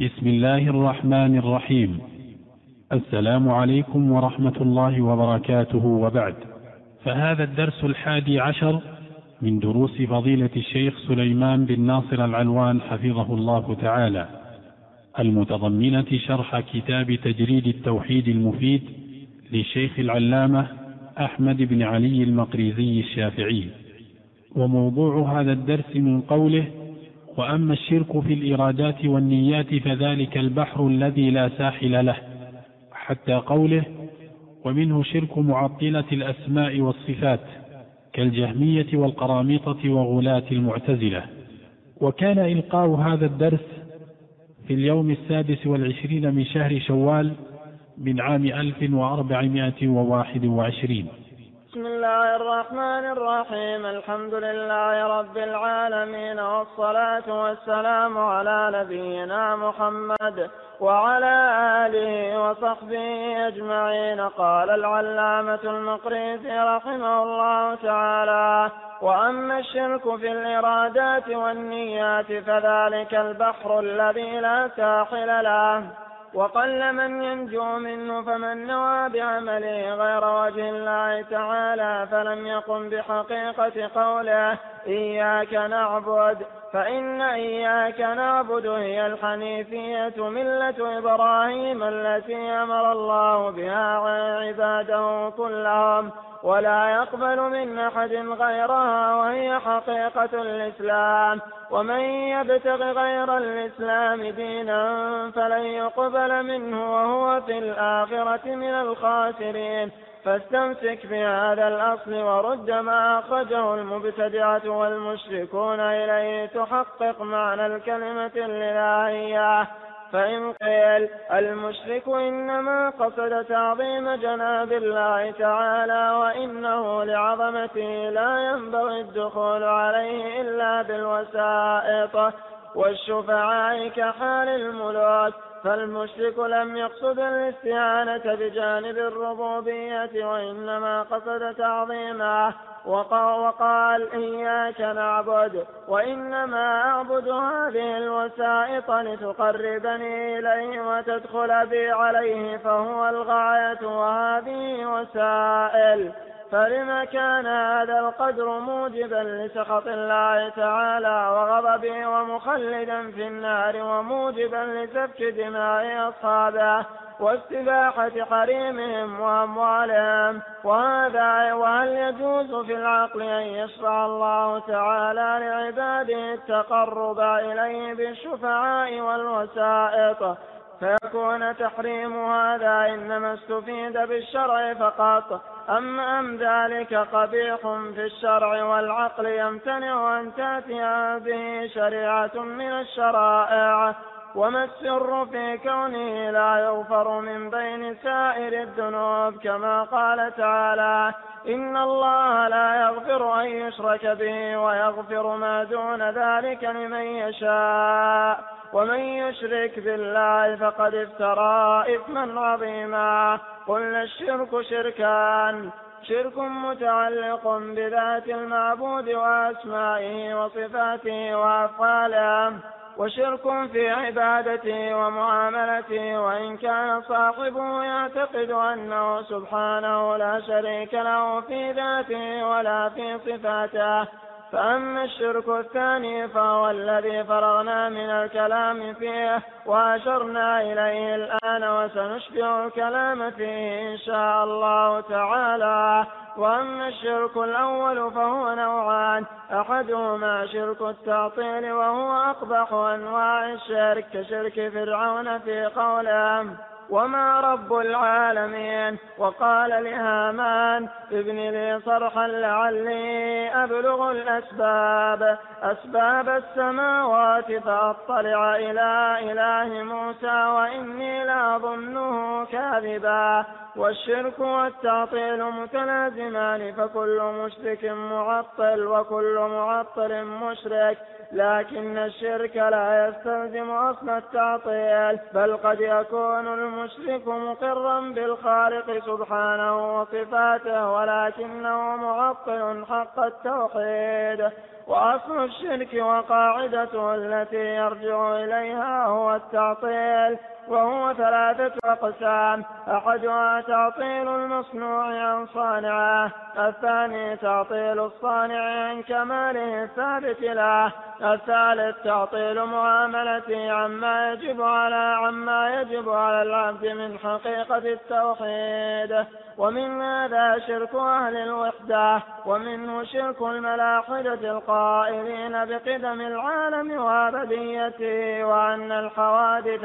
بسم الله الرحمن الرحيم. السلام عليكم ورحمة الله وبركاته. وبعد فهذا الدرس الحادي عشر من دروس فضيلة الشيخ سليمان بن ناصر العلوان حفظه الله تعالى المتضمنة شرح كتاب تجريد التوحيد المفيد للشيخ العلامة أحمد بن علي المقريزي الشافعي. وموضوع هذا الدرس من قوله وأما الشرك في الإرادات والنيات فذلك البحر الذي لا ساحل له حتى قوله ومنه شرك معطلة الأسماء والصفات كالجهمية والقرامطة وغلاة المعتزلة. وكان إلقاء هذا الدرس في اليوم السادس والعشرين من شهر شوال من عام ألف وأربعمائة وواحد وعشرين. بسم الله الرحمن الرحيم. الحمد لله رب العالمين والصلاة والسلام على نبينا محمد وعلى آله وصحبه أجمعين. قال العلامة المقريزي رحمه الله تعالى وأما الشرك في الإرادات والنيات فذلك البحر الذي لا ساحل له. وقل من ينجو منه فمن نوى بعمله غير وجه الله تعالى فلم يقم بحقيقة قوله إياك نعبد فإن إياك نعبد هي الحنيفية ملة إبراهيم التي أمر الله بها عباده كلهم. ولا يقبل من أحد غيرها وهي حقيقة الإسلام. ومن يبتغ غير الإسلام دينا فلن يقبل منه وهو في الآخرة من الخاسرين. فاستمسك بهذا الأصل ورد ما أخرجه المبتدعة والمشركون إليه تحقق معنى الكلمة الإلهية. فإن قيل المشرك إنما قصد تعظيم جناب الله تعالى وإنه لعظمته لا ينبغي الدخول عليه إلا بالوسائط والشفعاء كحال الملوك. فالمشرك لم يقصد الاستعانة بجانب الربوبية وإنما قصد تعظيمه وقال إياك نعبد وإنما أعبد هذه الوسائط لتقربني إليه وتدخل بي عليه فهو الغاية وهذه وسائل. فلما كان هذا القدر موجبا لسخط الله تعالى وغضبه ومخلدا في النار وموجبا لسفك دماء أصحابه واستباحة حريمهم وأموالهم. وهذا وهل يجوز في العقل أن يشرع الله تعالى لعباده التقرب إليه بالشفعاء والوسائط؟ فيكون تحريم هذا إنما استفيد بالشرع فقط. أم أم ذلك قبيح في الشرع والعقل يمتنع أن تأتي به شريعة من الشرائع؟ وما السر في كونه لا يغفر من بين سائر الذنوب كما قال تعالى إن الله لا يغفر أن يشرك به ويغفر ما دون ذلك لمن يشاء. ومن يشرك بالله فقد افترى إثما عظيما. قلنا الشرك شركان. شرك متعلق بذات المعبود وأسمائه وصفاته وأفعاله. وشرك في عبادته ومعاملته. وإن كان صاحبه يعتقد أنه سبحانه لا شريك له في ذاته ولا في صفاته. فأما الشرك الثاني فهو الذي فرغنا من الكلام فيه وأشرنا إليه الآن وسنشبع الكلام فيه إن شاء الله تعالى. وأما الشرك الأول فهو نوعان أحدهما شرك التعطيل وهو أقبح أنواع الشرك كشرك فرعون في قوله وما رب العالمين وقال لهامان ابن لي صرحا لعلي أبلغ الأسباب أسباب السماوات فأطلع إلى إله موسى وإني لأظنه كاذبا. والشرك والتعطيل متلازمان فكل مشرك معطل وكل معطل مشرك. لكن الشرك لا يستلزم أصل التعطيل بل قد يكون المشرك مقرا بالخالق سبحانه وصفاته ولكنه معطل حق التوحيد. وأصل الشرك وقاعدته التي يرجع إليها هو التعطيل. وهو ثلاثة أقسام. أحدها تعطيل المصنوع عن صانعه الثاني تعطيل الصانع عن كماله الثابت له الثالث تعطيل معاملته عما يجب على عما يجب على العبد من حقيقة التوحيد. ومن هذا شرك أهل الوحدة ومنه شرك الملاحدة القائلين بقدم العالم وأبديته وأن الحوادث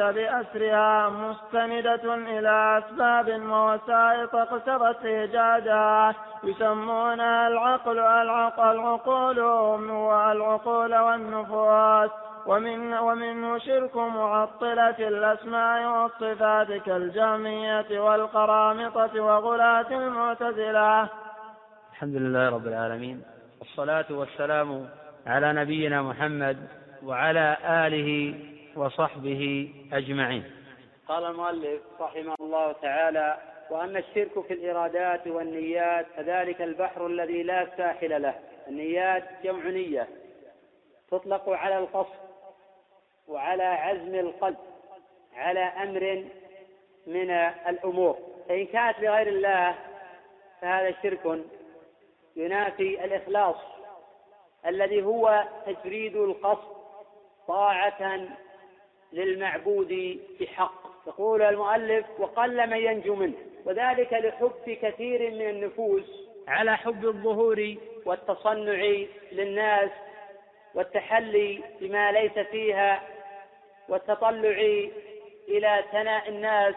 بأسرها مستندة إلى أسباب ووسائط اقتضت إيجادها يسمونها العقل العقول والعقول والنفوس ومن ومنه شرك معطلة الأسماء والصفات كالجهمية والقرامطة وغلاة المعتزلة. الحمد لله رب العالمين والصلاة والسلام على نبينا محمد وعلى آله وصحبه أجمعين. قال المؤلف رحمه الله تعالى وأما الشرك في الإرادات والنيات فذلك البحر الذي لا ساحل له. النيات جمع نية تطلق على القصد وعلى عزم القلب على أمر من الأمور. فإن كانت لغير الله فهذا شرك ينافي الإخلاص الذي هو تجريد القصد طاعة للمعبود بحق. يقول المؤلف وقل من ينجو منه. وذلك لحب كثير من النفوس على حب الظهور والتصنع للناس والتحلي بما ليس فيها والتطلع إلى ثناء الناس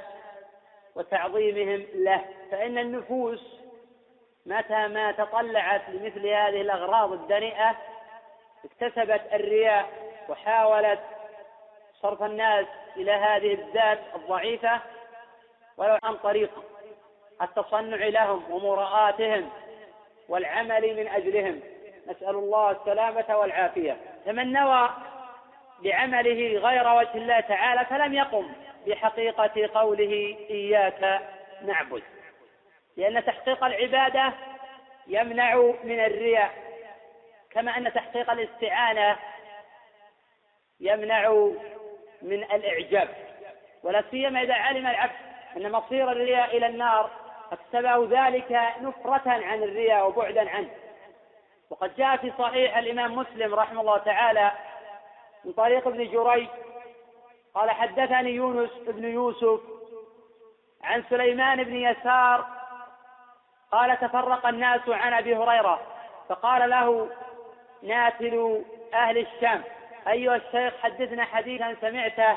وتعظيمهم له. فإن النفوس متى ما تطلعت لمثل هذه الأغراض الدنيئة اكتسبت الرياء وحاولت صرف الناس إلى هذه الذات الضعيفة ولو عن طريق التصنع لهم ومراءاتهم والعمل من أجلهم. نسأل الله السلامة والعافية. فمن نوى بعمله غير وجه الله تعالى فلم يقم بحقيقة قوله إياك نعبد. لأن تحقيق العبادة يمنع من الرياء. كما أن تحقيق الاستعانة يمنع من الإعجاب. ولا سيما إذا علم العبد أن مصير الرياء إلى النار أكتبه ذلك نفرة عن الرياء وبعدا عنه. وقد جاء في صحيح الإمام مسلم رحمه الله تعالى من طريق ابن جريج قال حدثني يونس بن يوسف عن سليمان بن يسار قال تفرق الناس عن أبي هريرة فقال له ناتل أهل الشام. أيها الشيخ حدثنا حديثا سمعته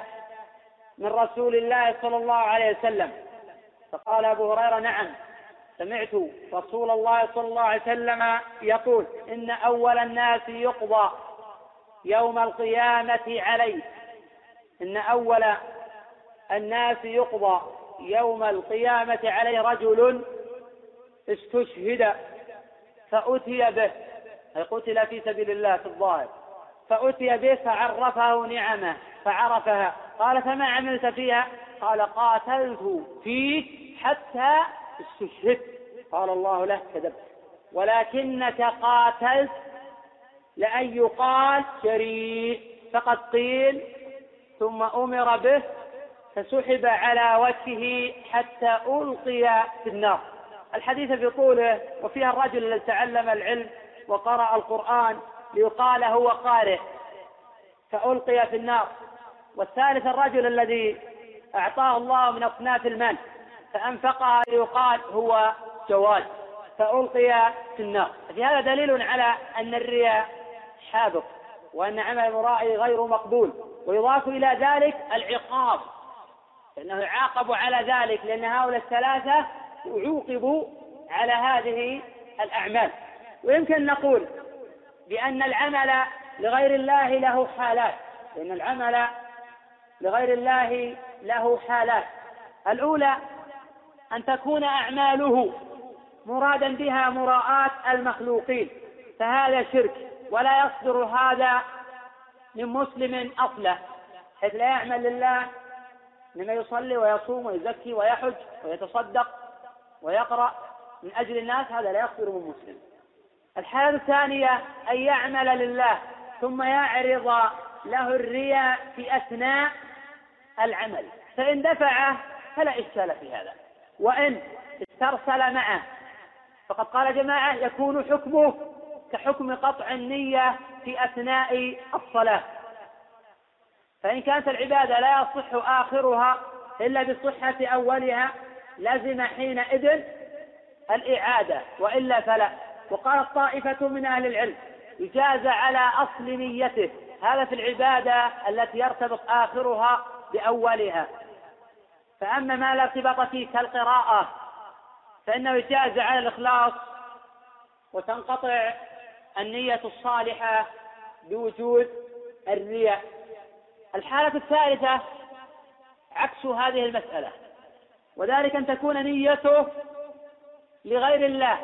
من رسول الله صلى الله عليه وسلم فقال أبو هريرة نعم سمعت رسول الله صلى الله عليه وسلم يقول إن أول الناس يقضى يوم القيامة عليه. إن أول الناس يقضى يوم القيامة عليه رجل استشهد فأتي به أي قتل في سبيل الله في الظاهر. فأتي به فعرفه نعمه فعرفها. قال فما عملت فيها؟ قال قاتلت فيك حتى استشهدت. قال الله له كذبت. ولكنك قاتلت لأن يقال شريك فقد قيل ثم أمر به فسحب على وجهه حتى ألقي في النار. الحديث بطوله وفيها الرجل الذي تعلم العلم وقرأ القرآن ليقال هو قارئ فألقي في النار. والثالث الرجل الذي أعطاه الله من أصناف المال فأنفقها ليقال هو جواد فألقي في النار. في هذا دليل على أن الرياء حابط وأن عمل المرائي غير مقبول ويضاف إلى ذلك العقاب. فإنه يعاقب على ذلك لأن هؤلاء الثلاثة عوقبوا على هذه الأعمال. ويمكن نقول بأن العمل لغير الله له حالات. لأن العمل لغير الله له حالات. الأولى أن تكون أعماله مرادا بها مراءاة المخلوقين. فهذا شرك ولا يصدر هذا من مسلم أصله. حيث لا يعمل لله إنما يصلي ويصوم ويزكي ويحج ويتصدق ويقرأ من أجل الناس هذا لا يصدر من مسلم. الحالة الثانية أن يعمل لله ثم يعرض له الرياء في أثناء العمل. فإن دفعه فلا إشكال في هذا. وإن استرسل معه فقد قال جماعة يكون حكمه كحكم قطع النية في أثناء الصلاة. فإن كانت العبادة لا يصح آخرها إلا بصحة أولها لزم حينئذ الإعادة وإلا فلا. وقالت طائفة من أهل العلم إجازة على أصل نيته. هذا في العبادة التي يرتبط آخرها بأولها. فأما ما لا ارتباط فيه كالقراءة فإنه يجاز على الإخلاص وتنقطع النية الصالحة بوجود الرياء. الحالة الثالثة عكس هذه المسألة وذلك أن تكون نيته لغير الله.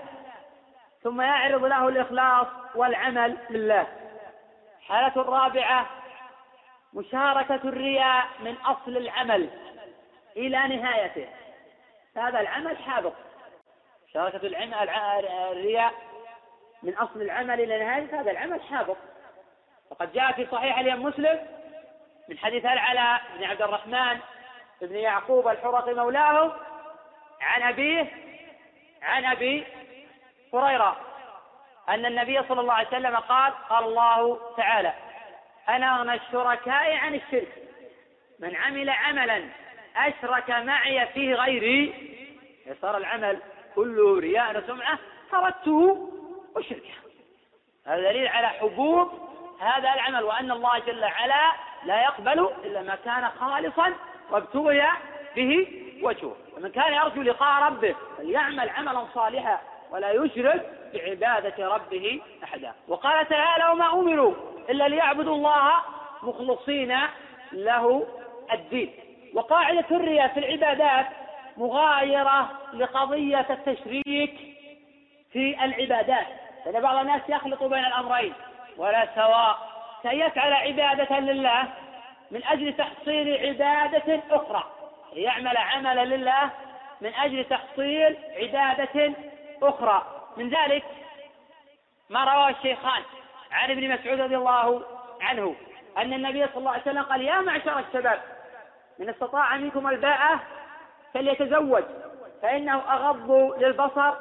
ثم يعرض له الإخلاص والعمل لله. الحالة الرابعة مشاركة الرياء من أصل العمل إلى نهايته. هذا العمل حابط مشاركة الرياء من أصل العمل إلى نهايته هذا العمل حابط وقد جاء في صحيح الإمام مسلم من حديث العلاء بن عبد الرحمن بن يعقوب الحرقي مولاه عن أبيه عن أبي هريرة أن النبي صلى الله عليه وسلم قال قال الله تعالى أنا أغنى الشركاء عن الشرك من عمل عملا أشرك معي فيه غيري. صار العمل كله رياء وسمعة تركته وشركه. هذا دليل على حبوب هذا العمل وأن الله جل وعلا لا يقبل إلا ما كان خالصا وابتغي به وجهه. ومن كان يرجو لقاء ربه فليعمل عملا صالحا ولا يشرك بعبادة ربه أحدا. وقال تعالى وما أمروا إلا ليعبدوا الله مخلصين له الدين. وقاعدة الرياء في العبادات مغايرة لقضية التشريك في العبادات. لأن بعض الناس يخلط بين الأمرين ولا سواء. كأن عبادة لله من أجل تحصيل عبادة أخرى. يعمل عملا لله من أجل تحصيل عبادة أخرى. من ذلك ما رواه الشيخان عن ابن مسعود رضي الله عنه أن النبي صلى الله عليه وسلم قال يا معشر الشباب من استطاع منكم الباءة فليتزوج فإنه أغض للبصر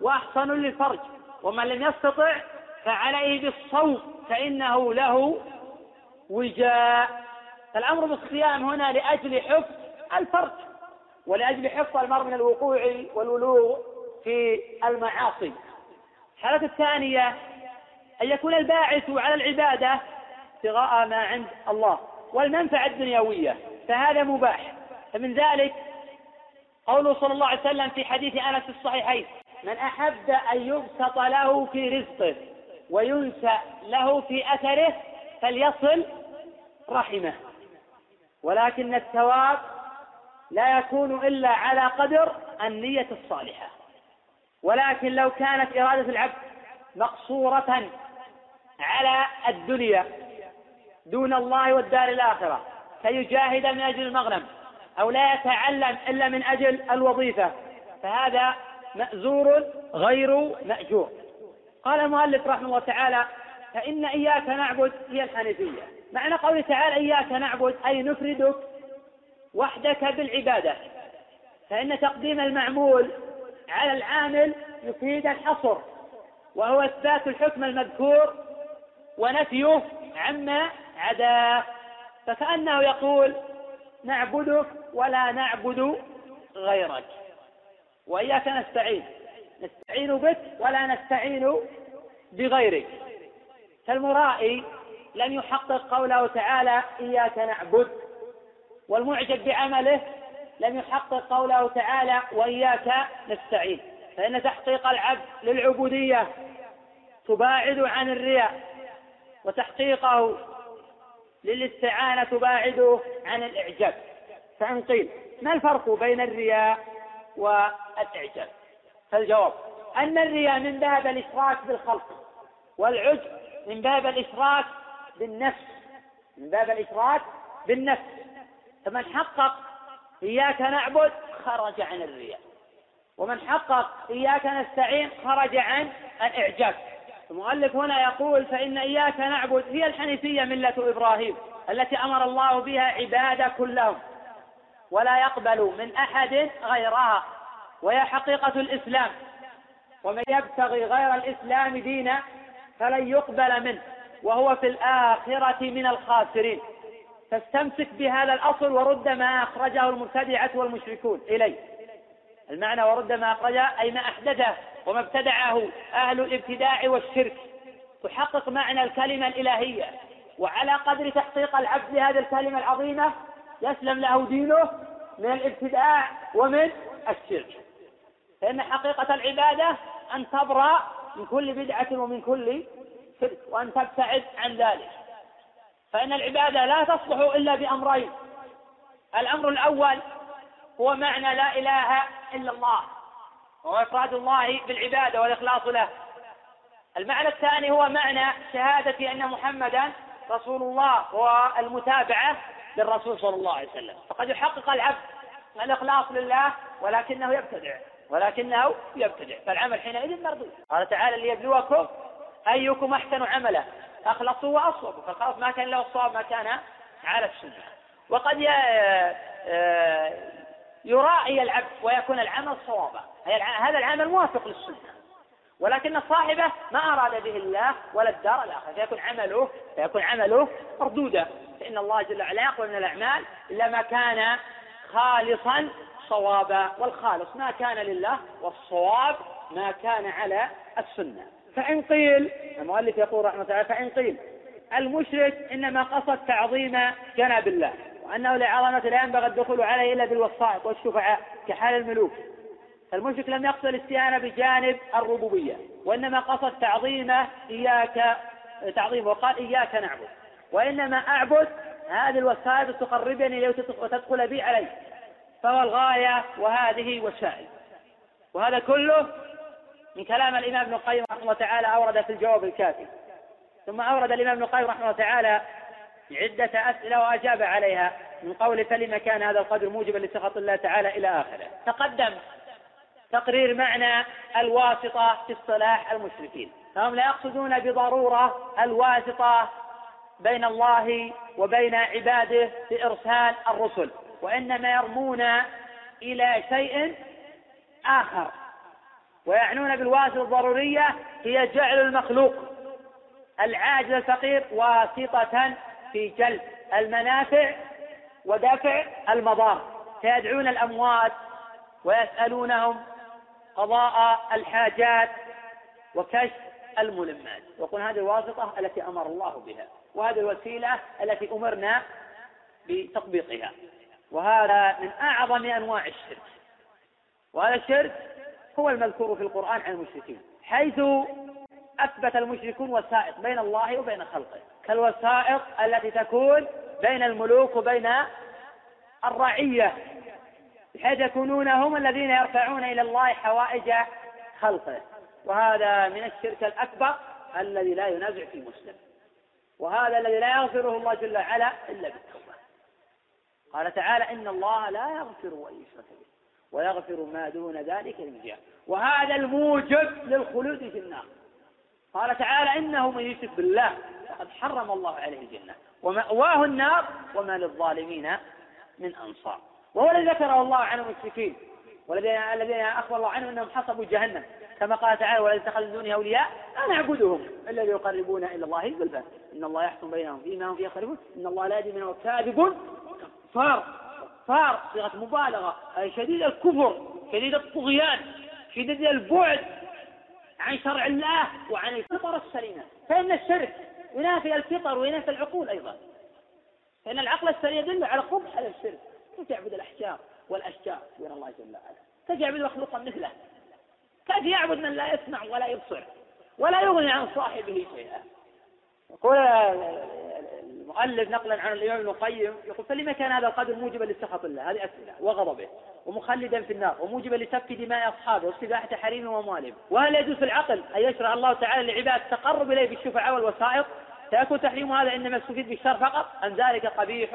وأحصن للفرج ومن لم يستطع فعليه بالصوم فإنه له وجاء. فالأمر بالصيام هنا لأجل حفظ الفرج ولأجل حفظ المرء من الوقوع والولوغ في المعاصي. الحالة الثانية أن يكون الباعث على العبادة ابتغاء ما عند الله والمنفعة الدنيوية فهذا مباح. فمن ذلك قوله صلى الله عليه وسلم في حديث أنس الصحيحين من أحب أن يبسط له في رزقه وينسى له في أثره فليصل رحمه. ولكن الثواب لا يكون إلا على قدر النية الصالحة. ولكن لو كانت إرادة العبد مقصورة على الدنيا دون الله والدار الآخرة فيجاهد من أجل المغنم أو لا يتعلم إلا من أجل الوظيفة فهذا مأزور غير مأجور. قال المؤلف رحمه الله تعالى فإن إياك نعبد هي الحنيفية معنى قوله تعالى إياك نعبد أي نفردك وحدك بالعبادة. فإن تقديم المعمول على العامل يفيد الحصر وهو إثبات الحكم المذكور ونفيه عما عداه فكأنه يقول نعبدك ولا نعبد غيرك. وإياك نستعين نستعين بك ولا نستعين بغيرك. فالمرائي لم يحقق قوله تعالى إياك نعبد والمعجب بعمله لم يحقق قوله تعالى وإياك نستعين. فإن تحقيق العبد للعبودية تباعد عن الرياء وتحقيقه للاستعانة تباعده عن الإعجاب. فإن قيل ما الفرق بين الرياء والإعجاب؟ فالجواب أن الرياء من باب الإشراك بالخلق والعجب من باب الإشراك بالنفس. من باب الإشراك بالنفس. فمن حقق إياك نعبد خرج عن الرياء. ومن حقق إياك نستعين خرج عن الإعجاب المؤلف هنا يقول فإن إياك نعبد هي الحنيفية ملة إبراهيم التي أمر الله بها عبادة كلهم. ولا يقبل من أحد غيرها وهي حقيقة الإسلام. ومن يبتغي غير الإسلام دينا فلن يقبل منه وهو في الآخرة من الخاسرين. فاستمسك بهذا الأصل ورد ما أخرجه المبتدعة والمشركون. إليه المعنى ورد ما أخرجه أي ما أحدثه وما ابتدعه أهل الابتداع والشرك. تحقق معنى الكلمة الإلهية. وعلى قدر تحقيق العبد لهذه الكلمة العظيمة يسلم له دينه من الابتداع ومن الشرك. فإن حقيقة العبادة أن تبرأ من كل بدعة ومن كل شرك وأن تبتعد عن ذلك. فإن العبادة لا تصلح إلا بأمرين. الأمر الأول هو معنى لا إله إلا الله وهو إفراد الله بالعبادة والإخلاص له. المعنى الثاني هو معنى شهادة أن محمدا رسول الله والمتابعة للرسول صلى الله عليه وسلم. فقد يحقق العبد الإخلاص لله ولكنه يبتدع ولكنه يبتدع. فالعمل حينئذ مردود. قال تعالى ليبلوكم أيكم أحسن عملا. أخلصوا وأصوبوا فالخلاص ما كان له الصواب ما كان على السنة. وقد يرائي العبد ويكون العمل صوابا. هذا العمل موافق للسنة. ولكن صاحبه ما أراد به الله ولا الدار الآخرة. فيكون عمله فيكون عمله مردودا فإن الله جل وعلا يقبل من الأعمال إلا ما كان خالصا صوابا. والخالص ما كان لله والصواب ما كان على السنة. فإن قيل المؤلف يقول رحمه الله فإن قيل المشرك إنما قصد تعظيم جناب الله وأنه لعظمة لا ينبغي الدخول عليه إلا بالوسائط والشفعاء كحال الملوك. المشرك لم يقصد الاستهانة بجانب الربوبية وإنما قصد تعظيمه إياك تعظيمه وقال إياك نعبد وإنما أعبد هذه الوسائط تقربني وتدخل بي عليه فهو الغاية وهذه وسائل وهذا كله من كلام الإمام ابن القيم رحمه الله تعالى أورد في الجواب الكافي. ثم أورد الإمام ابن القيم رحمه الله تعالى عدة أسئلة وأجاب عليها من قول فلما كان هذا القدر موجبا لسخط الله تعالى إلى آخره. تقدم. تقرير معنى الواسطة في اصطلاح المشركين. فهم لا يقصدون بضرورة الواسطة بين الله وبين عباده في إرسال الرسل وإنما يرمون إلى شيء آخر. ويعنون بالواسطة الضرورية هي جعل المخلوق العاجز الفقير واسطة في جلب المنافع ودفع المضار. فيدعون الأموات ويسألونهم قضاء الحاجات وكشف الملمات. ويقول هذه الواسطة التي أمر الله بها وهذه الوسيلة التي أمرنا بتطبيقها. وهذا من أعظم أنواع الشرك. وهذا الشرك هو المذكور في القرآن عن المشركين حيث أثبت المشركون وسائط بين الله وبين خلقه كالوسائط التي تكون بين الملوك وبين الرعية بحيث يكونون هم الذين يرفعون إلى الله حوائج خلقه. وهذا من الشرك الأكبر الذي لا ينازع في مسلم. وهذا الذي لا يغفره الله جل وعلا إلا بالتوبة. قال تعالى إن الله لا يغفر أن يشرك به. ويغفر ما دون ذلك لمن وهذا الموجب للخلود في النار. قال تعالى إنه من يشرك بالله فقد حرم الله عليه الجنة. ومأواه النار وما للظالمين من أنصار. وهو الذي ذكره الله عن المشركين. والذين الذين أخبر الله عنهم أنهم حصبوا جهنم. كما قال تعالى ولا اتخذوا من دونه أولياء لا نعبدهم الا ليقربونا إلى الله زلفى إن الله يحكم بينهم فيما هم فيه يختلفون إن الله لا يدري منه كاذب. كفار. كفار صيغة مبالغة اي شديد الكفر شديد الطغيان شديد البعد عن شرع الله وعن الفطر السليمة. فإن الشرك ينافي الفطر وينافي العقول أيضا. فإن العقل السليم يدل على قبح الشرك. كيف يعبد الأحجار والأشجار؟ دون الله جل وعلا. كيف يعبد مخلوقا مثله؟ كيف يعبد من لا يسمع ولا يبصر ولا يغني عن صاحبه شيئا؟ يقول المؤلف نقلا عن الإمام ابن القيم يقول فلما كان هذا القدر موجبا لسخط الله؟ هذه أسئلة وغضبه. ومخلدا في النار وموجبا لسفك دماء أصحابه واستباحة حريمهم وأموالهم وهل يجوز في العقل أن يشرع الله تعالى لعباد التقرب إليه بالشفعاء والوسائط فيكون تحريم هذا إنما استفيد بالشرع فقط؟ أم ذلك قبيح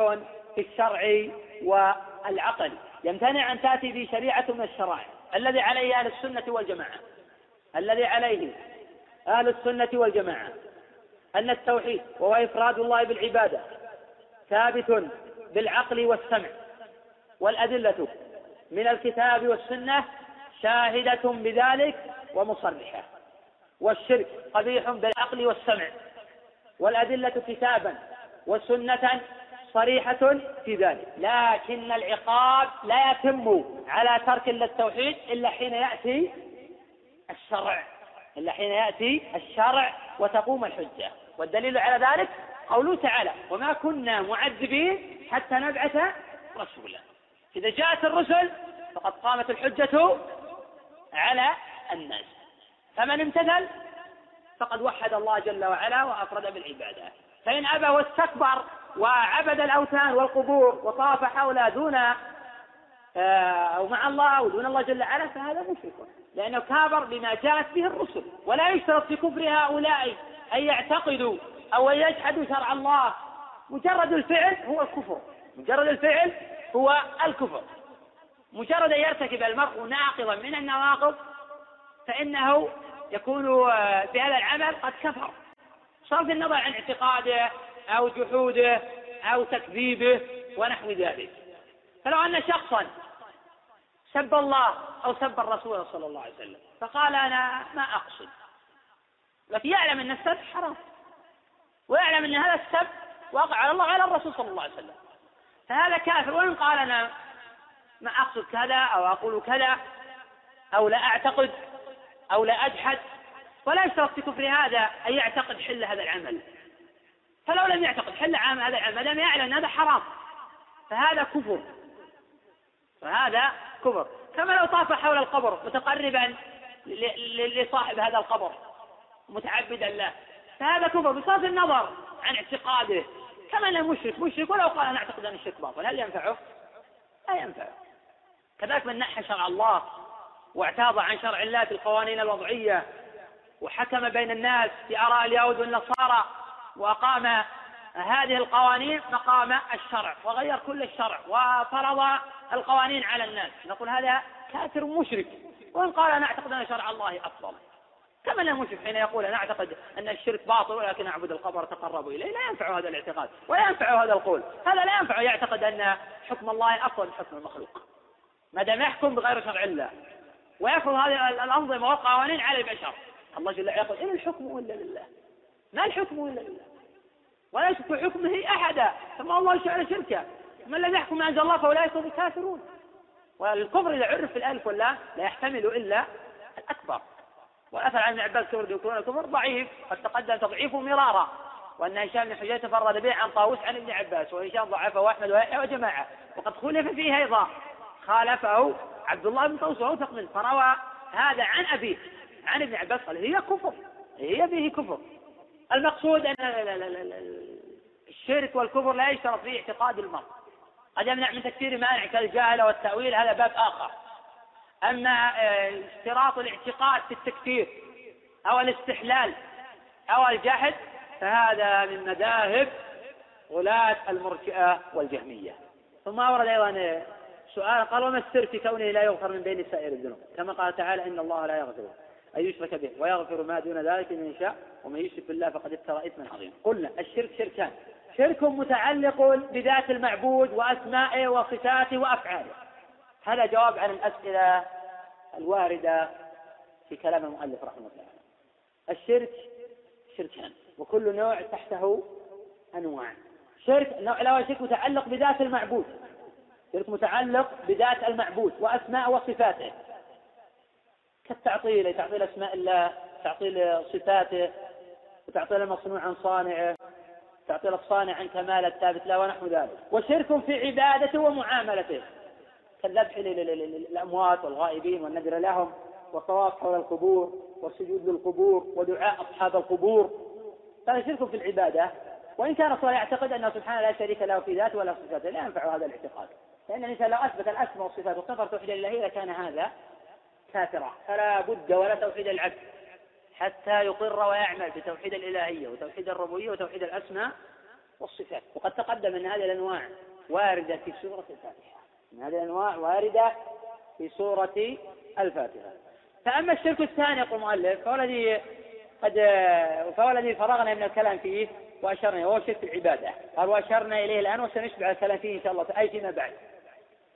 في الشرع والعقل؟ يمتنع أن تأتي به شريعة من الشرائع. الذي عليه أهل السنة والجماعة. الذي عليه أهل السنة والجماعة. أن التوحيد وهو إفراد الله بالعبادة ثابت بالعقل والسمع والأدلة من الكتاب والسنة شاهدة بذلك ومصرحة والشرك قبيح بالعقل والسمع والأدلة كتابا وسنة صريحة في ذلك. لكن العقاب لا يتم على ترك التوحيد إلا حين يأتي الشرع إلا حين يأتي الشرع وتقوم الحجة. والدليل على ذلك قوله تعالى وما كنا معذبين حتى نبعث رسولا. إذا جاءت الرسل فقد قامت الحجة على الناس. فمن امتثل فقد وحد الله جل وعلا وأفرد بالعبادة. فإن أبى واستكبر وعبد الأوثان والقبور وطاف حولها دون آه، أو مع الله أو دون الله جل وعلا فهذا مشرك. لأنه كابر بما جاءت به الرسل. ولا يشترط في كفر هؤلاء أن يعتقدوا أو أن يجحدوا شرع الله. مجرد الفعل هو الكفر. مجرد الفعل هو الكفر. مجرد أن يرتكب المرء ناقضا من النواقض فإنه يكون آه، بهذا العمل قد كفر. صرف النظر عن اعتقاده أو جحوده أو تكذيبه ونحو ذلك. فلو أن شخصا سب الله أو سب الرسول صلى الله عليه وسلم فقال أنا ما أقصد. لكن يعلم أن السب حرام. ويعلم أن هذا السب واقع على الله وعلى الرسول صلى الله عليه وسلم. فهذا كافر. وإن قال أنا ما أقصد كذا أو أقول كذا أو لا أعتقد أو لا أجحد ولا يشترط في كفر هذا أن يعتقد حل هذا العمل. فلو لم يعتقد حل عام هذا العمل ما أن هذا حرام. فهذا كفر. فهذا كفر. كما لو طاف حول القبر متقربا لصاحب هذا القبر. متعبدا له فهذا كفر بصرف النظر عن اعتقاده. كما أنه مشرك. مشرك ولو قال أنا أعتقد أن الشرك باطل. هل ينفعه؟ لا ينفعه. كذلك من نحى شرع الله واعتاض عن شرع الله في القوانين الوضعية وحكم بين الناس في آراء اليهود والنصارى وأقام هذه القوانين مقام الشرع وغير كل الشرع وفرض القوانين على الناس. نقول هذا كافر مشرك. وإن قال أنا أعتقد أن شرع الله أفضل. كما لا مشرك حين يقول أنا أعتقد أن الشرك باطل ولكن أعبد القبر وتقرب إليه. لا ينفع هذا الاعتقاد ولا ينفع هذا القول. هذا لا ينفع يعتقد أن حكم الله أفضل من حكم المخلوق. ما دام يحكم بغير شرع الله. ويفرض هذه الأنظمة والقوانين على البشر. الله جل وعلا يقول إن الحكم إلا لله. ما الحكم إلا لله؟ ولا يشرك في حكمه أحدا ثم الله شعر شركا من لم يحكم أنزل الله فأولئك هم الكافرون. والكفر إذا عرف الألف واللام لا يحتمل إلا الأكبر. والأثر عن ابن عباس كفر يكون الكفر ضعيف قد تقدم تضعيفه مرارا. وأن هشام بن حجاج تفرد به عن طاووس عن ابن عباس وهشام ضعفه أحمد ويحيى وجماعة. وقد خلف فيه أيضا. خالفه عبد الله بن طاووس وأوثق منه فروى هذا عن أبيه عن ابن عباس قال هي كفر هي فيه كفر. المقصود أن الشرك والكفر لا يشترط فيه اعتقاد المرء. قد يمنع من تكفير مانع كالجهل والتأويل هذا باب آخر. أما آه، اشتراط الاعتقاد في التكفير أو الاستحلال أو الجحد فهذا من مذاهب غلاة المرجئة والجهمية. ثم أورد أيضا سؤال قال وما السر في كونه لا يغفر من بين سائر الذنوب؟ كما قال تعالى إن الله لا يغفر أن يشرك به ويغفر ما دون ذلك من يشاء ومن يشرك بالله فقد افترى إثما عظيما. قلنا الشرك شركان شرك متعلق بذات المعبود وأسمائه وصفاته وأفعاله. هذا جواب عن الأسئلة الواردة في كلام المؤلف رحمه الله. الشرك شركان وكل نوع تحته أنواع. شرك نوع الأول شرك متعلق بذات المعبود. شرك متعلق بذات المعبود وأسماء وصفاته. كالتعطيل تعطيل أسماء الله تعطيل صفاته وتعطيل المصنوع عن صانعه تعطيل الصانع عن كمال الثابت له ونحو ذلك. وشرك في عبادته ومعاملته. كالذبح للأموات والغائبين والنذر لهم والطواف حول القبور والسجود للقبور ودعاء أصحاب القبور. هذا شرك في العبادة. وإن كان صلى يعتقد أنه سبحانه لا شريك له في ذاته ولا في صفاته لا ينفع هذا الاعتقاد. لأن الإنسان لو أثبت الأسماء والصفات وكفر توحيد الله لكان هذا كافرا. فلا بد ولا توحيد العبد حتى يقر ويعمل بتوحيد الإلهية وتوحيد الربوبية وتوحيد الأسماء والصفات. وقد تقدم أن هذه الأنواع واردة في سورة الفاتحة. هذه الأنواع واردة في سورة الفاتحة. فأما الشرك الثاني يقول المؤلف فهو الذي قد فهو الذي فرغنا من الكلام فيه وأشرنا وهو شرك العبادة. قال وأشرنا إليه الآن وسنشبع الكلام فيه إن شاء الله أي فيما بعد.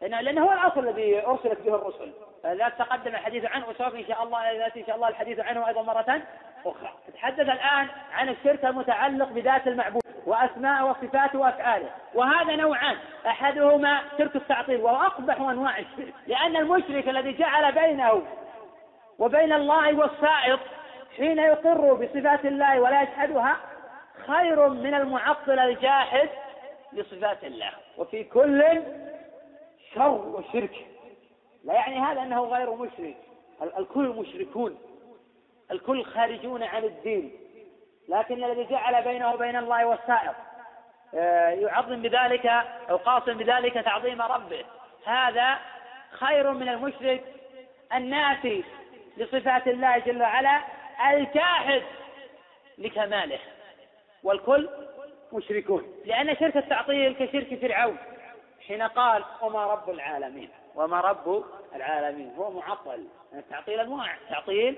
لأن لأنه هو الأصل الذي أرسلت به الرسل. لا تقدم الحديث عنه وسوف إن شاء الله إن شاء الله الحديث عنه أيضا مرة. أخرى. نتحدث الآن عن الشرك المتعلق بذات المعبود وأسماء وصفاته وأفعاله. وهذا نوعان. أحدهما شرك التعطيل وهو أقبح أنواع الشرك. لأن المشرك الذي جعل بينه وبين الله والسائط حين يقر بصفات الله ولا يجحدها خير من المعطل الجاحد لصفات الله. وفي كل شر وشرك. لا يعني هذا أنه غير مشرك. الكل مشركون. الكل خارجون عن الدين. لكن الذي جعل بينه وبين الله والسائر آه، يعظم بذلك أو قاصم بذلك تعظيم ربه. هذا خير من المشرك النافي لصفات الله جل وعلا الجاحد لكماله. والكل مشركون. لأن شرك التعطيل كشرك فرعون. حين قال وما رب العالمين؟ وما رب العالمين. هو معطل. التعطيل أنواع. تعطيل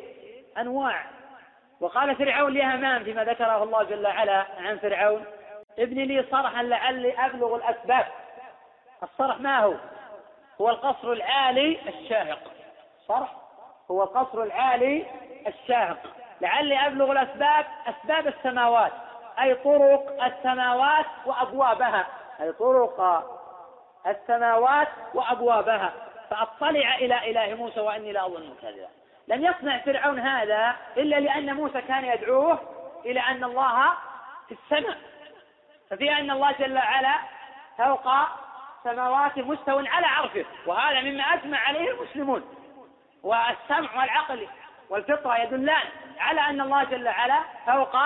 أنواع. وقال فرعون لهامان فيما ذكره الله جل وعلا عن فرعون ابن لي صرحا لعلي أبلغ الأسباب. الصرح ما هو؟ هو القصر العالي الشاهق. صرح؟ هو القصر العالي الشاهق. لعلي أبلغ الأسباب أسباب السماوات أي طرق السماوات وأبوابها. أي طرق السماوات وأبوابها. فأطلع إلى إله موسى وإني لأظن كذا لم يصنع فرعون هذا إلا لأن موسى كان يدعوه إلى أن الله في السماء. ففي أن الله جل وعلا فوق سماوات مستو على عرشه. وهذا مما أجمع عليه المسلمون. والسمع والعقل والفطرة يدلان على أن الله جل وعلا فوق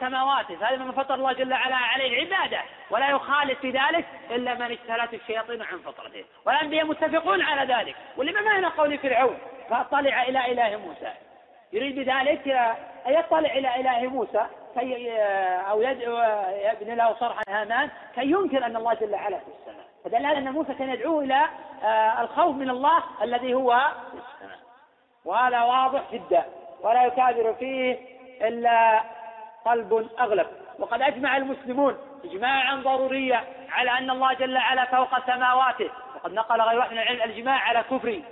سماواته. فهذا مما فطر الله جل وعلا عليه العبادة ولا يخالف في ذلك إلا من اجتلت الشياطين عن فطرته. والأنبياء متفقون على ذلك. ولما معنى قول فرعون؟ فأطلع إلى إله موسى. يريد بذلك أن يطلع إلى إله موسى كي أو يدعو يبني له صرحا هامان كي ينكر أن الله جل وعلا في السماء. فدل على أن موسى كان يدعوه إلى آه، الخوف من الله الذي هو في السماء. وهذا واضح جدا ولا يكابر فيه إلا قلب أغلب. وقد أجمع المسلمون إجماعا ضروريا على أن الله جل وعلا فوق سماواته. وقد نقل غير واحد من العلم الإجماع على كفر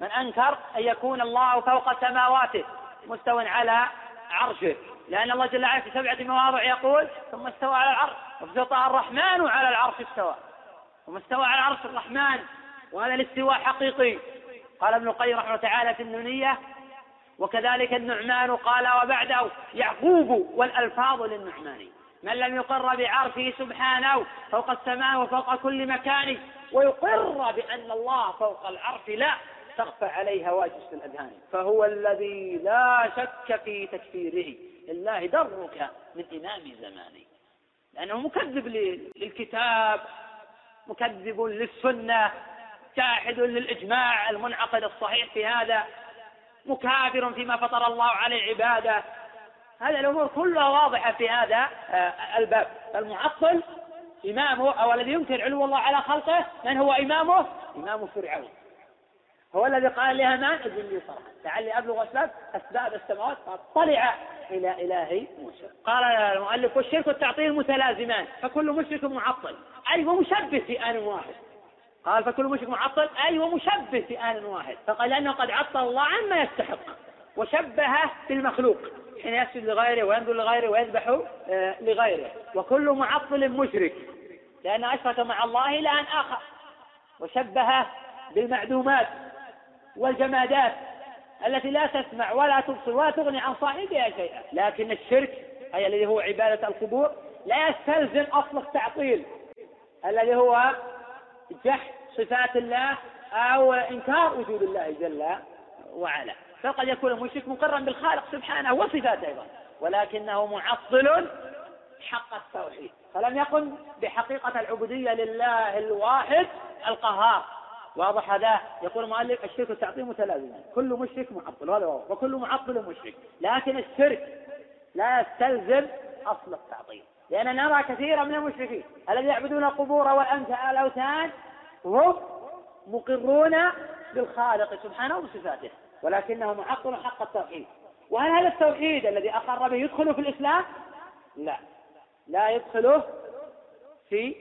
من أنكر أن يكون الله فوق سماواته مستوى على عرشه. لأن الله جل وعلا في سبعة مواضع يقول ثم استوى على العرش. وفي الرحمن على العرش استوى. ثم استوى على عرش الرحمن وهذا الاستواء حقيقي. قال ابن القيم رحمه الله تعالى في النونية وكذلك النعمان قال وبعده يعقوب والألفاظ للنعمان. من لم يقر بعرشه سبحانه فوق السماء وفوق كل مكان ويقر بأن الله فوق العرش لا. تخفى عليه هواجس الأذهان. فهو الذي لا شك في تكفيره. لله درك من إمام زمانه لأنه مكذب للكتاب مكذب للسنة جاحد للإجماع المنعقد الصحيح في هذا مكافر فيما فطر الله عليه عباده. هذه الأمور كلها واضحة في هذا آه، الباب. المعطل إمامه أو الذي ينكر علو الله على خلقه من هو إمامه؟ إمام فرعون. هو الذي قال لهامان لي صرحا لعلي أبلغ أسباب أسباب السماوات فاطلع إلى إله موسى. قال المؤلف والشرك والتعطيل متلازمان فكل مشرك معطل. أي ومشبه في آن واحد. قال فكل مشرك معطل أي ومشبه في آن واحد. فقال لأنه قد عطل الله عما يستحق وشبهه بالمخلوق حين يسجد لغيره وينظر لغيره ويذبح آه، لغيره. وكل معطل مشرك لأنه أشرك مع الله إلى أن آخر. وشبهه بالمعدومات. والجمادات التي لا تسمع ولا تبصر ولا تغني عن صاحبها شيئا. لكن الشرك أي الذي هو عبادة القبور لا يستلزم أصل التعطيل الذي هو جحد صفات الله أو إنكار وجود الله جل وعلا. فقد يكون المشرك مقرا بالخالق سبحانه وصفاته أيضا ولكنه معطل حق التوحيد. فلم يقم بحقيقة العبودية لله الواحد القهار. واضح هذا؟ يقول المؤلف الشرك والتعطيل متلازمان كل مشرك معطل هذا واضح. وكل معطل مشرك. لكن الشرك لا يستلزم أصل التعطيل. لأن نرى كثيرا من المشركين الذين يعبدون القبور والأوثان هم مقرون بالخالق سبحانه وصفاته ولكنه معطل حق التوحيد. وهل هذا التوحيد الذي أقر به يدخل في الإسلام؟ لا. لا يدخله في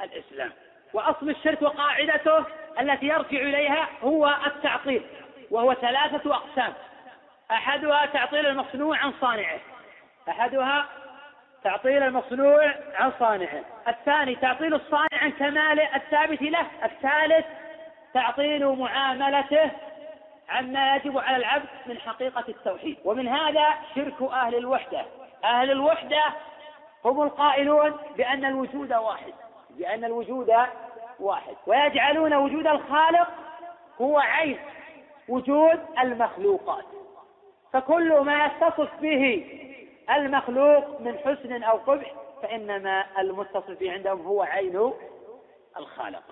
الإسلام. وأصل الشرك وقاعدته التي يرجع إليها هو التعطيل وهو ثلاثة أقسام. أحدها تعطيل المصنوع عن صانعه. أحدها تعطيل المصنوع عن صانعه. الثاني تعطيل الصانع عن كماله الثابت له. الثالث تعطيل معاملته عما يجب على العبد من حقيقة التوحيد. ومن هذا شرك أهل الوحدة. أهل الوحدة هم القائلون بأن الوجود واحد بأن الوجود واحد. ويجعلون وجود الخالق هو عين وجود المخلوقات. فكل ما يتصف به المخلوق من حسن أو قبح فإنما المتصف به عندهم هو عين الخالق.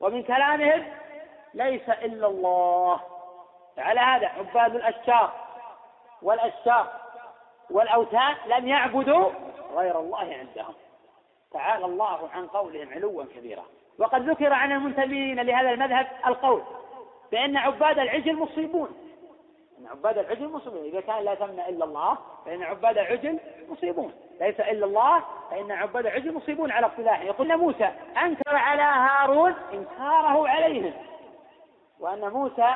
ومن كلامهم ليس إلا الله. على هذا عباد الأشجار والأشجار والأوثان لم يعبدوا غير الله عندهم. تعالى الله عن قولهم علوا كبيرا. وقد ذكر عن المنتمين لهذا المذهب القول بأن عباد العجل مصيبون. أن عباد العجل مصيبون. إذا كان لا يسمى إلا الله فإن عباد العجل مصيبون. ليس إلا الله فإن عباد العجل مصيبون على اصطلاحه. يقول موسى أنكر على هارون إنكاره عليهم. وأن موسى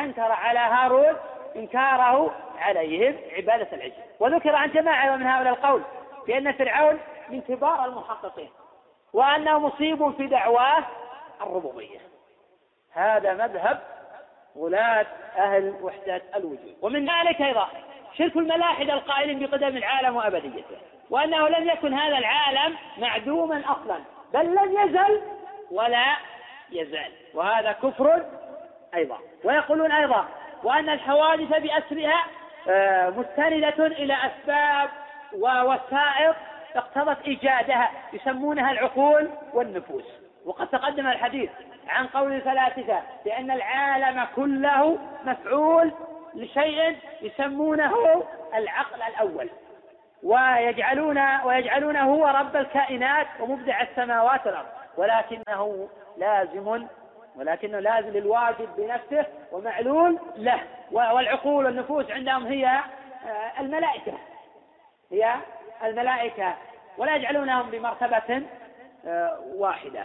أنكر على هارون إنكاره عليهم عبادة العجل. وذكر عن جماعة من هؤلاء القول بأن فرعون من كبار المحققين. وأنه مصيب في دعواه الربوبية. هذا مذهب غلاة أهل وحدة الوجود. ومن ذلك أيضا شرك الملاحدة القائلين بقدم العالم وأبديته. وأنه لم يكن هذا العالم معدوما أصلا. بل لم يزل ولا يزال. وهذا كفر أيضا. ويقولون أيضا وأن الحوادث بأسرها آه، مستندة إلى أسباب ووسائط اقتضت إيجادها يسمونها العقول والنفوس. وقد تقدم الحديث عن قول الفلاسفة بأن العالم كله مفعول لشيء يسمونه العقل الأول. ويجعلون ويجعلونه هو رب الكائنات ومبدع السماوات والأرض. ولكنه لازم ولكنه لازم للواجب بنفسه ومعلول له. والعقول والنفوس عندهم هي آه، الملائكة. هي الملائكة. ولا يجعلونهم بمرتبة آه، واحدة.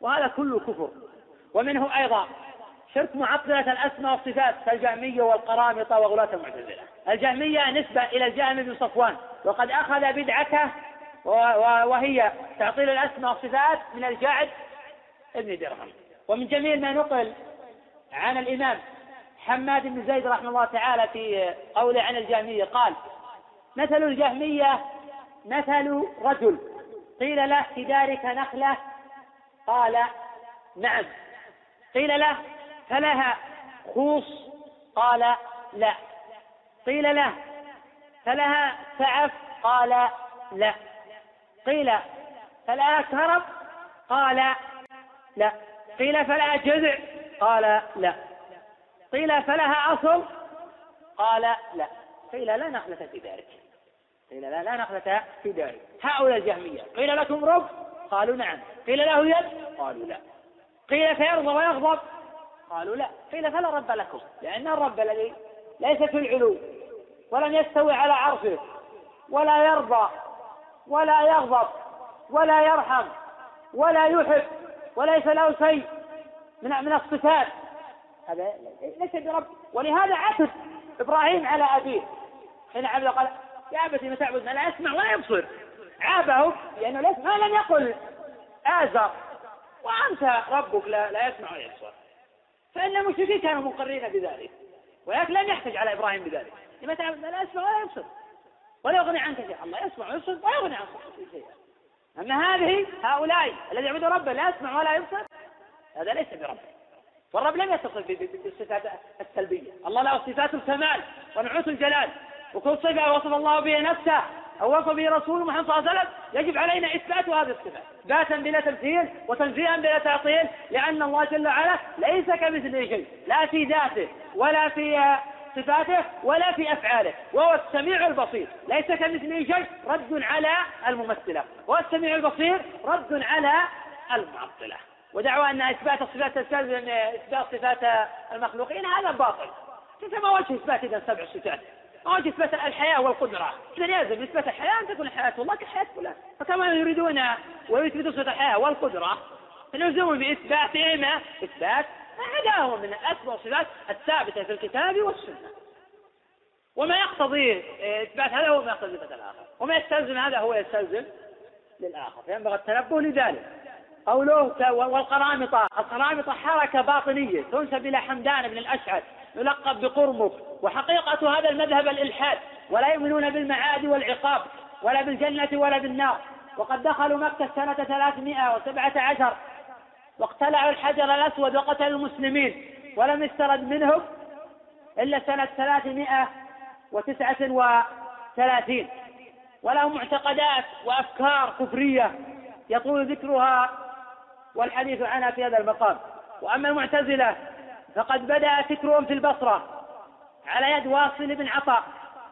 وهذا كله كفر. ومنه أيضا شرك معطلة الأسماء والصفات كالجهمية والقرامطة وغلاة المعتزلة. الجهمية نسبة إلى الجهم بن صفوان. وقد أخذ بدعته وهي تعطيل الأسماء والصفات من الجعد ابن درهم. ومن جميل ما نقل عن الإمام حماد بن زيد رحمه الله تعالى في قوله عن الجهمية قال مثل الجهمية مثل رجل. قيل له في دارك نخلة؟ قال نعم. قيل له فلها خوص؟ قال لا. قيل له فلها سعف؟ قال لا. قيل فلها كرب؟ قال لا. قيل فلها جذع؟ قال لا. قيل فلها أصل؟ قال لا. قيل لا نخلة في ذلك قيل لا لا نخلة في ذلك هؤلاء الجهمية قيل لكم رب؟ قالوا نعم. قيل له يد؟ قالوا لا. قيل فيرضى ويغضب؟ قالوا لا. قيل فلا رب لكم لأن الرب الذي ليس في العلو ولم يستوي على عرشه ولا يرضى ولا يغضب ولا يرحم ولا يحب وليس له شيء من من الصفات. هذا ليس برب. ولهذا عتب إبراهيم على أبيه. حين عبد قال يا ابتي ما تعبد ما لا يسمع ولا يبصر. عابه لأنه ليس ما لم يقل. آزر. وأنت ربك لا, لا يسمع ولا يبصر. فإن المشركين كانوا مقرين بذلك. ولكن لم يحتج على إبراهيم بذلك. لما تعبد لا يسمع ولا يبصر. ولا يغني عنك شيئا. الله يسمع ويبصر ولا يغني عنك شيئا. أما هذه هؤلاء الذي يعبد ربه لا يسمع ولا يبصر هذا ليس برب والرب لم يتصف بالصفات السلبية. الله له صفات الكمال ونعوت الجلال. وكل صفة وصف الله بها نفسه أو وصف به رسول محمد صلى الله عليه وسلم يجب علينا إثبات هذه الصفة إثباتا بلا تمثيل وتنزيها بلا تعطيل لأن الله جل وعلا ليس كمثله شيء لا في ذاته ولا في صفاته ولا في أفعاله وهو السميع البصير ليس كمثله شيء رد على الممثلة وهو السميع البصير رد على المعطلة. ودعوى أن إثبات الصفات تستلزم إثبات صفات المخلوقين هذا باطل. ما وجه إثبات إذا سبع صفات. ما وجه إثبات الحياة والقدرة. إذا يلزم إثبات الحياة أن تكون الحياة الله كحياة فلان. فكما يريدون ويثبتون صفة الحياة والقدرة فنلزمهم بإثباتهما إثبات هذا هو من الأسماء والصفات الثابتة في الكتاب والسنة. وما يقتضي إثبات هذا هو ما يقتضي إثبات الآخر. وما يستلزم هذا هو يستلزم للآخر. فينبغي التنبه لذلك. قوله والقرامطة. القرامطة حركة باطنية تنسب إلى حمدان بن الأشعث. يلقب بقرمك وحقيقة هذا المذهب الإلحاد ولا يؤمنون بالمعاد والعقاب ولا بالجنة ولا بالنار. وقد دخلوا مكة سنة 317 واقتلعوا الحجر الأسود وقتلوا المسلمين ولم يسترد منهم إلا سنة 339 ولهم معتقدات وأفكار كفرية يطول ذكرها والحديث عنها في هذا المقام. وأما المعتزلة فقد بدأ فكرهم في البصرة على يد واصل بن عطاء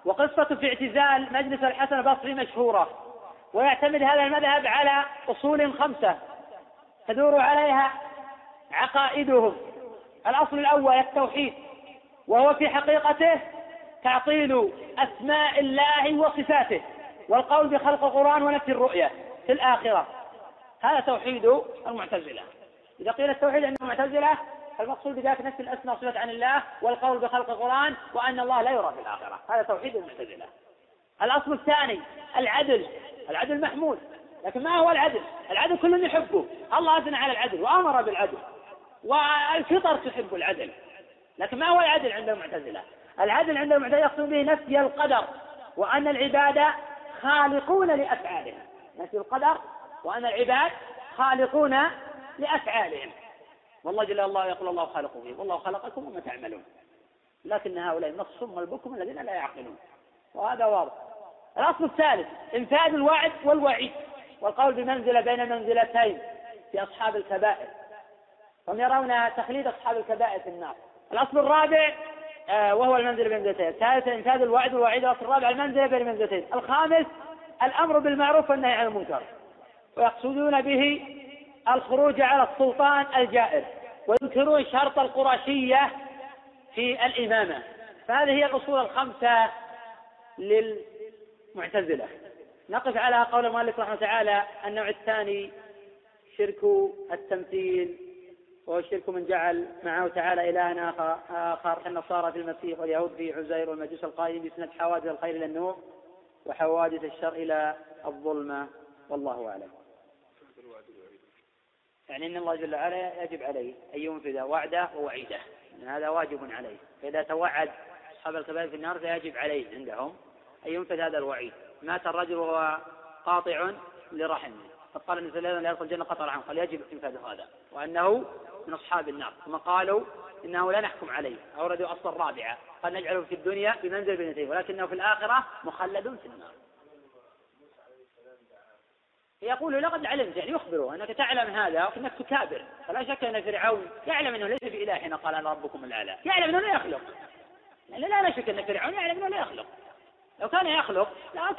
وقصة في اعتزال مجلس الحسن البصري مشهورة. ويعتمد هذا المذهب على أصول خمسة تدور عليها عقائدهم. الأصل الأول التوحيد وهو في حقيقته تعطيل أسماء الله وصفاته والقول بخلق القرآن ونفي الرؤية في الآخرة. هذا توحيد المعتزلة. إذا قيل التوحيد عند المعتزلة فالمقصود بذلك نفي الأسماء والصفات عن الله والقول بخلق القرآن وأن الله لا يرى في الآخرة. هذا توحيد المعتزلة. الأصل الثاني العدل. العدل محمود. لكن ما هو العدل؟ العدل كل يحبه. الله أثنى على العدل وأمر بالعدل. والفطر تحب العدل. لكن ما هو العدل عند المعتزلة؟ العدل عند المعتزلة يقصد به نفي القدر وأن العباد خالقون لأفعالهم. نفي القدر وأن العباد خالقون لأفعالهم. والله جل الله يقول الله خالقكم والله خلقكم وما تعملون. لكن هؤلاء النص البكم الذين لا يعقلون. وهذا واضح. الأصل الثالث إنفاذ الوعد والوعيد. والقول بمنزلة بين منزلتين في أصحاب الكبائر. هم يرون تخليد أصحاب الكبائر في النار. الأصل الرابع آه وهو المنزلة بين منزلتين. الثالث إنفاذ الوعد والوعيد. الأصل الرابع المنزلة بين منزلتين. الخامس الأمر بالمعروف والنهي عن المنكر. ويقصدون به الخروج على السلطان الجائر. وينكرون شرط القرشية في الإمامة. فهذه هي الأصول الخمسة للمعتزلة. نقف على قول المؤلف رحمه تعالى النوع الثاني شرك التمثيل وهو الشرك من جعل معه تعالى إلها آخر آخر في المسيح واليهود في عزير والمجوس القائلين بسنة حوادث الخير إلى النور وحوادث الشر إلى الظلمة. والله أعلم. يعني أن الله جل وعلا يجب عليه أن ينفذ وعده ووعيده إن هذا واجب عليه. فإذا توعد أصحاب الكبائر في النار فيجب عليه عندهم أن ينفذ هذا الوعيد. مات الرجل وهو قاطع لرحمه فقال النبي صلى الله عليه وسلم لا يدخل الجنة قطع رحمه. قال يجب إنفاذ هذا. وأنه من أصحاب النار. ثم قالوا إنه لا نحكم عليه. أوردوا أصل الرابعة قال نجعله في الدنيا بمنزل بنتين ولكنه في الآخرة مخلد في النار. يقول لقد علمت يعني يخبره أنك تعلم هذا وأنك تكابر. فلا شك أن فرعون يعلم أنه ليس باله حين قال أنا ربكم الأعلى. يعلم أنه لا يخلق. يعني لا لا شك أن فرعون يعلم أنه لا يخلق. لو كان يخلق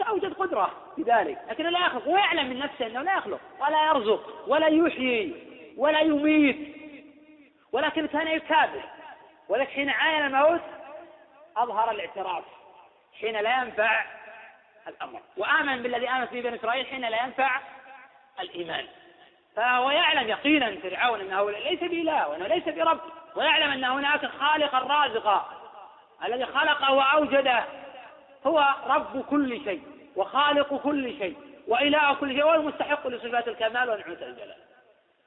أوجد قدرة في ذلك لكنه لا يخلق. ويعلم من نفسه أنه لا يخلق. ولا يرزق ولا يحيي ولا يميت. ولكن كان يكابر. ولكن حين عاين الموت أظهر الاعتراف. حين لا ينفع الأمر. وآمن بالذي آمن به بني إسرائيل حين لا ينفع الإيمان. فهو يعلم يقينا فرعون أنه ليس بإله وأنه ليس برب ويعلم ان هناك خالقا رازقا الذي خلقه وأوجده. هو رب كل شيء وخالق كل شيء وإله كل شيء والمستحق لصفات الكمال ونعمة الجلال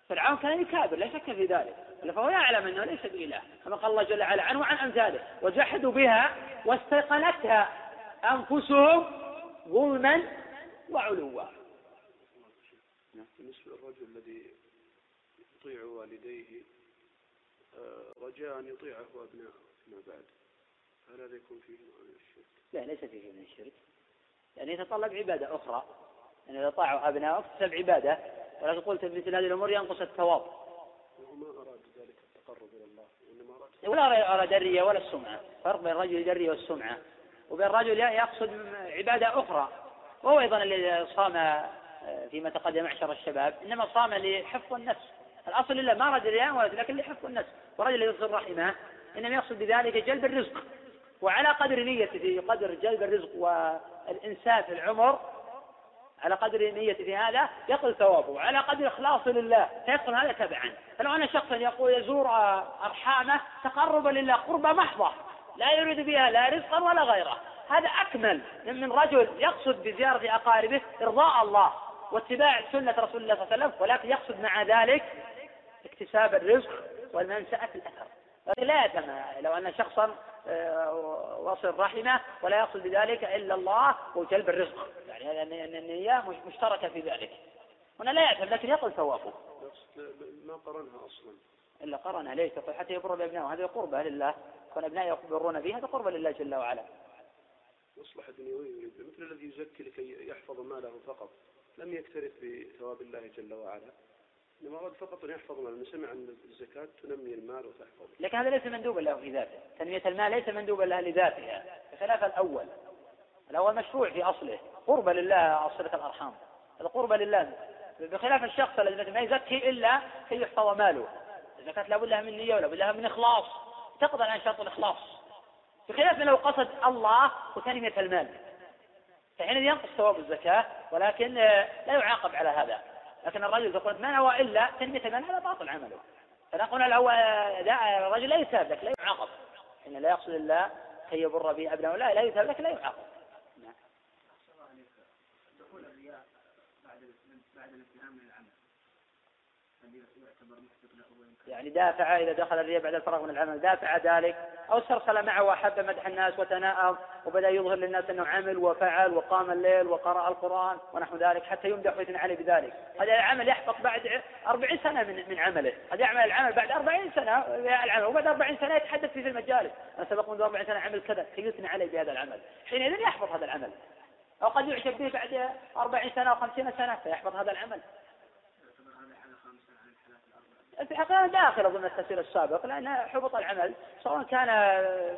فرعون كان يكابر لا شك في ذلك. فهو يعلم أنه ليس بإله. كما قال الله جل وعلا عنه وعن أمثاله وجحدوا بها واستيقنتها أنفسهم ظلما وعلوا. بالنسبة للرجل الذي يطيع والديه آه، رجاء أن يطيعه أبناءه فيما بعد. هل هذا يكون فيه نوع من الشرك؟ لا ليس فيه من الشرك. يعني يتطلب عبادة أخرى. يعني إذا طاعوا أبنائك تكتسب عبادة. ولكن قلت مثل هذه الأمور ينقص الثواب. وما أراد ذلك التقرب إلى الله وإنما أراد ولا أراد الرياء ولا السمعة. فرق بين الرجل الرياء والسمعة. وبين الرجل يقصد عبادة أخرى. وهو أيضا الذي صام آه، فيما تقدم معشر الشباب إنما صام لحفظ النفس. الأصل لله ما أراد الرياء ولا لكن لحفظ النفس. ورجل يصل رحمه إنما يقصد بذلك جلب الرزق. وعلى قدر نيته في قدر جلب الرزق والإنساف العمر على قدر نيته في هذا يقل ثوابه. وعلى قدر إخلاصه لله فيدخل هذا تبعا. فلو أن شخصا يقول يزور أرحامه تقربا لله قربة محضة. لا يريد بها لا رزقا ولا غيره. هذا أكمل من رجل يقصد بزيارة أقاربه إرضاء الله واتباع سنة رسول الله صلى الله عليه وسلم ولكن يقصد مع ذلك اكتساب الرزق والمنسأة الأثر. لا يتم لو أن شخصا آه، وصل رحمه ولا يقصد بذلك إلا الله وجلب الرزق. يعني النية مشتركة في ذلك. هنا لا يعتم لكن يقل ثوابه. ما قرنها أصلا. إلا قرنها ليس حتى يبر بأبنائه هذه قربة لله. كون أبنائه يبرون به هذا قربة لله جل وعلا. مصلحة دنيوية مثل الذي يزكي لكي يحفظ ماله فقط. لم يكترث بثواب الله جل وعلا. إنما أراد فقط أن يحفظ ماله. سمع أن الزكاة تنمي المال وتحفظه. لكن هذا ليس مندوبا له في ذاته. تنمية المال ليس مندوبا له لذاتها. بخلاف الأول. الأول مشروع في أصله. قربة لله صلة الأرحام. القربة لله. بخلاف الشخص الذي ما يزكي إلا كي يحفظ ماله. الزكاة لابد لها من نية ولابد لها من إخلاص. تقضى عن شرط الإخلاص. بخلاف لو قصد الله وتنمية المال. فحين ينقص ثواب الزكاة ولكن لا يعاقب على هذا. لكن الرجل يقول ما نوى إلا تنمية المال هذا باطل عمله. فنقول له لا الرجل لا يثاب لك لا يعاقب. إن لا يقصد الله كي يبر به أبنائه لا لا يثاب لك لا يعاقب نعم. دخول الرياء بعد بعد الانتهاء من العمل يعتبر يعني دافع إذا دخل الرياء بعد الفراغ من العمل دافع ذلك أو استرسل معه وأحب مدح الناس وتناءم وبدأ يظهر للناس أنه عمل وفعل وقام الليل وقرأ القرآن ونحو ذلك حتى يمدح ويثنى عليه بذلك. هذا العمل يحبط بعد أربعين سنة من, من عمله. هذا يعمل العمل بعد أربعين سنة العمل. وبعد أربعين سنة يتحدث فيه في المجالس. أنا سبق منذ أربعين سنة عمل كذا يثنى عليه بهذا العمل. حينئذ يحبط هذا العمل. أو قد يعجب به بعد أربعين سنة أو خمسين سنة فيحبط هذا العمل. في الحقيقة داخل ضمن التفسير السابق لأن حبط العمل سواء كان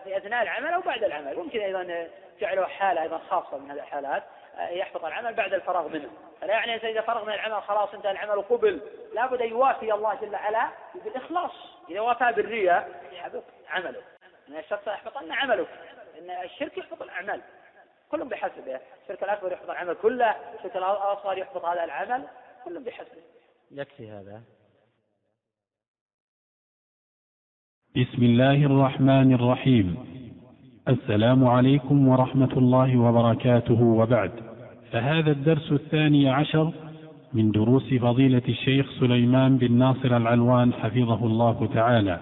في أثناء العمل أو بعد العمل. ممكن أيضا جعله حالة أيضا خاصة من هذه الحالات يحبط العمل بعد الفراغ منه. فلا يعني إذا فرغ من العمل خلاص انتهى العمل وقبل لابد أن يوافي الله جل وعلا بالإخلاص. إذا وافى بالرياء يحبط عمله. أن الشخص يحبطن عمله. إن الشرك يحبط الأعمال كلهم بحسبه. الشرك الأكبر يحبط العمل كله الشرك الأصغر يحبط هذا العمل. كلهم بحسبه. يكفي هذا. بسم الله الرحمن الرحيم. السلام عليكم ورحمة الله وبركاته. وبعد فهذا الدرس الثاني عشر من دروس فضيلة الشيخ سليمان بن ناصر العلوان حفظه الله تعالى.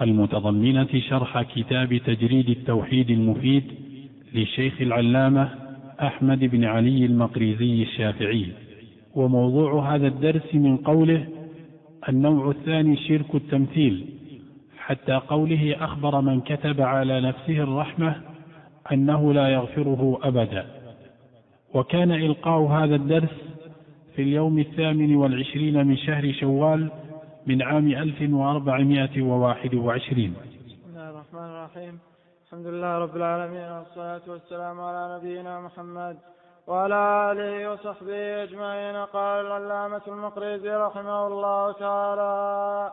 المتضمنة شرح كتاب تجريد التوحيد المفيد للشيخ العلامة أحمد بن علي المقريزي الشافعي. وموضوع هذا الدرس من قوله النوع الثاني شرك التمثيل. حتى قوله أخبر من كتب على نفسه الرحمة أنه لا يغفره أبدا. وكان إلقاء هذا الدرس في اليوم الثامن والعشرين من شهر شوال من عام 1421 بسم الله الرحمن الرحيم. الحمد لله رب العالمين والصلاة والسلام على نبينا محمد وعلى آله وصحبه أجمعين. قال العلامة المقريزي رحمه الله تعالى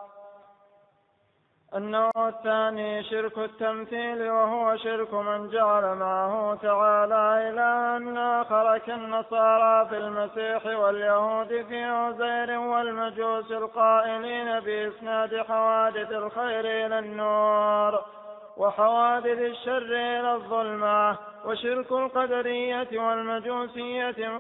النوع الثاني شرك التمثيل وهو شرك من جعل معه تعالى إلها آخر كالنصارى في المسيح واليهود في عزير والمجوس القائلين بإسناد حوادث الخير إلى النور وحوادث الشر إلى الظلمة وشرك القدرية والمجوسية.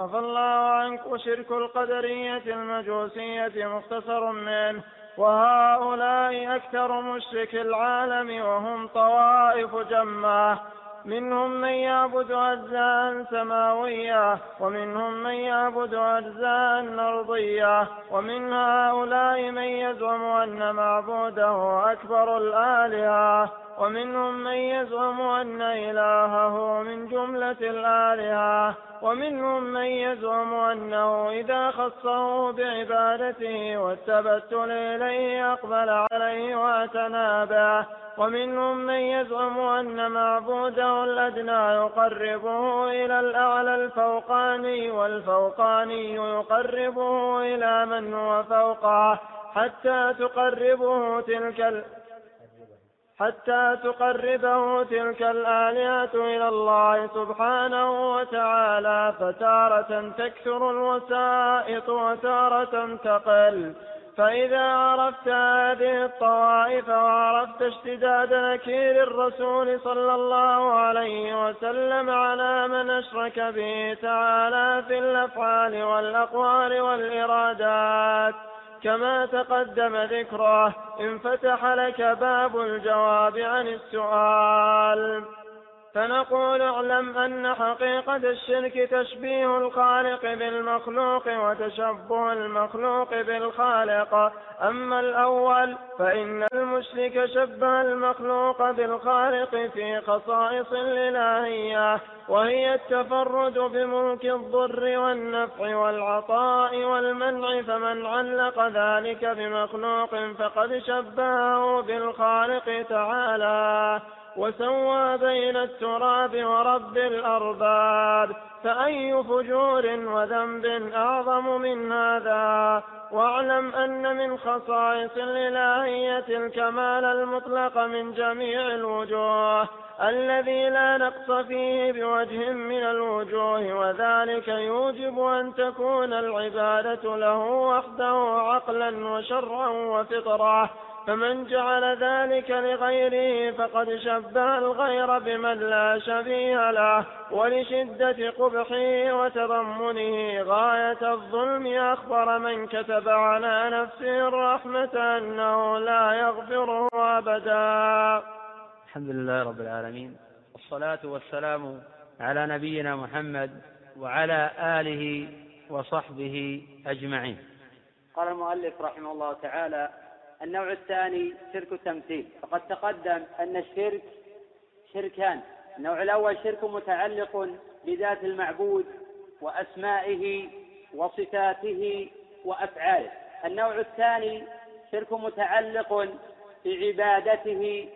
عفى الله عنك وشرك القدرية المجوسية مختصر منه. وهؤلاء أكثر مشرك العالم وهم طوائف جمة منهم من يعبد أجزاء سماوية ومنهم من يعبد أجزاء أرضية. ومن هؤلاء من يزعم أن معبوده أكبر الآلهة. ومنهم من يزعم أن إلهه من جملة الآلهة ومنهم من يزعم أنه إذا خصه بعبادته والتبتل إليه أقبل عليه واعتنى به ومنهم من يزعم أن معبوده الأدنى يقربه إلى الأعلى الفوقاني والفوقاني يقربه إلى من هو فوقه حتى تقربه تلك حتى تقربه تلك الآلهة إلى الله سبحانه وتعالى فتارة تكثر الوسائط وتارة تقل. فإذا عرفت هذه الطوائف وعرفت اشتداد نكير الرسول صلى الله عليه وسلم على من أشرك به تعالى في الأفعال والأقوال والإرادات. كما تقدم ذكره انفتح لك باب الجواب عن السؤال. فنقول اعلم أن حقيقة الشرك تشبيه الخالق بالمخلوق وتشبه المخلوق بالخالق. أما الأول فإن المشرك شبه المخلوق بالخالق في خصائص الإلهية وهي التفرد بملك الضر والنفع والعطاء والمنع فمن علق ذلك بمخلوق فقد شبهه بالخالق تعالى. وسوى بين التراب ورب الأرباب فأي فجور وذنب أعظم من هذا؟ واعلم أن من خصائص الإلهية الكمال المطلق من جميع الوجوه الذي لا نقص فيه بوجه من الوجوه وذلك يوجب أن تكون العبادة له وحده عقلا وشرعا وفطرة. فمن جعل ذلك لغيره فقد شبه الغير بمن لا شبيه له ولشدة قبحه وتضمنه غاية الظلم أخبر من كتب على نفسه الرحمة أنه لا يغفره أبدا. الحمد لله رب العالمين والصلاة والسلام على نبينا محمد وعلى آله وصحبه أجمعين. قال المؤلف رحمه الله تعالى النوع الثاني شرك التمثيل. فقد تقدم أن الشرك شركان. النوع الأول شرك متعلق بذات المعبود وأسمائه وصفاته وأفعاله. النوع الثاني شرك متعلق بعبادته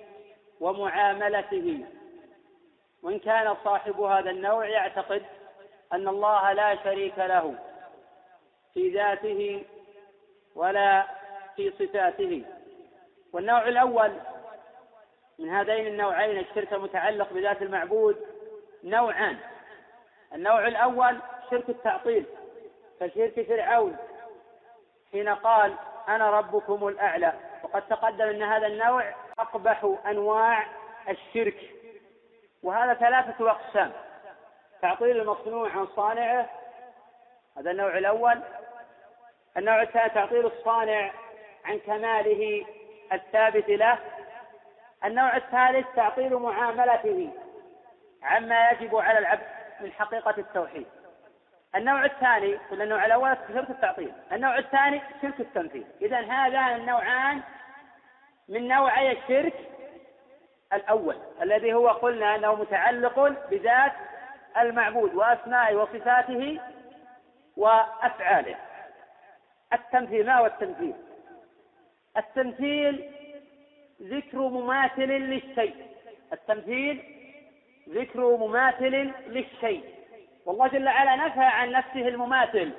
ومعاملته. وإن كان صاحب هذا النوع يعتقد أن الله لا شريك له في ذاته ولا في صفاته. والنوع الأول من هذين النوعين الشرك المتعلق بذات المعبود نوعان. النوع الأول شرك التعطيل كشرك فرعون حين قال أنا ربكم الأعلى. وقد تقدم أن هذا النوع أقبح أنواع الشرك. وهذا ثلاثة أقسام. تعطيل المصنوع عن صانعه هذا النوع الأول. النوع الثاني تعطيل الصانع عن كماله الثابت له النوع الثالث تعطيل معاملته عما يجب على العبد من حقيقة التوحيد. النوع الثاني قلنا النوع الأول شرك التعطيل النوع الثاني شرك التنفيذ. إذا هذان النوعان من نوعي الشرك الأول الذي هو قلنا أنه متعلق بذات المعبود وأسمائه وصفاته وأفعاله. التمثيل ما هو التمثيل التمثيل ذكر مماثل للشيء. التمثيل ذكر مماثل للشيء. والله جل وعلا نفى عن نفسه المماثل.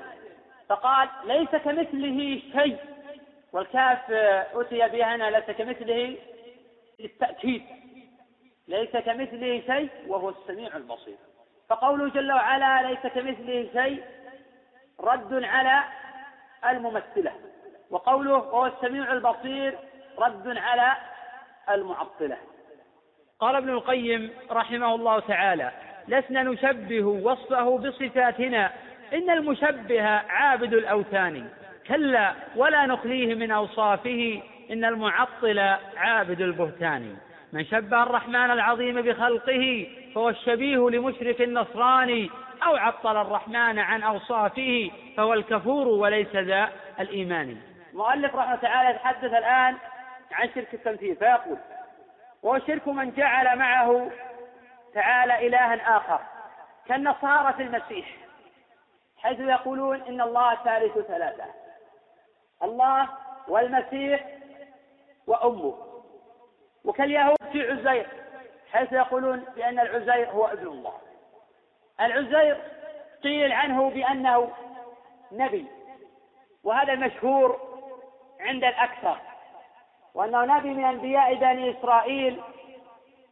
فقال ليس كمثله شيء. والكاف أتي بها هنا ليس كمثله للتأكيد. ليس كمثله شيء وهو السميع البصير. فقوله جل وعلا ليس كمثله شيء رد على الممثلة. وقوله وهو السميع البصير رد على المعطلة. قال ابن القيم رحمه الله تعالى لسنا نشبه وصفه بصفاتنا. إن المشبه عابد الأوثان. كلا ولا نخليه من أوصافه. إن المعطل عابد البهتان. من شبه الرحمن العظيم بخلقه فهو الشبيه لمشرك النصراني أو عطل الرحمن عن أوصافه فهو الكفور وليس ذا الإيمان. المؤلف رحمه تعالى يتحدث الآن عن شرك التمثيل فيقول وهو شرك من جعل معه تعالى إلها آخر كالنصارى في المسيح حيث يقولون إن الله ثالث ثلاثة الله والمسيح وأمه وكاليهود في عزير حيث يقولون بأن العزير هو ابن الله العزير قيل عنه بأنه نبي وهذا المشهور عند الأكثر. وأنه نبي من أنبياء بني إسرائيل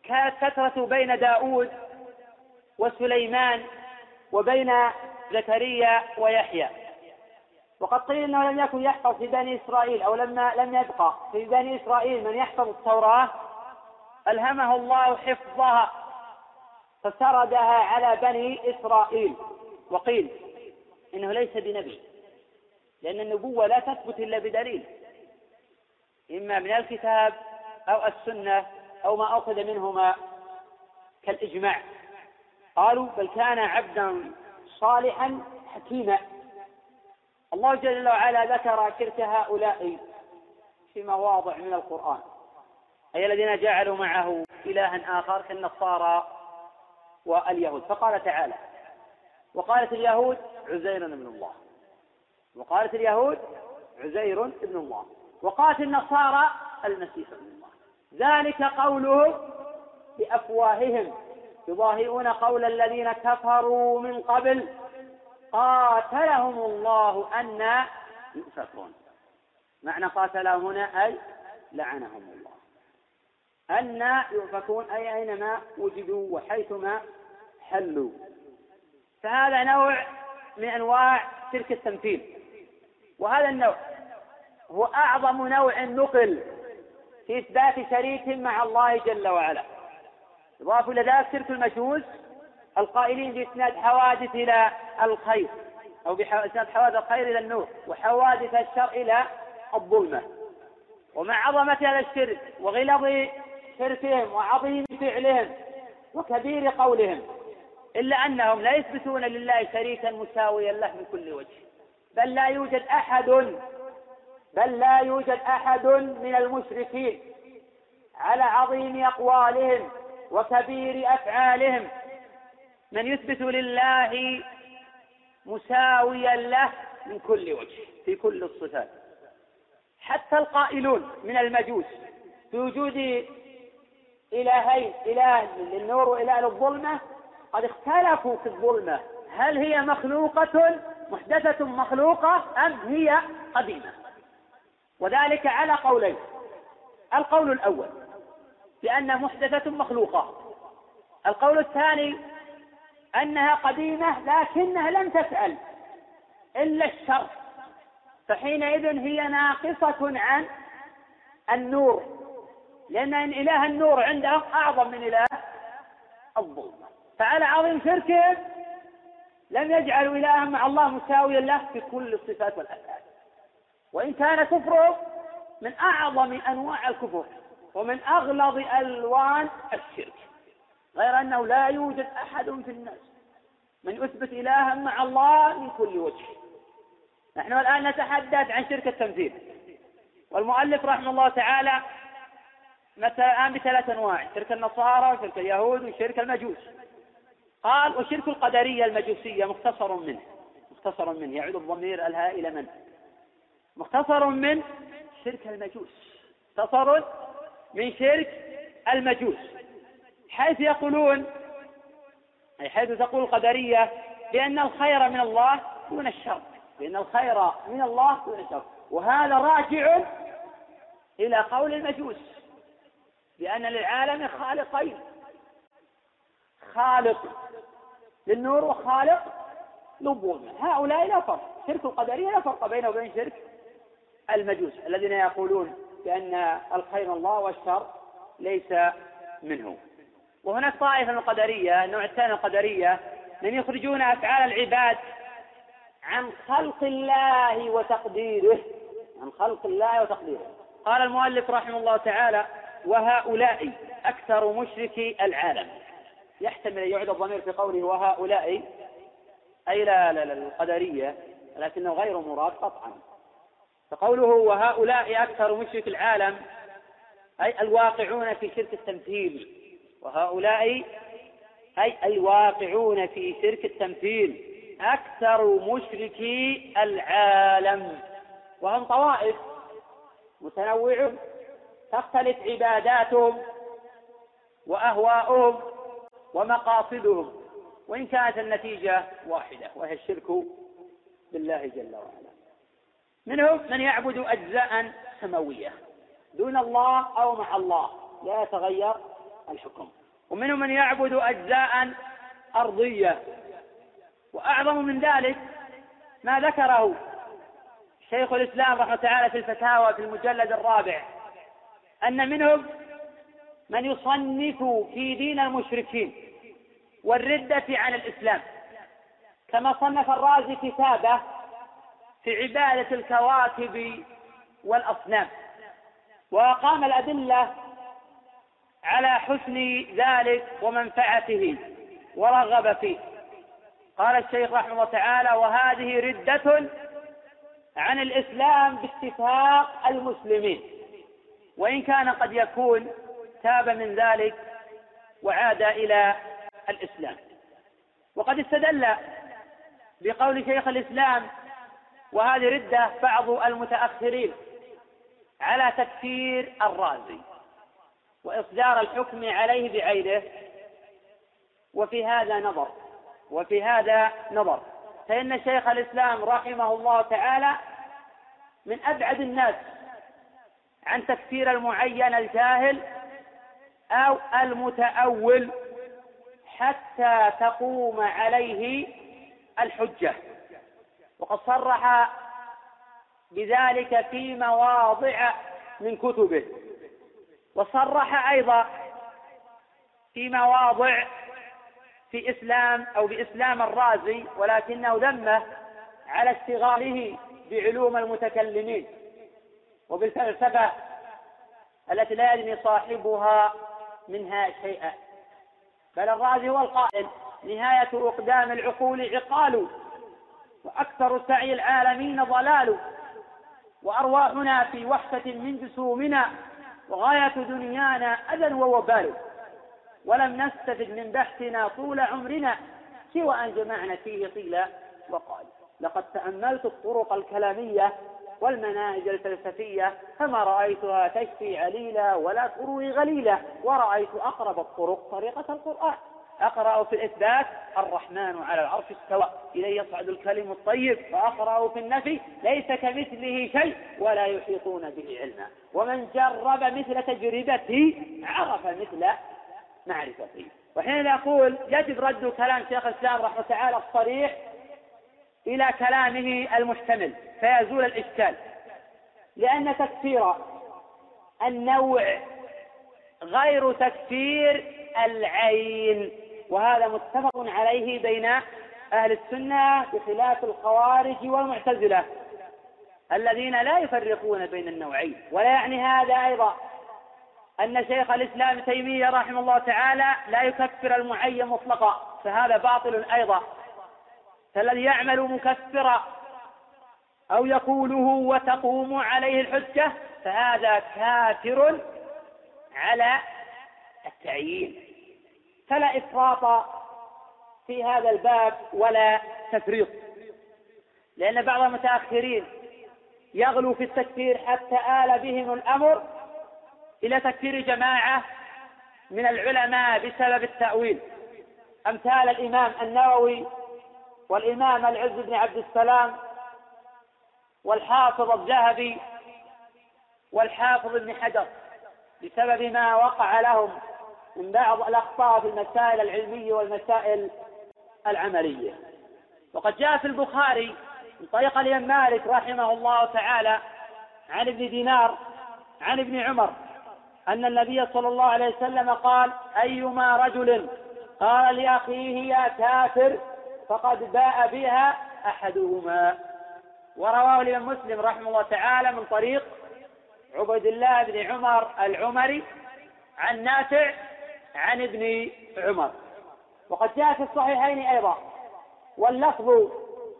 كانت فترة بين داود وسليمان وبين زكريا ويحيى. وقد قيل إنه لم يكن يحفظ في بني إسرائيل أو لما لم يبقى. في بني إسرائيل من يحفظ التوراة ألهمه الله حفظها فسردها على بني إسرائيل. وقيل إنه ليس بنبي لأن النبوة لا تثبت إلا بدليل. إما من الكتاب أو السنة أو ما أخذ منهما كالإجماع. قالوا بل كان عبدا صالحا حكيما. الله جل وعلا ذكر شرك هؤلاء في مواضع من القرآن. أي الذين جعلوا معه إلها آخر كالنصارى واليهود. فقال تعالى وقالت اليهود عزير ابن الله. وقالت اليهود عزير ابن الله. وقالت النصارى المسيح ابن الله. ذلك قوله بأفواههم يضاهئون قول الذين كفروا من قبل قاتلهم الله أن يؤفكون. معنى قاتلهم هنا أي لعنهم الله. أن يؤفكون أي أينما وجدوا وحيثما حلوا. فهذا نوع من أنواع شرك التمثيل. وهذا النوع هو أعظم نوع نقل في إثبات شريك مع الله جل وعلا. يضاف إلى ذلك شرك المجوس القائلين بإسناد حوادث إلى الخير أو بإسناد حوادث الخير إلى النور وحوادث الشر إلى الظلمة. ومع عظمة هذا الشرك وغلظ شركهم وعظيم فعلهم وكبير قولهم إلا أنهم لا يثبتون لله شريكا مساويا له من كل وجه بل لا يوجد أحد بل لا يوجد أحد من المشركين على عظيم أقوالهم وكبير أفعالهم. من يثبت لله مساويا له من كل وجه في كل الصفات. حتى القائلون من المجوس في وجود إلهين إله للنور وإله للظلمة قد اختلفوا في الظلمة. هل هي مخلوقة محدثة مخلوقة أم هي قديمة؟ وذلك على قولين. القول الأول بأن محدثة مخلوقة. القول الثاني أنها قديمة لكنها لم تسأل إلا الشر. فحينئذ هي ناقصة عن النور. لأن إله النور عندهم أعظم من إله الظلمة. فعلى عظيم شركهم لم يجعلوا إلها مع الله مساويا له في كل الصفات والأفعال. وإن كان كفرهم من أعظم أنواع الكفر ومن أغلظ ألوان الشرك غير أنه لا يوجد أحد في الناس من يثبت إلها مع الله من كل وجه. نحن الآن نتحدث عن شرك التمثيل والمؤلف رحمه الله تعالى مثل الآن بثلاث أنواع شرك النصارى وشرك اليهود وشرك المجوس. قال وشرك القدرية المجوسية مختصر منه مختصر منه يعود الضمير الهاء إلى من مختصر من شرك المجوس. مختصر من شرك المجوس. حيث يقولون أي حيث تقول القدرية بأن الخير من الله دون الشر. بأن الخير من الله دون الشر. وهذا راجع إلى قول المجوس. بأن للعالم خالقين. خالق للنور وخالق للظلمة. هؤلاء لا فرق. شرك القدرية لا فرق بينه وبين شرك المجوس الذين يقولون بأن الخير الله والشر ليس منه. وهناك طائفة من القدرية النوع الثاني القدرية من يخرجون أفعال العباد عن خلق الله وتقديره. عن خلق الله وتقديره. قال المؤلف رحمه الله تعالى وهؤلاء أكثر مشركي العالم. يحتمل أن يعد الضمير في قوله وهؤلاء أي لا لا لا القدرية لكنه غير مراد قطعا. فقوله وهؤلاء أكثر مشرك العالم أي الواقعون في شرك التمثيل. وهؤلاء أي الواقعون في شرك التمثيل. أكثر مشركي العالم. وهم طوائف متنوعة تختلف عباداتهم وأهواؤهم ومقاصدهم. وإن كانت النتيجة واحدة وهي الشرك بالله جل وعلا. منهم من يعبد أجزاء سماوية دون الله أو مع الله لا يتغير الحكم. ومنهم من يعبد أجزاء أرضية. وأعظم من ذلك ما ذكره شيخ الإسلام رحمة تعالى في الفتاوى في المجلد الرابع أن منهم من يصنف في دين المشركين والردة عن الإسلام. كما صنف الرازي كتابه في عبادة الكواكب والأصنام. وأقام الأدلة على حسن ذلك ومنفعته ورغب فيه. قال الشيخ رحمه الله تعالى وهذه ردة عن الإسلام باتفاق المسلمين. وإن كان قد يكون تاب من ذلك وعاد إلى الإسلام. وقد استدل بقول شيخ الإسلام وهذه ردة بعض المتأخرين على تكفير الرازي وإصدار الحكم عليه بعينه. وفي هذا نظر وفي هذا نظر. فإن شيخ الإسلام رحمه الله تعالى من أبعد الناس عن تكفير المعين الجاهل أو المتأول حتى تقوم عليه الحجة. وقد صرح بذلك في مواضع من كتبه. وصرح أيضا في مواضع في إسلام أو بإسلام الرازي ولكنه ذمه على اشتغاله بعلوم المتكلمين. وبالفلسفة التي لا يدري صاحبها منها شيئا. بل الرازي هو القائل نهاية أقدام العقول عقال وأكثر سعي العالمين ضلال. وأرواحنا في وحشة من جسومنا وغاية دنيانا أذى ووبال. ولم نستفد من بحثنا طول عمرنا سوى أن جمعنا فيه طيلا وقال لقد تأملت الطرق الكلامية والمناهج الفلسفية فما رأيتها تشفي عليلا ولا تروي غليلا ورأيت أقرب الطرق طريقة القرآن. أقرأ في الإثبات الرحمن على العرش استوى. إليه يصعد الكلم الطيب وأقرأ في النفي ليس كمثله شيء ولا يحيطون به علما. ومن جرب مثل تجربته عرف مثل معرفته وحين أقول يجب رد كلام شيخ الإسلام رحمه تعالى الصريح إلى كلامه المحتمل فيزول الإشكال. لأن تكفير النوع غير تكفير العين. وهذا متفق عليه بين أهل السنة بخلاف الخوارج والمعتزلة الذين لا يفرقون بين النوعين. ولا يعني هذا أيضا أن شيخ الإسلام تيمية رحمه الله تعالى لا يكفر المعين مطلقا فهذا باطل أيضا. فالذي يعمل مكفرا أو يقوله وتقوم عليه الحجة فهذا كافر على التعيين. فلا إفراط في هذا الباب ولا تفريط. لأن بعض المتأخرين يغلو في التكفير حتى آل بهم الأمر إلى تكفير جماعة من العلماء بسبب التأويل. أمثال الإمام النووي والإمام العز بن عبد السلام والحافظ الذهبي والحافظ ابن حجر بسبب ما وقع لهم من بعض الأخطاء في المسائل العلمية والمسائل العملية. وقد جاء في البخاري من طريق الإمام مالك رحمه الله تعالى عن ابن دينار عن ابن عمر أن النبي صلى الله عليه وسلم قال أيما رجل قال لأخيه يا كافر فقد باء بها أحدهما. ورواه الإمام مسلم رحمه الله تعالى من طريق عبد الله بن عمر العمري عن نافع عن ابن عمر. وقد جاء في الصحيحين أيضا واللفظ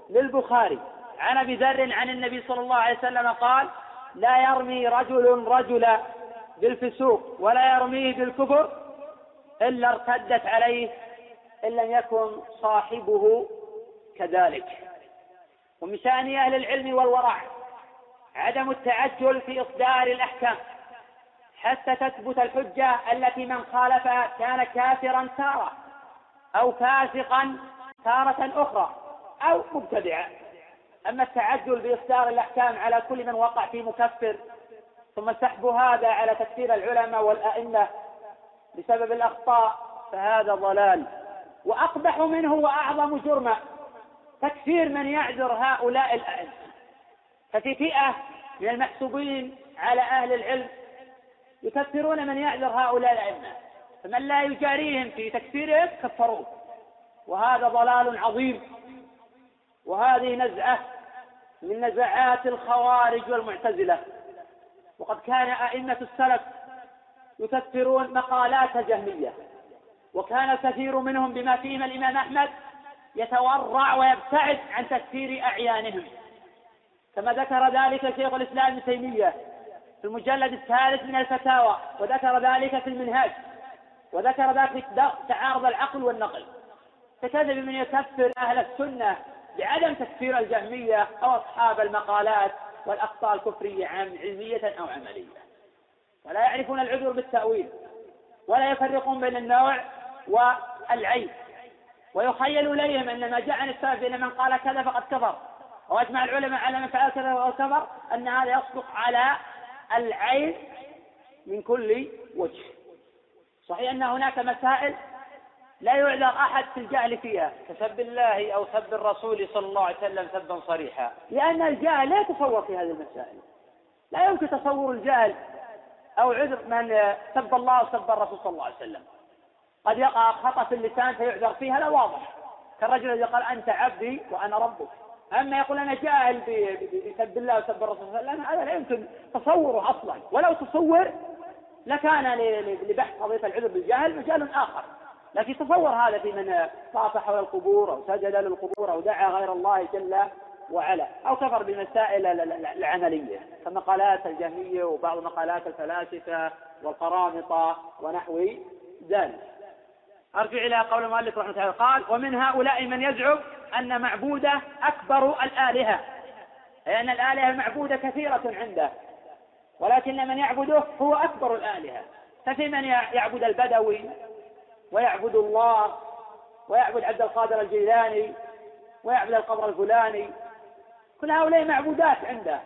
للبخاري. عن أبي ذر عن النبي صلى الله عليه وسلم قال لا يرمي رجل رجلا بالفسوق ولا يرميه بالكفر إلا ارتدت عليه إن لم يكن صاحبه كذلك. ومن شأن أهل العلم والورع عدم التعجل في إصدار الأحكام. حتى تثبت الحجة التي من خالفها كان كافرا تارة أو فاسقا تارة أخرى أو مبتدعا. أما التعجل بإصدار الأحكام على كل من وقع في مكفر ثم سحب هذا على تكفير العلماء والأئمة بسبب الأخطاء فهذا ضلال. وأقبح منه وأعظم جرما تكفير من يعذر هؤلاء الأئمة. ففي فئة من المحسوبين على أهل العلم يكفرون من يعذر هؤلاء الأئمة. فمن لا يجاريهم في تكفيرهم كفروه. وهذا ضلال عظيم. وهذه نزعة من نزعات الخوارج والمعتزلة. وقد كان أئمة السلف يكفرون مقالات الجهمية وكان الكثير منهم بما فيهم الإمام أحمد يتورع ويبتعد عن تكفير أعيانهم. كما ذكر ذلك شيخ الإسلام ابن تيمية في المجلد الثالث من الفتاوى وذكر ذلك في المنهاج وذكر ذلك تعارض العقل والنقل. فكذب من يكفر أهل السنة بعدم تكفير الجهمية أو أصحاب المقالات والأخطاء الكفرية علمية أو عملية. ولا يعرفون العذر بالتأويل ولا يفرقون بين النوع والعين. ويخيل إليهم أن ما جاء عن السلف أن من قال كذا فقد كفر. وأجمع العلماء على من فعل كذا فقد كفر أن هذا يصدق على العين من كل وجه. صحيح أن هناك مسائل لا يعذر أحد في الجهل فيها. كسب الله أو سب الرسول صلى الله عليه وسلم سبا صريحا. لأن الجاهل لا يتصور في هذه المسائل. لا يمكن تصور الجاهل أو عذر من سب الله وسب الرسول صلى الله عليه وسلم. قد يقع خطأ في اللسان فيعذر فيها. لا واضح. كالرجل الذي قال أنت عبدي وأنا ربك. أما يقول أنا جاهل بسب الله وسب الرسول صلى الله عليه وسلم هذا لا يمكن تصوره أصلا. ولو تصور لكان لبحث قضية العذر بالجهل مجال آخر. لكن تصور هذا في من طاف حول القبور أو سجد للقبور أو دعا غير الله جل وعلا أو كفر بالمسائل العملية كمقالات الجهمية وبعض مقالات الفلاسفة والقرامطة ونحو ذلك. أرجع إلى قول المؤلف رحمه الله قال ومن هؤلاء من يزعم أن معبوده أكبر الآلهة أي أن الآلهة المعبودة كثيرة عنده ولكن من يعبده هو أكبر الآلهة. ففي من يعبد البدوي ويعبد الله ويعبد عبد القادر الجيلاني ويعبد القبر الفلاني. كل هؤلاء معبودات عنده.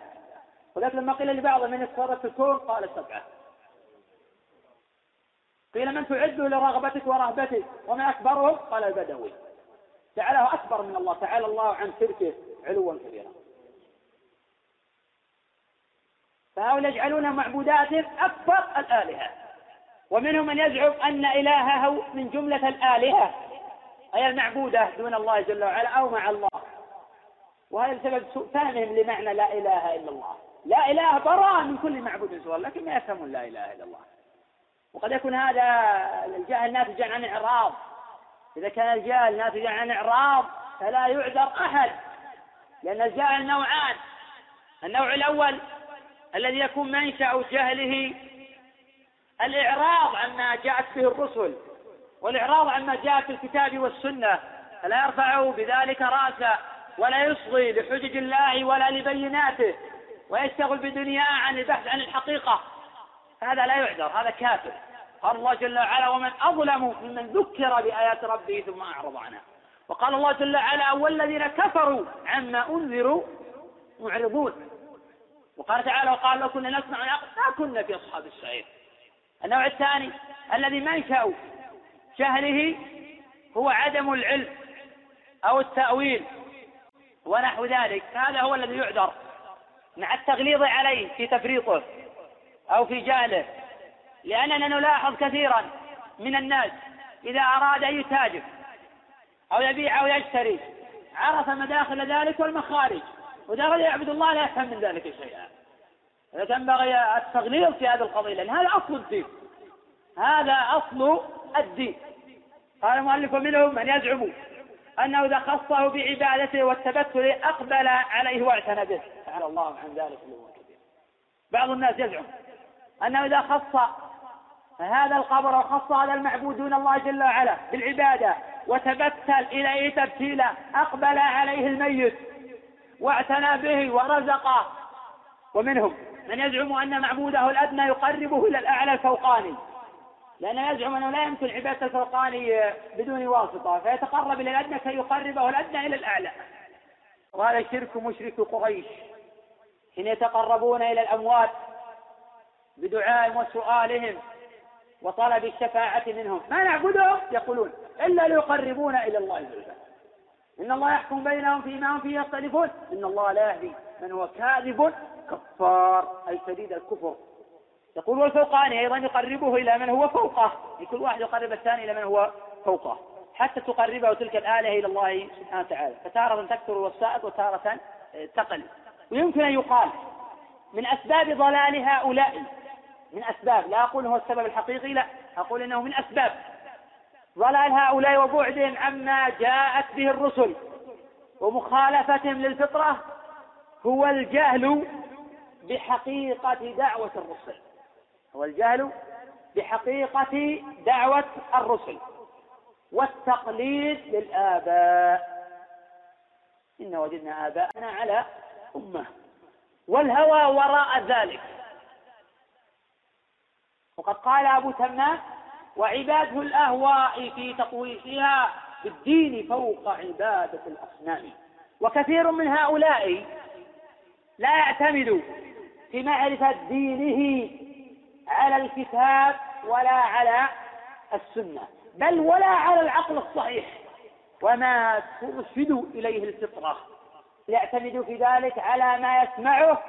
ولكن لما قيل لبعض من في الكون قال سبعة قيل من تعده لرغبتك ورهبتك وما أكبرهم؟ قال البدوي. جعله أكبر من الله تعالى الله عن شركه علوا كبيرا. فهؤلاء يجعلون معبودات أكبر الآلهة. ومنهم من يزعم أن إلهه من جملة الآلهة أي المعبودة دون الله جل وعلا أو مع الله. وهذا بسبب سوء فهمهم لمعنى لا إله إلا الله. لا إله براء من كل معبود سوى لكن ما يفهمون لا إله إلا الله. وقد يكون هذا الجهل ناتجا عن إعراض. إذا كان الجهل ناتجا عن إعراض فلا يعذر أحد لأن الجهل نوعان. النوع الأول الذي يكون منشأ جهله الإعراض عما جاءت به الرسل والإعراض عما جاء في الكتاب والسنة. فلا يرفعه بذلك رأسا ولا يصغي لحجج الله ولا لبيناته ويشتغل بدنياه عن البحث عن الحقيقة. هذا لا يعذر هذا كافر. قال الله جل وعلا ومن أظلم ممن ذكر بآيات ربه ثم أعرض عنها. وقال الله جل وعلا والذين كفروا عما أنذروا معرضون. وقال تعالى وقال لو كنا نسمع ما كنا في أصحاب السعير. النوع الثاني الذي منشأ جهله هو عدم العلم أو التأويل ونحو ذلك هذا هو الذي يعذر مع التغليظ عليه في تفريطه أو في جهله. لأننا نلاحظ كثيرا من الناس إذا أراد أن يتاجر أو يبيع أو يشتري عرف مداخل ذلك والمخارج. وإذا يعبد الله لا يفهم من ذلك شيئا. ينبغي التغليظ في هذه القضية لأن هذا أصل الدين. هذا أصل الدين. قال المؤلف منهم من يزعم أنه إذا خصه بعبادته والتبتل أقبل عليه واعتنى به. تعالى الله عن ذلك بعض الناس يزعم أنه إذا خص هذا القبر وخص هذا المعبود دون الله جل وعلا بالعبادة. وتبتل إليه تبتيلا. أقبل عليه الميت. واعتنى به ورزقه. ومنهم من يزعم أن معبوده الأدنى يقربه إلى الأعلى الفوقاني. لأنه يزعم أنه لا يمكن عبادة الفوقاني بدون واسطة. فيتقرب إلى الأدنى كي يقربه الأدنى إلى الأعلى. وهذا شرك مشرك قريش. حين يتقربون إلى الأموات بدعائهم وسؤالهم وطلب الشفاعة منهم. ما نعبدهم؟ يقولون. إلا ليقربونا إلى الله زلفى إن الله يحكم بينهم فيما هم فيه يختلفون. إن الله لا يهدي من هو كاذب كفار أي شديد الكفر. يقول والفوقاني أيضا يقربه إلى من هو فوقه. كل واحد يقرب الثاني إلى من هو فوقه. حتى تقربه تلك الآلة إلى الله سبحانه وتعالى. فتارة تكثر الوسائط وتارة تقل. ويمكن أن يقال من أسباب ضلال هؤلاء من أسباب. لا أقول هو السبب الحقيقي لا. أقول إنه من أسباب. ضلال هؤلاء وبعدهم عما جاءت به الرسل. ومخالفتهم للفطرة هو الجهل بحقيقة دعوة الرسل. هو الجهل بحقيقة دعوة الرسل. والتقليد للآباء. إن وجدنا آباءنا على أمة. والهوى وراء ذلك. وقد قال أبو تمام وعباده الأهواء في تطويشها بالدين فوق عبادة الأصنام. وكثير من هؤلاء لا يعتمد في معرفة دينه على الكتاب ولا على السنة بل ولا على العقل الصحيح. وما ترشد إليه الفطرة. يعتمد في ذلك على ما يسمعه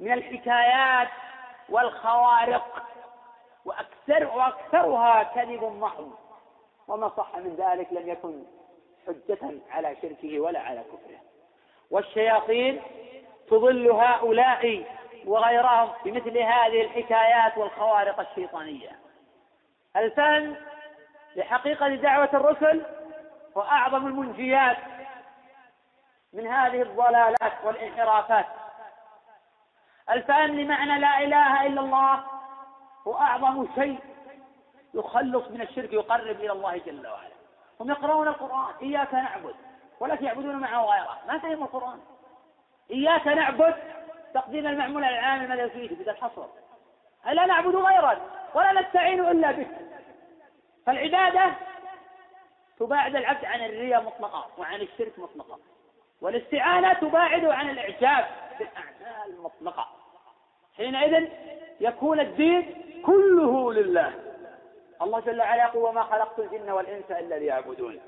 من الحكايات والخوارق. وأكثر وأكثرها كذب محض وما صح من ذلك لم يكن حجة على شركه ولا على كفره. والشياطين تضل هؤلاء وغيرهم بمثل هذه الحكايات والخوارق الشيطانية. الفهم لحقيقة دعوة الرسل هو أعظم المنجيات من هذه الضلالات والانحرافات. الفهم لمعنى لا إله إلا الله هو أعظم شيء يخلص من الشرك يقرب إلى الله جل وعلا. هم يقرؤون القرآن إياك نعبد. ولكن يعبدون معه غيره. ما فهموا القرآن. إياك نعبد تقديم المعمول على العامل ماذا فيه بدأ الحصر. لا نعبد غيرك ولا نستعين إلا بك فالعبادة تباعد العبد عن الرياء مطلقا وعن الشرك مطلقا. والاستعانة تباعده عن الإعجاب بالأعمال مطلقا. حينئذ يكون الدين كله لله. الله جل وعلا يقول وما خلقت الجن والإنس إلا ليعبدون.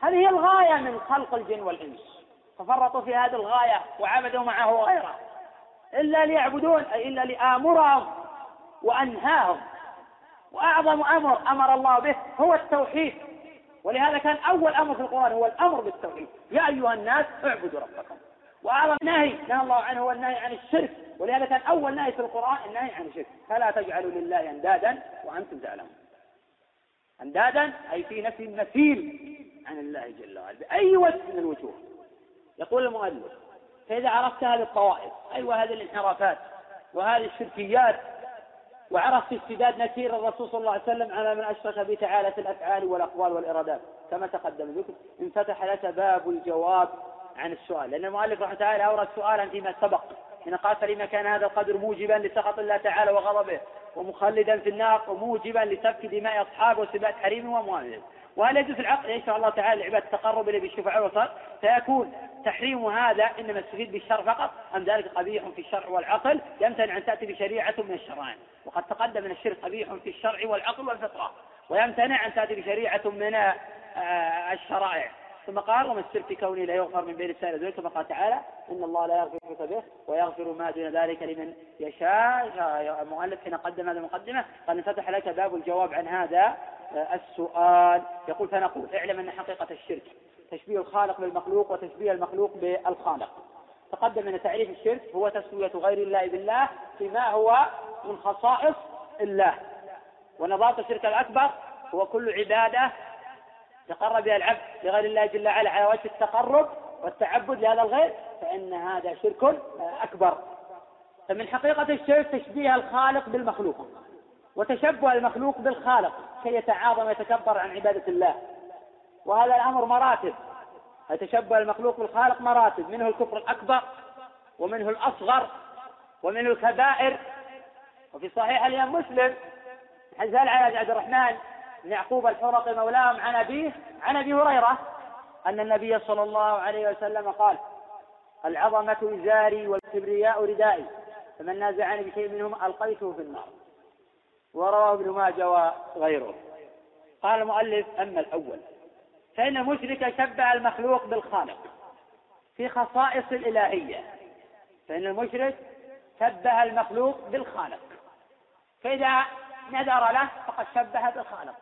هذه هي الغاية من خلق الجن والإنس. تفرطوا في هذه الغاية وعبدوا معه غيره. إلا ليعبدون أي إلا لآمرهم وأنهاهم. وأعظم أمر أمر الله به هو التوحيد. ولهذا كان أول أمر في القرآن هو الأمر بالتوحيد. يا أيها الناس اعبدوا ربكم. وأعظم نهي نهى الله عنه هو النهي عن الشرك ولهذا كان أول نهي في القرآن النهي عن الشرك. فلا تجعلوا لله أندادا وأنتم تعلمون. أندادا أي في نفي المثيل عن الله جل وعلا بأي وجه من الوجوه. يقول المؤلف فإذا عرفت هذه الطوائف أيوة هذه الانحرافات وهذه الشركيات وعرفت اشتداد نكير الرسول صلى الله عليه وسلم على من أشرك به تعالى في الأفعال والأقوال والإرادات كما تقدم ذكر انفتح لك باب الجواب عن السؤال. لأن المؤلف رحمه تعالى أورد سؤالا فيما سبق. حين قال فلما كان هذا القدر موجبا لسخط الله تعالى وغضبه ومخلدا في النار وموجبا لسفك دماء أصحابه وسبات حريم وأموالهم. وهل يجوز العقل؟ شاء الله تعالى لعباد التقرب إليه بالشفعاء والصلاه فيكون تحريم هذا إنما استفيد بالشرع فقط أم ذلك قبيح في الشرع والعقل؟ يمتنع أن تأتي بشريعة من الشرائع. وقد تقدم أن الشرك قبيح في الشرع والعقل والفطرة. ويمتنع أن تأتي بشريعة من آه، الشرائع. ثم قال وما السر في كونه لا يغفر من بين السائل ذلك كما قال تعالى إن الله لا يغفر الشرك به ويغفر ما دون ذلك لمن يشاء. المؤلف حين قدم هذه المقدمة قال انفتح لك باب الجواب عن هذا آه، السؤال. يقول فنقول اعلم أن حقيقة الشرك تشبيه الخالق بالمخلوق وتشبيه المخلوق بالخالق. تقدم أن تعريف الشرك هو تسوية غير الله بالله فيما هو من خصائص الله. ونظاره الشرك الأكبر هو كل عبادة تقرب بها العبد لغير الله جل وعلا على وجه التقرب والتعبد لهذا الغير فإن هذا شرك أكبر. فمن حقيقة الشرك تشبيه الخالق بالمخلوق وتشبه المخلوق بالخالق كي يتعاظم ويتكبر عن عبادة الله. وهذا الأمر مراتب. يتشبه المخلوق بالخالق مراتب. منه الكفر الأكبر ومنه الأصغر ومنه الكبائر. وفي صحيح الإمام مسلم حديث على عبد الرحمن يعقوب الحرقي مولاهم عن أبيه عن أبي هريرة أن النبي صلى الله عليه وسلم قال العظمة إزاري والكبرياء ردائي فمن نازعني بشيء منهم ألقيته في النار. ورواه ابن ماجه وغيره. قال المؤلف أما الأول فإن المشرك شبه المخلوق بالخالق في خصائص الإلهية فإن المشرك شبه المخلوق بالخالق فإذا نذر له فقد شبه بالخالق.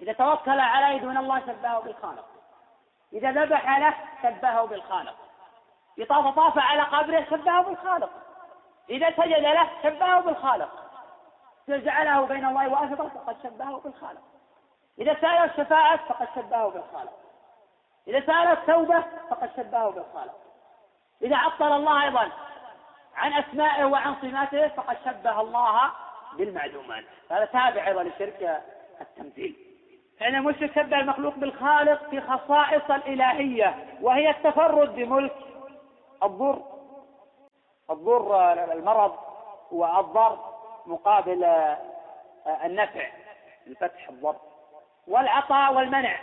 إذا توكل على دون الله شبهه بالخالق. إذا ذبح له شبهه بالخالق. إذا طاف على قبره شبهه بالخالق. إذا سجد له شبهه بالخالق. جعله بين الله واسطة فقد شبهه بالخالق. إذا سأل الشفاعة فقد شبهه بالخالق. إذا سأل التوبة فقد شبهه بالخالق. إذا عطل الله أيضا عن أسمائه وعن صفاته فقد شبه الله بالمعلومات. هذا تابع أيضا لشرك التمثيل. فإن المشرك شبه المخلوق بالخالق في خصائص الإلهية وهي التفرد بملك الضر. الضر المرض والضر مقابل النفع الفتح الضر والعطاء والمنع.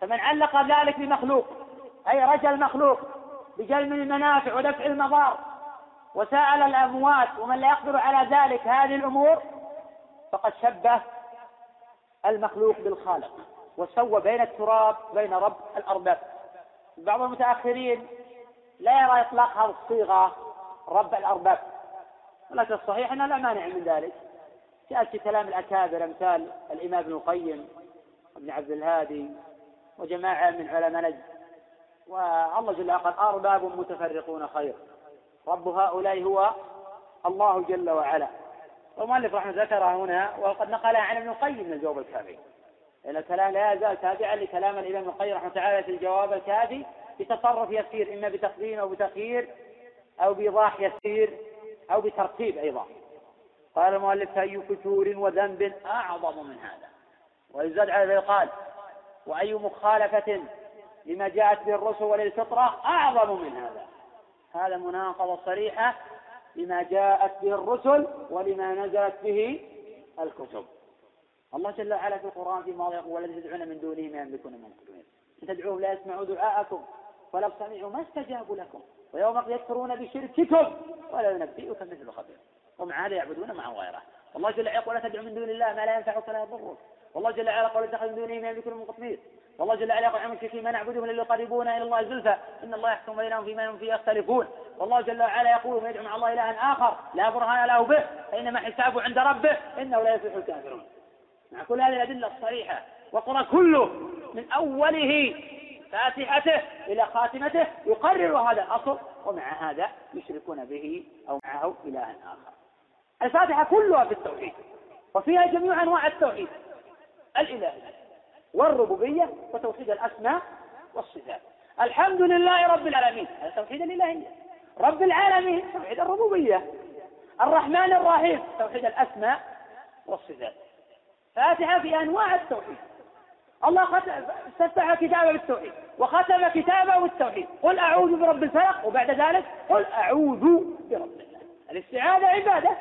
فمن علق ذلك بمخلوق أي رجى المخلوق بجلب المنافع ودفع المضار وسأل الأموات ومن لا يقدر على ذلك هذه الأمور فقد شبه المخلوق بالخالق وسوى بين التراب وبين رب الأرباب بعض المتأخرين لا يرى إطلاق هذه الصيغة رب الأرباب ولكن الصحيح أنه لا مانع من ذلك. جاءت في كلام الأكابر أمثال الإمام ابن القيم وابن عبد الهادي وجماعة من علماء نجد. والله جل وعلا أرباب متفرقون خير. رب هؤلاء هو الله جل وعلا. والمؤلف رحمه ذكرها هنا وقد نقلها عن ابن القيم من الجواب الكافي. لأن الكلام لا يزال تابعا لكلام الإمام ابن القيم رحمه تعالى في الجواب الكافي بتصرف يسير إما بتقديم أو بتخيير أو بإيضاح يسير أو بترتيب أيضا. قال المؤلف فأي فتور وذنب أعظم من هذا؟ ويزاد على قال وأي مخالفة لما جاءت به الرسل وللفطرة أعظم من هذا؟ هذا مناقضة صريحة لما جاءت به الرسل ولما نزلت به الكتب. الله جل وعلا في القرآن في ماضي يقول والذين تدعون من دونه ما يملكون من إن تدعوهم لا يسمعوا دعاءكم ولو سمعوا ما استجابوا لكم ويوم يكفرون بشرككم ولا ينبئك مثل خبير. ومع هذا يعبدون مع غيره. والله جل وعلا يقول لا تدعو من دون الله ما لا ينفعك ولا يضرك. والله جل وعلا يقول اتخذ من دونه ما يملكون من قطمير. والله جل وعلا يقول عن المشركين ما نعبدهم إلا ليقربونا إلى الله زلفى. إن الله يحكم بينهم فيما هم فيه يختلفون. والله جل وعلا يقول من يدعو مع الله إلها آخر لا برهان له به فإنما حسابه عند ربه إنه لا يفلح الكافرون. مع كل هذه الأدلة الصريحة والقران كله من أوله فاتحته إلى خاتمته يقرر هذا الأصل ومع هذا يشركون به أو معه إلها آخر. الفاتحة كلها في التوحيد وفيها جميع أنواع التوحيد. الالهيه والربوبية وتوحيد الأسماء والصفات. الحمد لله رب العالمين. هذا توحيد الإلهية. رب العالمين توحيد الربوبية. الرحمن الرحيم توحيد الأسماء والصفات. فاتحة في أنواع التوحيد. الله استفتح كتابه بالتوحيد وختم كتابه بالتوحيد. قل أعوذ برب الفلق وبعد ذلك قل أعوذ برب الله الاستعاذة عبادة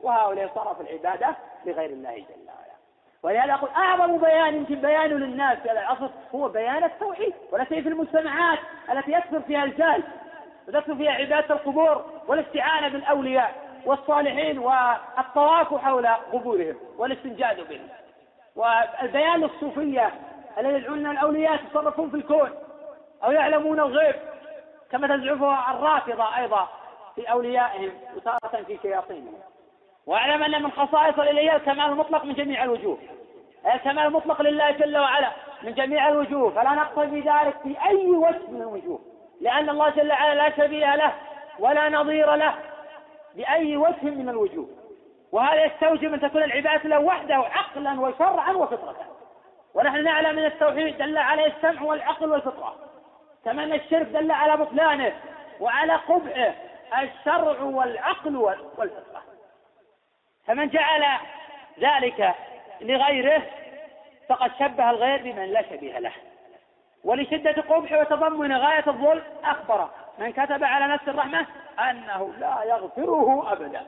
وهؤلاء صرفوا العبادة لغير الله جل وعلا. ولهذا أقول أعظم بيان يمكن بيانه للناس في هذا العصر هو بيان التوحيد ولا في المجتمعات التي يكثر فيها الجهل وتكثر فيها عبادة القبور والاستعانة بالأولياء والصالحين والطواف حول قبورهم والاستنجاد بهم. والبيان للصوفية الذين يدعون الأولياء يتصرفون في الكون أو يعلمون الغيب كما تزعمه الرافضة أيضا في أوليائهم وتارة في شياطينهم. واعلم أن من خصائص الإلهية الكمال المطلق من جميع الوجوه. الكمال المطلق لله جل وعلا من جميع الوجوه. فلا نقتضي ذلك في أي وجه من الوجوه. لأن الله جل وعلا لا شبيه له ولا نظير له بأي وجه من الوجوه. وهذا يستوجب أن تكون العبادة له وحده عقلا وشرعا وفطرة. ونحن نعلم أن التوحيد دل عليه السمع والعقل والفطرة. كما أن الشرك دل على بطلانه وعلى قبحه الشرع والعقل والفطرة. فمن جعل ذلك لغيره فقد شبه الغير بمن لا شبيه له. ولشدة قبح وتضمن غاية الظلم أخبر من كتب على نفس الرحمة أنه لا يغفره أبدا.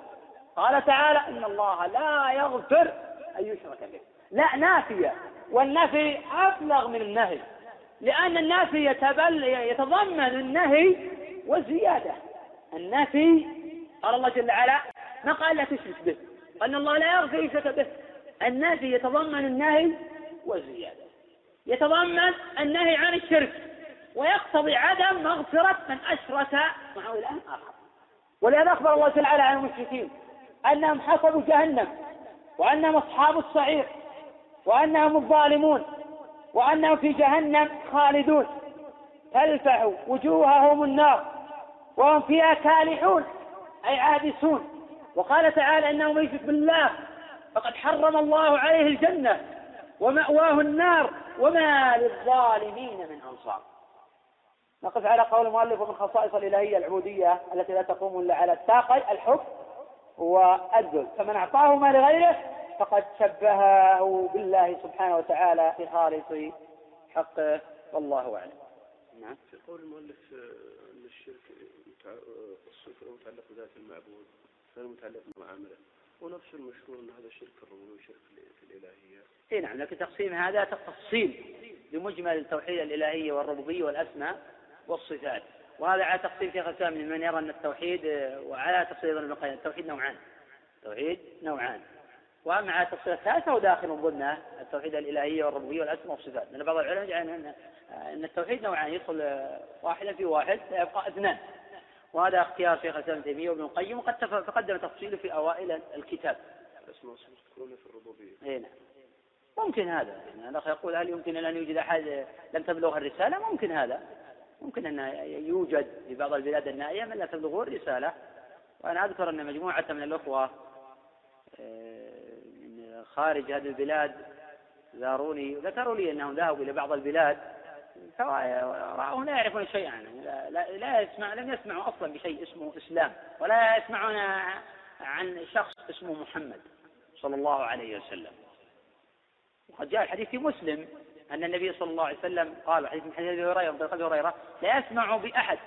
قال تعالى إن الله لا يغفر أن يشرك به. لا نافية. والنفي أبلغ من النهي لأن النفي يتبل يتضمن النهي والزيادة النفي قال الله جل وعلا ما قال لا تشرك به. أن الله لا يغفر يشرك به. النفي يتضمن النهي والزيادة. يتضمن النهي عن الشرك. ويقتضي عدم مغفرة من أشرك معه إلها آخر. ولهذا أخبر الله تعالى عن المشركين أنهم حسبوا جهنم وأنهم أصحاب الصعير وأنهم الظالمون وأنهم في جهنم خالدون. تلفح وجوههم النار وهم فيها كالحون أي عابسون. وقال تعالى إنه من يشرك بالله. فقد حرم الله عليه الجنة ومأواه النار وما للظالمين من أنصار. نقف على قول المؤلف ومن خصائص الإلهية العبودية التي لا تقوم إلا على الساقي الحب والذل. فمن أعطاه ما لغيره فقد شبهه بالله سبحانه وتعالى في خالص حقه والله أعلم. نعم. في قول المؤلف آه، أن الشرك الصفر متعلق بذات المعبود. غير متعلق بالمعاملة. ونفس المشروع أن هذا شرك الربوبية وشرك في الإلهية. اي نعم لكن تقسيم هذا تفصيل لمجمل التوحيد الإلهية والربوبية والأسماء والصفات. وهذا على تقسيم شيخ الإسلام من يرى أن التوحيد وعلى تفصيل ابن القيم. التوحيد نوعان. التوحيد نوعان. وأما على التفصيل الثالث فهو داخل ضمن التوحيد الالهيه والربوبية والأسماء والصفات. لأن بعض العلماء يجعل ان التوحيد نوعان يدخل واحدا في واحد فيبقى اثنان. وهذا اختيار شيخ الإسلام ابن تيمية وابن القيم وقد تقدم تفصيله في أوائل الكتاب. في الربوبية. اي نعم. ممكن هذا يعني الأخ يقول هل يمكن أن يوجد أحد لم تبلغه الرسالة؟ ممكن هذا. ممكن أن يوجد في بعض البلاد النائية من لا تبلغه الرسالة. وأنا أذكر أن مجموعة من الأخوة آه، من خارج هذه البلاد زاروني ذكروا لي أنهم ذهبوا إلى بعض البلاد رأوا لا يعرفون شيئا. يعني لا, لا, يسمع لم يسمعوا أصلا بشيء اسمه إسلام ولا يسمعون عن شخص اسمه محمد صلى الله عليه وسلم. وقد جاء الحديث في مسلم أن النبي صلى الله عليه وسلم قال حديث من حديث أبي هريرة أبي هريرة لا يسمع بأحد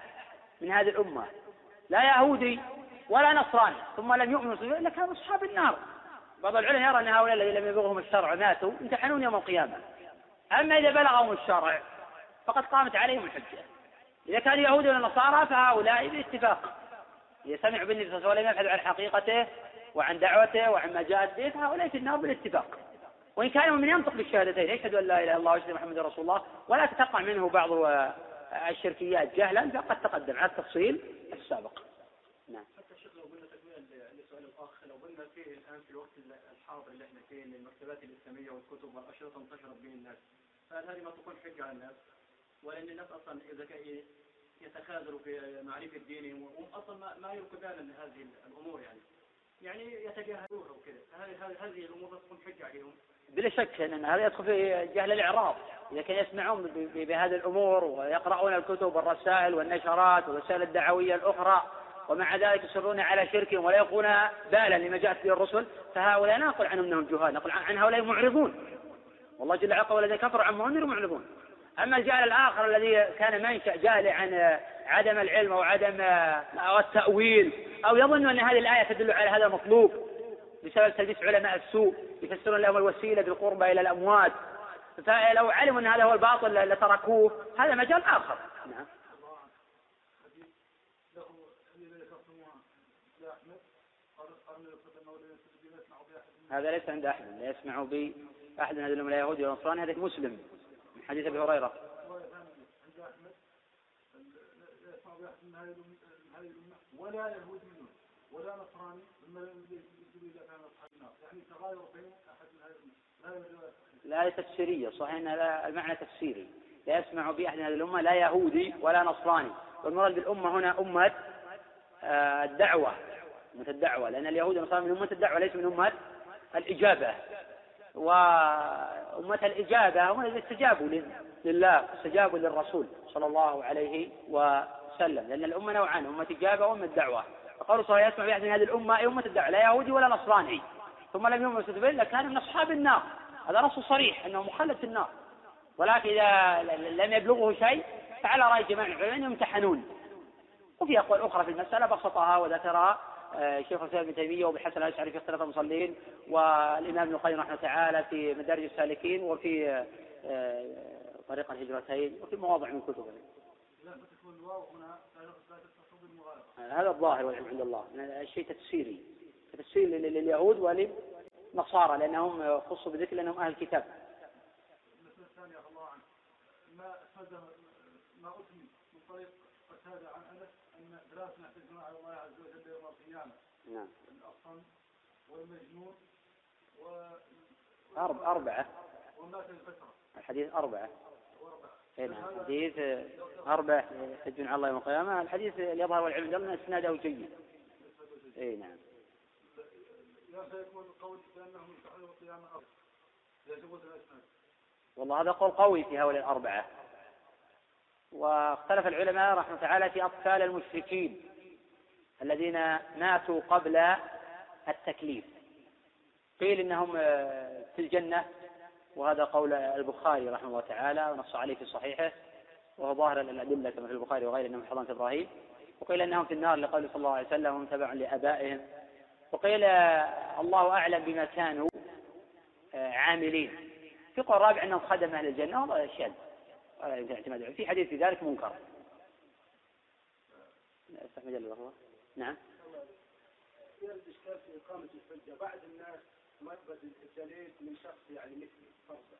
من هذه الأمة لا يهودي ولا نصراني ثم لم يؤمنوا إلا كانوا أصحاب النار. بعض العلماء يرى أن هؤلاء الذين لم يبلغهم الشرع ماتوا يمتحنون يوم القيامة. أما إذا بلغهم الشرع فقد قامت عليهم الحجة. إذا كان يهود ولا نصارى فهؤلاء باتفاق إذا سمعوا بالنبي صلى الله عليه وسلم يبحثوا عن حقيقته وعن دعوته وعن ما جاءت به فهؤلاء في النار بالاتفاق. وإن كان من ينطق بالشهادتين يشهد أن لا إله إلا الله ويشهد محمد رسول الله ولا تتقع منه بعض الشركيات جهلا فقد تقدم على التفصيل السابق. نعم. لو قلنا فيه الآن في الوقت الحاضر اللي إحنا فيه المكتبات الإسلامية والكتب والاشرطه انتشرت بين الناس فهل هذه ما تكون حجة على الناس؟ ولأن الناس أصلا إذا كان يتخاذلوا في معرفة دينهم وهم أصلا ما يلقوا بالا لهذه الأمور يعني. يعني يتجاهلوها وكذا. هذه هذه الأمور تكون حجة عليهم. بلا شك أن هذا يدخل في جهل الاعراض إذا كانوا يسمعون بهذه الأمور ويقرؤون الكتب والرسائل والنشرات والوسائل الدعوية الأخرى ومع ذلك يصرون على شركهم ولا يقون بالا لما جاءت به الرسل فهؤلاء لا نقول عنهم أنهم جهال نقول عن هؤلاء معرضون. والله جل وعلا والذين كفروا عن منذر معرضون. أما الجهل الآخر الذي كان منشأ جهل عن عدم العلم أو عدم أو التأويل أو يظن أن هذه الآية تدل على هذا المطلوب بسبب تلبيس علماء السوء يفسرون لهم الوسيلة بالقربى إلى الأموات. فلو علموا أن هذا هو الباطل لتركوه هذا مجال آخر. نعم. هذا ليس عند أحد لا يسمع بأحد من هذه الأمة لا يهودي ولا نصراني هذا مسلم. من حديث أبي هريرة. ولا يهود منه ولا نصراني يعني تغاير بين أحد لا لا تفسيرية صحيح أنها المعنى تفسيري. لا يسمع بأحد من هذه الأمة لا يهودي ولا نصراني. والمراد بالأمة هنا أمة آه، الدعوة أمة الدعوة. لأن اليهود والنصارى من أمة الدعوة ليس من أمة الإجابة. وأمة الإجابة هم الذين استجابوا لله استجابوا للرسول صلى الله عليه وسلم. لأن الأمة نوعان أمة إجابة وأمة دعوة. فقوله صلى الله عليه وسلم هذه الأمة أي أمة الدعوة لا يهودي ولا نصراني. ثم لم يؤمن إلا كان من أصحاب النار. هذا نص صريح أنه مخلد في النار. ولكن إذا لم يبلغه شيء فعلى رأي جماعة العلماء يمتحنون. وفي أقوال أخرى في المسألة بسطها وذكرها. شيخ الإسلام ابن تيمية وبحسن الأشعري في اختلاف المصلين والإمام ابن القيم رحمه تعالى في مدارج السالكين وفي آه، طريق الهجرتين وفي مواضع من كتبه. هذا الظاهر والعلم عند الله الشيء تفسيري تفسير لليهود وللنصارى لأنهم خصوا بذكر لأنهم أهل الكتاب. ما ما من طريق قتادة عن أنس أن ثلاث يحتجون على الله القيامة نعم. الأصم والمجنون و أربعة. ومات الفترة الحديث أربعة. إيه نعم. الحديث أربعة. يحتجون على الله يوم القيامة. الحديث اللي يظهر والعلم عندنا إسناده جيد. إي نعم. والله هذا قول قوي في هؤلاء الأربعة. واختلف العلماء رحمه تعالى في أطفال المشركين. الذين ماتوا قبل التكليف. قيل إنهم آه، في الجنة وهذا قول البخاري رحمه الله تعالى ونص عليه في صحيحه وهو ظاهر الأدلة كما في البخاري وغيره أنهم حضانة إبراهيم وقيل أنهم في النار لقول صلى الله عليه وسلم هم تبع لآبائهم. وقيل آه، الله أعلم بما كانوا آه، عاملين. في قول رابع أنهم خدم أهل الجنة وهذا شاذ. ولا يمكن اعتماد في حديث في ذلك منكر. افتح مجال نعم. الإشكال في إقامة الحجة بعض الناس يقبل الدليل من شخص يعني مثلي فرضا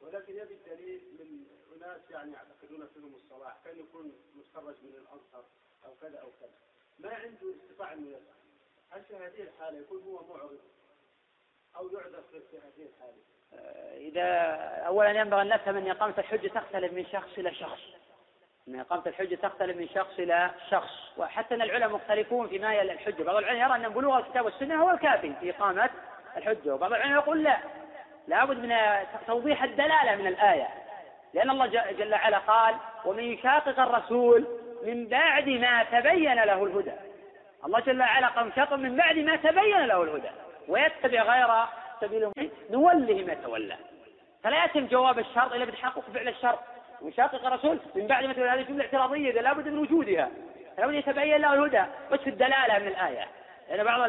ولكن يبي الدليل من أناس يعني يعتقدون فيهم الصلاح كان يكون متخرج من الأزهر أو كذا أو كذا. ما عنده استطاع أنه يسأل هل في هذه الحالة يكون هو معرض أو يعذر في هذه الحالة؟ آه، إذا أولا ينبغي أن نفهم أن إقامة الحجة تختلف من شخص إلى شخص. أن إقامة الحجة تختلف من شخص إلى شخص. وحتى أن العلماء مختلفون فيما هي الحجة. بعض العلماء يرى أن بلوغ الكتاب والسنة هو الكافي في إقامة الحجة. وبعض العلماء يقول لا. لابد من توضيح الدلالة من الآية. لأن الله جل وعلا قال ومن يشاقق الرسول من بعد ما تبين له الهدى. الله جل وعلا قال من بعد ما تبين له الهدى. ويتبع غير سبيل نوله ما تولى. فلا يتم جواب الشرط إلا بتحقق فعل الشرط. وشاقق الرسول من بعد ما هذه جملة اعتراضية لا بد من وجودها. لابد يتبين له الهدى. وش الدلالة من الآية؟ لأن بعض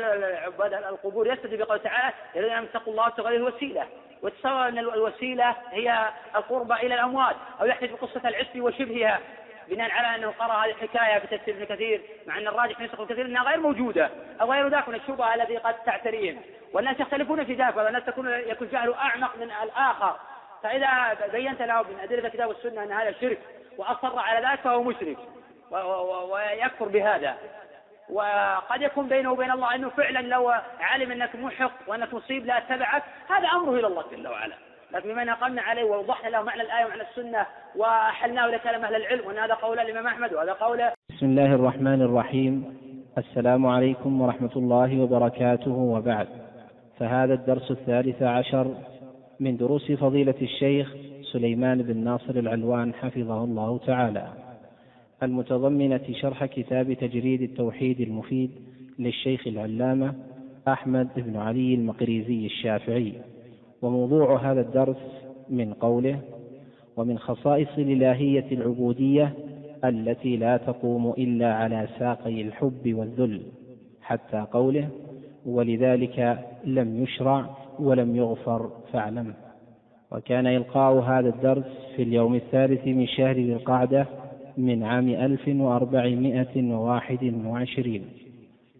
عباد القبور يستدل بقول تعالى الذين اتقوا الله واتقوا الوسيلة. وتصور إن الوسيلة هي القربى إلى الأموات أو يحتج بقصة العسر وشبهها بناء على أنه قرأ هذه الحكاية في تفسير ابن كثير مع أن الراجح في نسخ كثير إنها غير موجودة أو غير ذاك من الشبهة التي قد تعتريهم. والناس يختلفون في ذلك والناس تكون يكون جهله أعمق من الآخر. فإذا بينت له من أدلة الكتاب والسنة أن هذا شرك وأصر على ذلك فهو مشرك. ويكفر بهذا. وقد يكون بينه وبين الله أنه فعلا لو علم أنك محق وأنك مصيب لا اتبعك هذا أمره إلى الله جل وعلا. لكن بما نقلنا عليه ووضحنا له معنى الآية ومعنى السنة وأحلناه إلى كلام أهل العلم وان هذا قول الإمام أحمد وهذا قول بسم الله الرحمن الرحيم. السلام عليكم ورحمة الله وبركاته وبعد. فهذا الدرس الثالث عشر من دروس فضيلة الشيخ سليمان بن ناصر العلوان حفظه الله تعالى. المتضمنة شرح كتاب تجريد التوحيد المفيد للشيخ العلامة أحمد بن علي المقريزي الشافعي. وموضوع هذا الدرس من قوله ومن خصائص الإلهية العبودية التي لا تقوم إلا على ساقي الحب والذل. حتى قوله ولذلك لم يشرع ولم يغفر فاعلم. وكان إلقاء هذا الدرس في اليوم الثالث من شهر ذي القعدة من عام ألف وأربعمائة وواحد وعشرين.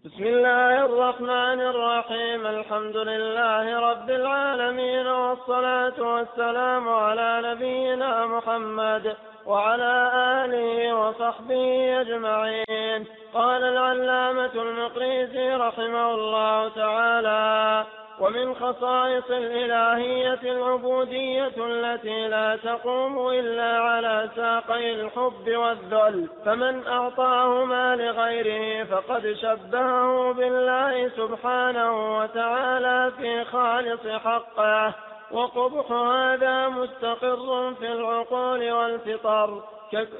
بسم الله الرحمن الرحيم. الحمد لله رب العالمين والصلاة والسلام على نبينا محمد وعلى آله وصحبه أجمعين. قال العلامة المقريزي رحمه الله تعالى ومن خصائص الإلهية العبودية التي لا تقوم إلا على ساقي الحب والذل. فمن أعطاهما لغيره فقد شبهه بالله سبحانه وتعالى في خالص حقه. وقبح هذا مستقر في العقول والفطر.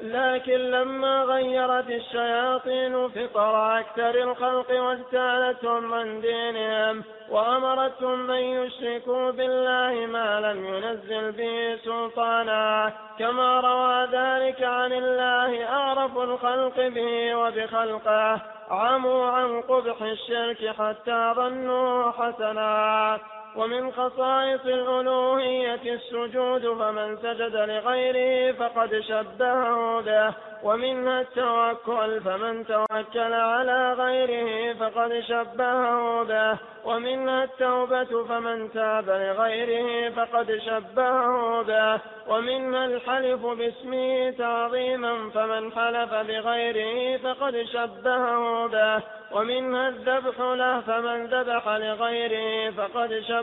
لكن لما غيرت الشياطين فطر أكثر الخلق واجتالتهم عن دينهم وأمرتهم أن يشركوا بالله ما لم ينزل به سلطانا. كما روى ذلك عن الله أعرف الخلق به وبخلقه. عموا عن قبح الشرك حتى ظنوا حسنا. ومن خصائص الألوهية السجود فمن سجد لغيره فقد شبهه به ومنها التوكل فمن توكل على غيره فقد شبهه به ومنها التوبة فمن تاب لغيره فقد شبهه به ومنها الحلف باسمه تعظيما فمن حلف بغيره فقد شبهه به ومنها الذبح له فمن ذبح لغيره فقد شبهه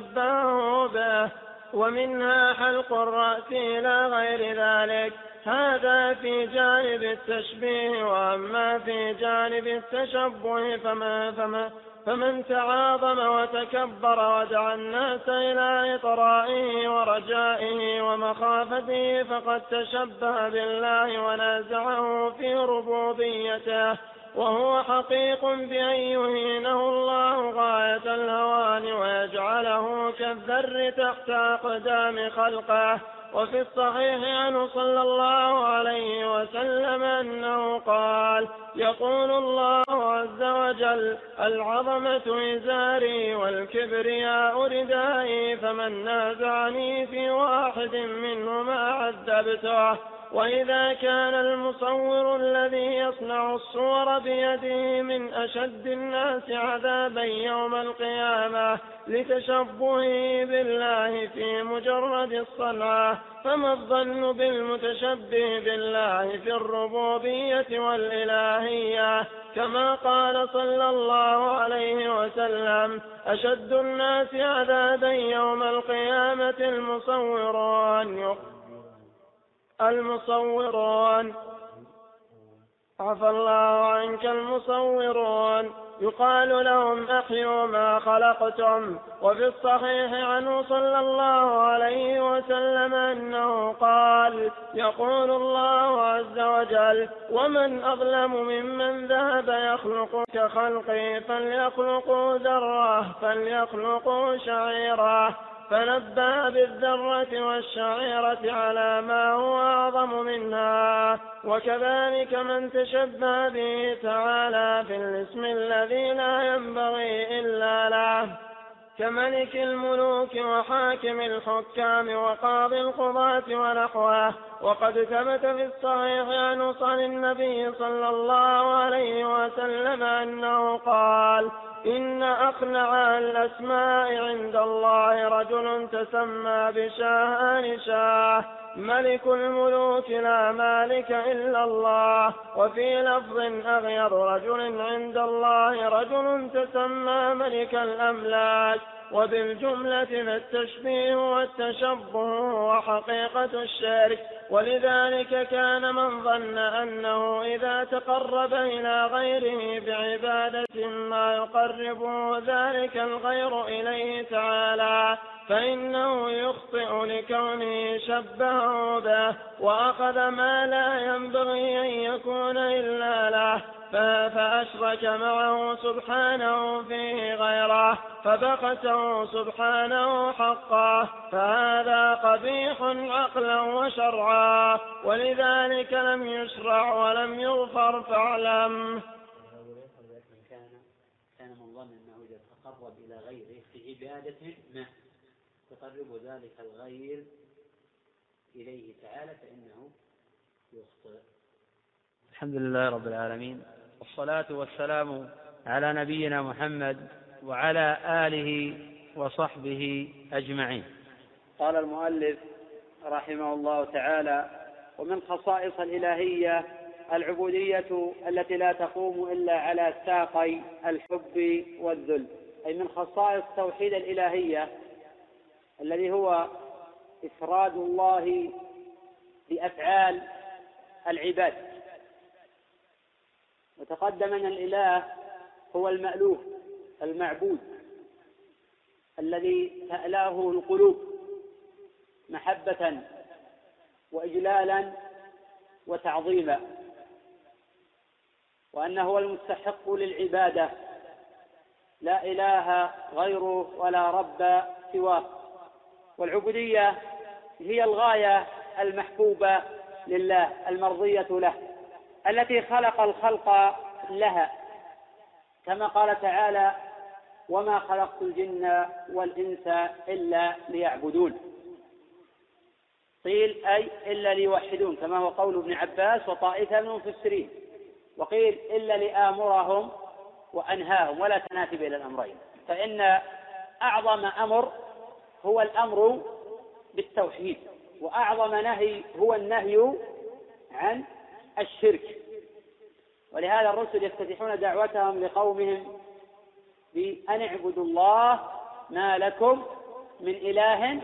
به ومنها حلق الرأس إلى غير ذلك. هذا في جانب التشبيه وأما في جانب التشبه فما فما فمن تعاظم وتكبر ودعا الناس إلى إطرائه ورجائه ومخافته فقد تشبه بالله ونازعه في ربوبيته. وهو حقيق بأن يهينه الله غاية الهوان ويجعله كالذر تحت أقدام خلقه. وفي الصحيح عنه صلى الله عليه وسلم أنه قال يقول الله عز وجل العظمة إزاري والكبرياء ردائي فمن نازعني في واحد منهما عذبته. وإذا كان المصور الذي يصنع الصور بيده من أشد الناس عذابا يوم القيامة لتشبهه بالله في مجرد الصنعة فما الظن بالمتشبه بالله في الربوبية والإلهية؟ كما قال صلى الله عليه وسلم أشد الناس عذابا يوم القيامة المصورون. المصورون. عفى الله عنك المصورون. يقال لهم أحيوا ما خلقتم. وفي الصحيح عنه صلى الله عليه وسلم أنه قال يقول الله عز وجل ومن أظلم ممن ذهب يخلق كخلقي فليخلقوا ذرة فليخلقوا شعيرا فنبه بالذرة والشعيرة على ما هو أعظم منها وكذلك من تشبه به تعالى في الاسم الذي لا ينبغي إلا له كملك الملوك وحاكم الحكام وقاضي القضاة ونحوه وقد ثبت في الصحيح عن عن النبي صلى الله عليه وسلم أنه قال إن أقنع الأسماء عند الله رجل تسمى بشاهان شاه. ملك الملوك لا مالك إلا الله. وفي لفظ أغير رجل عند الله رجل تسمى ملك الأملاك. وبالجملة فالتشبيه والتشبه هو حقيقة الشرك ولذلك كان من ظن أنه إذا تقرب إلى غيره بعبادة ما يقربه ذلك الغير إليه تعالى. فإنه يخطئ لكونه شبهه به وأخذ ما لا ينبغي أن يكون إلا له فأشرك معه سبحانه فيه غيره فبخسه سبحانه حقه فهذا قبيح عقلا وشرعا ولذلك لم يشرع ولم يغفر فاعلم. كان كان من ظن انه اذا تقرب إلى غيره في عبادته ما؟ يقرب ذلك الغير إليه تعالى فإنه يخطئ. الحمد لله رب العالمين والصلاة والسلام على نبينا محمد وعلى آله وصحبه أجمعين. قال المؤلف رحمه الله تعالى ومن خصائص الإلهية العبودية التي لا تقوم إلا على ساقي الحب والذل أي من خصائص توحيد الإلهية الذي هو إفراد الله بأفعال العباد. وتقدم أن الإله هو المألوف المعبود الذي تألاه القلوب محبة وإجلالا وتعظيما. وأنه هو المستحق للعبادة لا إله غيره ولا رب سواه. والعبودية هي الغاية المحبوبة لله المرضية له التي خلق الخلق لها. كما قال تعالى وما خلقت الجن والإنس إلا ليعبدون قيل أي إلا ليوحدون كما هو قول ابن عباس وطائفة من المفسرين وقيل إلا لآمرهم وأنهاهم ولا تناسب إلى الأمرين. فإن أعظم أمر هو الأمر بالتوحيد وأعظم نهي هو النهي عن الشرك. ولهذا الرسل يفتتحون دعوتهم لقومهم بأن اعبدوا الله ما لكم من إله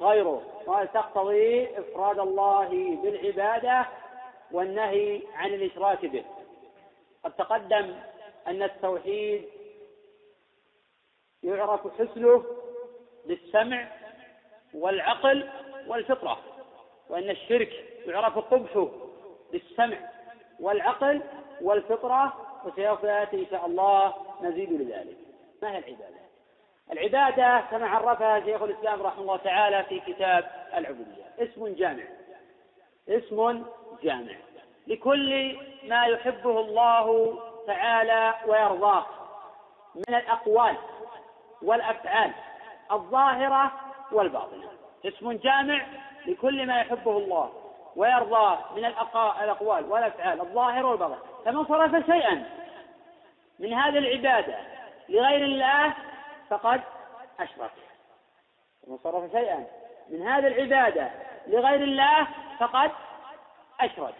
غيره. وهذا تقتضي إفراد الله بالعبادة والنهي عن الإشراك به. قد تقدم أن التوحيد يعرف حسنه بالسمع والعقل والفطرة وأن الشرك يعرف قبحه بالسمع والعقل والفطرة وسوف يأتي إن شاء الله مزيد لذلك. ما هي العبادة؟ العبادة كما عرفها شيخ الإسلام رحمه الله تعالى في كتاب العبودية. اسم جامع. اسم جامع. لكل ما يحبه الله تعالى ويرضاه من الأقوال والأفعال. الظاهرة والباطنة. اسم جامع لكل ما يحبه الله ويرضاه من الأقوال والأفعال الظاهرة والباطنة فمن صرف شيئا من هذه العبادة لغير الله فقد أشرك. ومن صرف شيئا من هذه العبادة لغير الله فقد أشرك.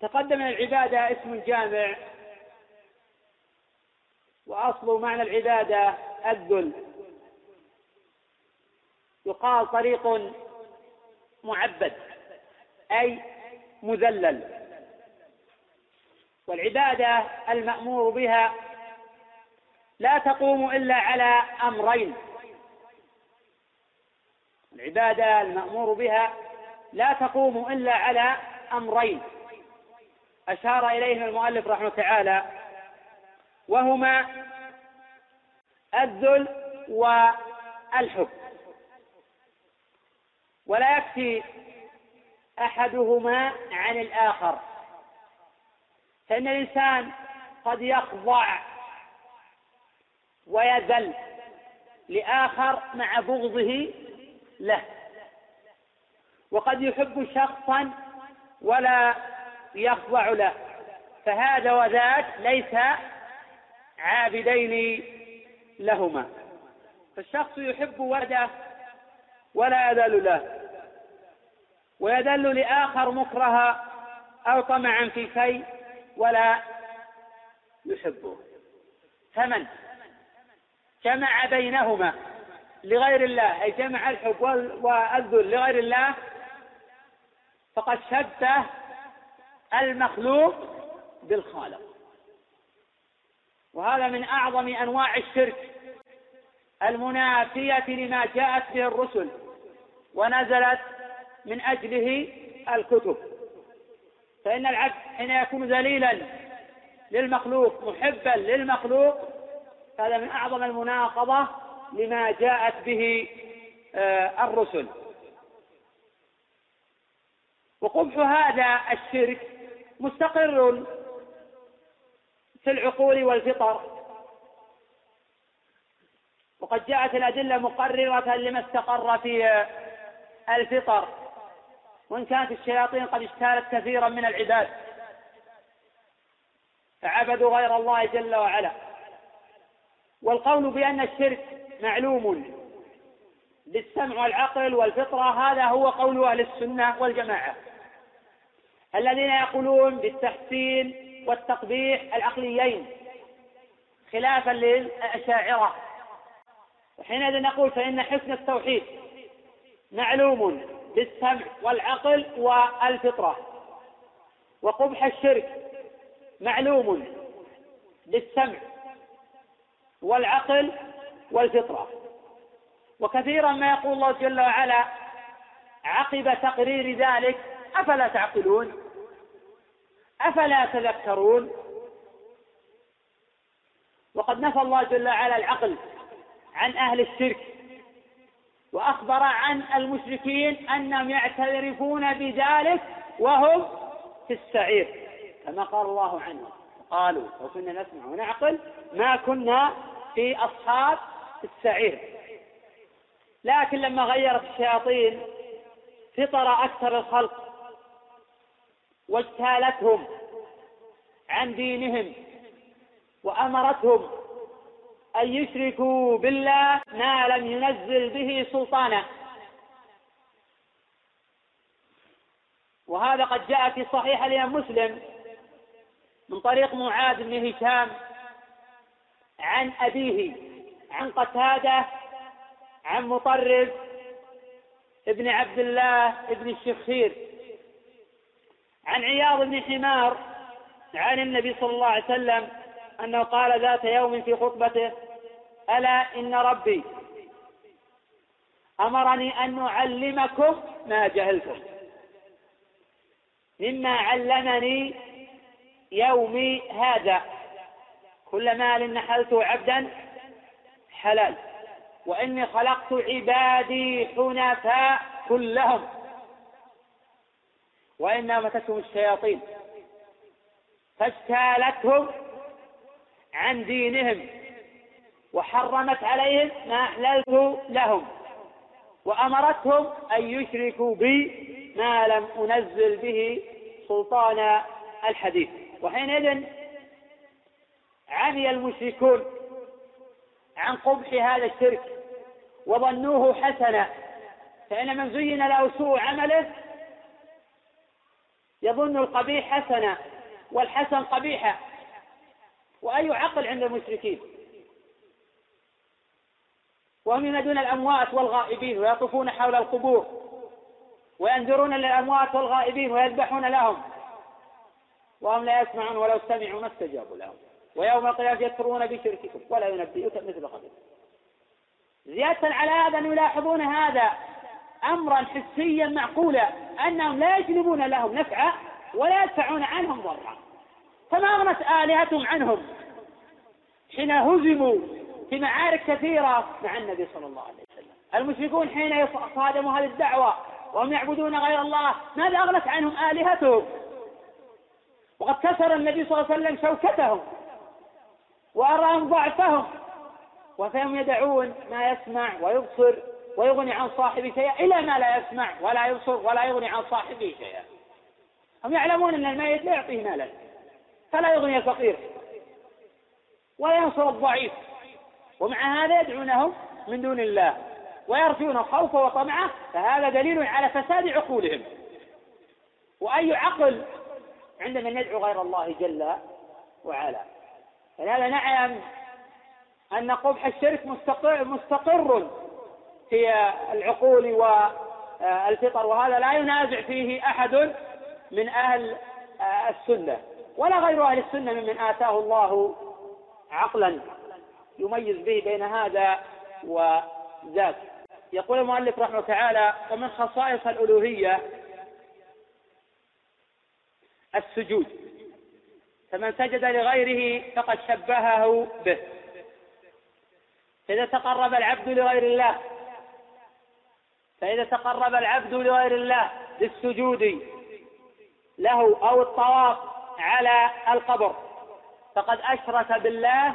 تقدم العبادة اسم جامع. وأصل معنى العبادة الذل. يقال طريق معبد أي مذلل. والعبادة المأمور بها لا تقوم إلا على أمرين. العبادة المأمور بها لا تقوم إلا على أمرين. أشار إليهما المؤلف رحمه تعالى وهما الذل والحب. ولا يكفي أحدهما عن الآخر. فإن الإنسان قد يخضع ويذل لآخر مع بغضه له. وقد يحب شخصا ولا يخضع له. فهذا وذاك ليس عابدين لهما. فالشخص يحب ولده ولا يذل له. ويذل لآخر مكرها أو طمعا في شيء ولا يحبه. فمن؟ جمع بينهما لغير الله أي جمع الحب والذل لغير الله. فقد شبه المخلوق بالخالق. وهذا من أعظم أنواع الشرك المنافية لما جاءت به الرسل. ونزلت من أجله الكتب. فإن العبد حين يكون ذليلا للمخلوق محبا للمخلوق هذا من أعظم المناقضة لما جاءت به آه، الرسل. وقبح هذا الشرك مستقر في العقول والفطر. وقد جاءت الأدلة مقررة لما استقر في الفطر. وإن كانت الشياطين قد اجتالت كثيرا من العباد. فعبدوا غير الله جل وعلا. والقول بأن الشرك معلوم بالسمع والعقل والفطرة هذا هو قول أهل السنة والجماعة. الذين يقولون بالتحسين والتقبيح العقليين خلافا للأشاعرة. وحينئذ نقول فإن حسن التوحيد معلوم بالسمع والعقل والفطرة. وقبح الشرك معلوم بالسمع والعقل والفطرة. وكثيرا ما يقول الله جل وعلا عقب تقرير ذلك أفلا تعقلون؟ أفلا تذكرون؟ وقد نفى الله جل وعلا العقل عن أهل الشرك وأخبر عن المشركين أنهم يعترفون بذلك وهم في السعير كما قال الله عنهم. قالوا لو كنا نسمع ونعقل ما كنا في أصحاب السعير. لكن لما غيرت الشياطين فطر أكثر الخلق واجتالتهم عن دينهم وأمرتهم أن يشركوا بالله ما لم ينزل به سلطانا. وهذا قد جاء في صحيح الإمام مسلم من طريق معاذ بن هشام عن أبيه عن قتادة عن مطرف ابن عبد الله ابن الشخير عن عياض بن حمار عن النبي صلى الله عليه وسلم. أنه قال ذات يوم في خطبته ألا إن ربي أمرني أن أعلمكم ما جهلتم مما علمني يومي هذا. كل مال نحلته عبدا حلال وإني خلقت عبادي حنفاء كلهم. وإنما متتهم الشياطين فاجتالتهم عن دينهم وحرمت عليهم ما أحللت لهم وأمرتهم أن يشركوا بي ما لم أنزل به سلطان الحديث. وحينئذ عمي المشركون عن قبح هذا الشرك وظنوه حسنا فإن من زين له سوء عمله يظن القبيح حسنا والحسن قبيحا وأي عقل عند المشركين. وهم ينادون الأموات والغائبين ويطوفون حول القبور وينذرون للأموات والغائبين ويذبحون لهم. وهم لا يسمعون ولو سمعوا ما استجابوا لهم. ويوم القيامة يكفرون بشرككم ولا ينبئك مثل خبير زيادة على هذا أن يلاحظون هذا أمرا حسيا معقولا أنهم لا يجلبون لهم نفعا ولا يدفعون عنهم ضرا. فما أغنت آلهتهم عنهم. حين هزموا في معارك كثيرة مع النبي صلى الله عليه وسلم. المشركون حين صادموا هذه الدعوة وهم يعبدون غير الله ماذا أغنت عنهم آلهتهم؟ وقد كسر النبي صلى الله عليه وسلم شوكتهم وأراهم ضعفهم. وفهم يدعون ما يسمع ويبصر ويغني عن صاحبه شيئا إلى ما لا يسمع ولا يبصر ولا يغني عن صاحبه شيئا. هم يعلمون أن الميت لا يعطيه مالا. فلا يغني الفقير. ولا ينصر الضعيف. ومع هذا يدعونهم من دون الله. ويرجون خوفه وطمعه فهذا دليل على فساد عقولهم. وأي عقل عند من يدعو غير الله جل وعلا. فلهذا نعلم أن قبح الشرك مستقر, مستقر في العقول والفطر وهذا لا ينازع فيه أحد من أهل السنة. ولا غير أهل السنة ممن آتاه الله عقلا يميز به بين هذا وذاك. يقول المؤلف رحمه تعالى ومن خصائص الألوهية السجود فمن سجد لغيره فقد شبهه به. فإذا تقرب العبد لغير الله فإذا تقرب العبد لغير الله بالسجود له أو الطواف على القبر. فقد أشرك بالله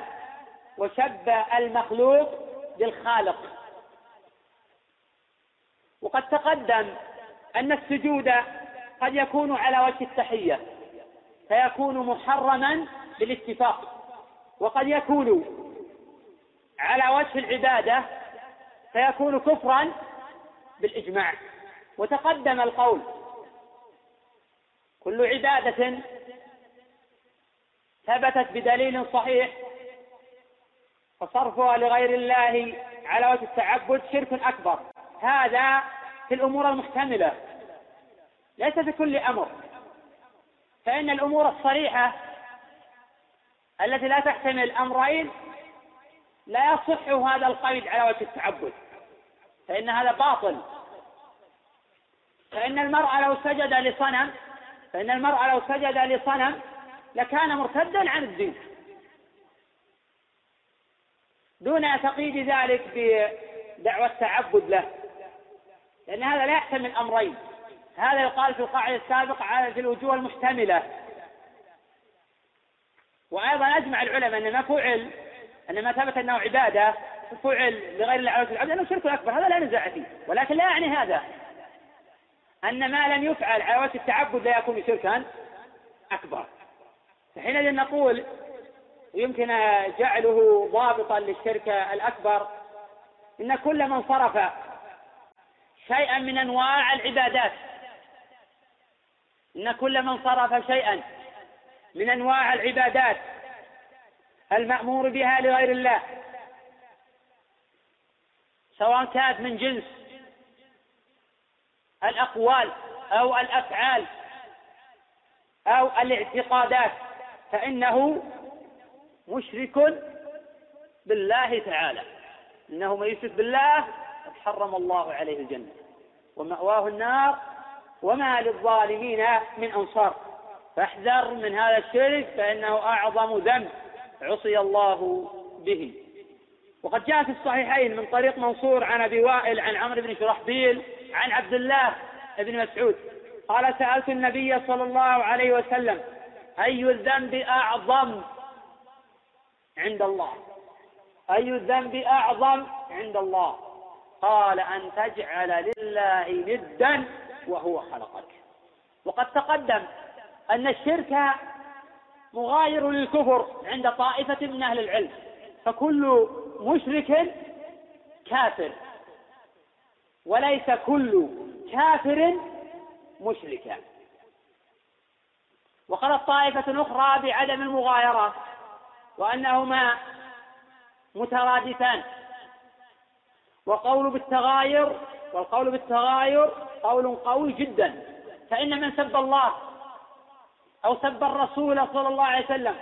وشبه المخلوق بالخالق. وقد تقدم أن السجود قد يكون على وجه التحية فيكون محرما بالاتفاق وقد يكون على وجه العبادة فيكون كفرا بالإجماع. وتقدم القول كل عبادة ثبتت بدليل صحيح فصرفها لغير الله على وجه التعبد شرك أكبر. هذا في الأمور المحتملة ليس في كل أمر. فإن الأمور الصريحة التي لا تحتمل أمرين لا يصح هذا القيد على وجه التعبد. فإن هذا باطل. فإن المرء لو سجد لصنم فإن المرء لو سجد لصنم لكان مرتدا عن الدين. دون تقييد ذلك بدعوى التعبد له. لأن هذا لا يحتمل أمرين هذا يقال في القاعدة السابقة على في الوجوه المحتملة. وأيضا أجمع العلماء أن ما فعل أن ما ثبت أنه عبادة فعل لغير الله عز وجل أنه شرك أكبر. هذا لا نزاع فيه. ولكن لا يعني هذا. أن ما لم يفعل على وجه التعبد لا يكون شركا أكبر. فحينئذ نقول يمكن جعله ضابطا للشرك الأكبر إن كل من صرف شيئا من أنواع العبادات إن كل من صرف شيئا من أنواع العبادات المأمور بها لغير الله سواء كانت من جنس الأقوال أو الأفعال أو الاعتقادات. فإنه مشرك بالله تعالى. إنه من يشرك بالله قد حرم الله عليه الجنة ومأواه النار وما للظالمين من أنصار. فاحذر من هذا الشرك فإنه أعظم ذنب عصي الله به. وقد جاء في الصحيحين من طريق منصور عن أبي وائل عن عمرو بن شرحبيل عن عبد الله بن مسعود. قال سألت النبي صلى الله عليه وسلم أي الذنب أعظم عند الله؟ أي الذنب أعظم عند الله؟ قال أن تجعل لله ندا وهو خلقك. وقد تقدم أن الشرك مغاير للكفر عند طائفة من أهل العلم فكل مشرك كافر وليس كل كافر مشركا. وقالت طائفة أخرى بعدم المغايرة وأنهما مترادفان. وقول بالتغاير والقول بالتغاير قول قوي جدا. فإن من سب الله أو سب الرسول صلى الله عليه وسلم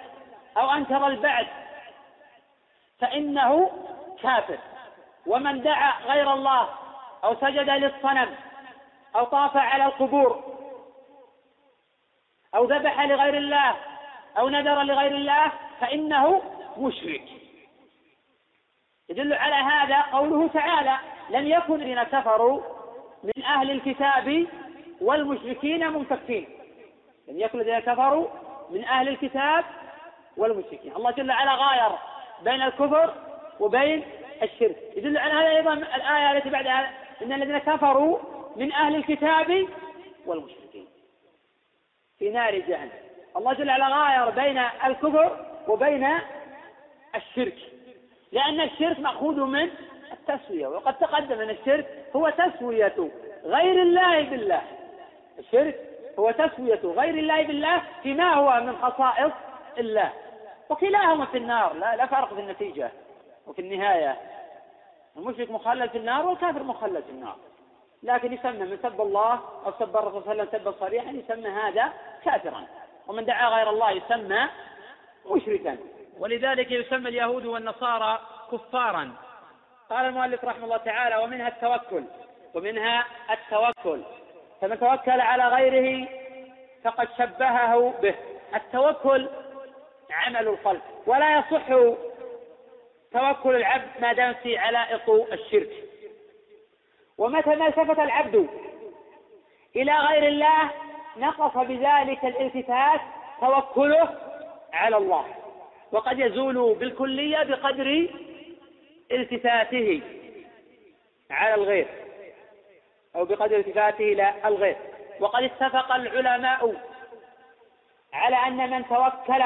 أو أنكر البعث فإنه كافر. ومن دعا غير الله أو سجد للصنم أو طاف على القبور أو ذبح لغير الله أو نذر لغير الله فإنه مشرك. يدل على هذا قوله تعالى لم يكن الذين كفروا من أهل الكتاب والمشركين منفكين. لم يكن الذين كفروا من أهل الكتاب والمشركين. الله جل وعلا غاير بين الكفر وبين الشرك. يدل على هذا أيضا الآية التي بعدها إن الذين كفروا من أهل الكتاب والمشركين. في نار جهنم. الله جل وعلا غاير بين الكفر وبين الشرك. لأن الشرك مأخوذ من التسوية وقد تقدم أن الشرك هو تسوية غير الله بالله. الشرك هو تسوية غير الله بالله فيما هو من خصائص الله. وكلاهما في النار لا, لا فرق في النتيجة وفي النهاية. المشرك مخلد في النار والكافر مخلد في النار. لكن يسمى من سب الله أو سب الرسول صلى الله عليه وسلم سبا صريحا يسمى هذا كافرا. ومن دعا غير الله يسمى مشركا. ولذلك يسمى اليهود والنصارى كفارا. قال المؤلف رحمه الله تعالى ومنها التوكل ومنها التوكل. فمن توكل على غيره فقد شبهه به. التوكل عمل القلب ولا يصح توكل العبد ما دام في علائق الشرك. ومتى ما التفت العبد إلى غير الله نقص بذلك الالتفات توكله على الله. وقد يزول بالكلية بقدر التفاته على الغير أو بقدر التفاته إلى الغير. وقد اتفق العلماء على أن من توكل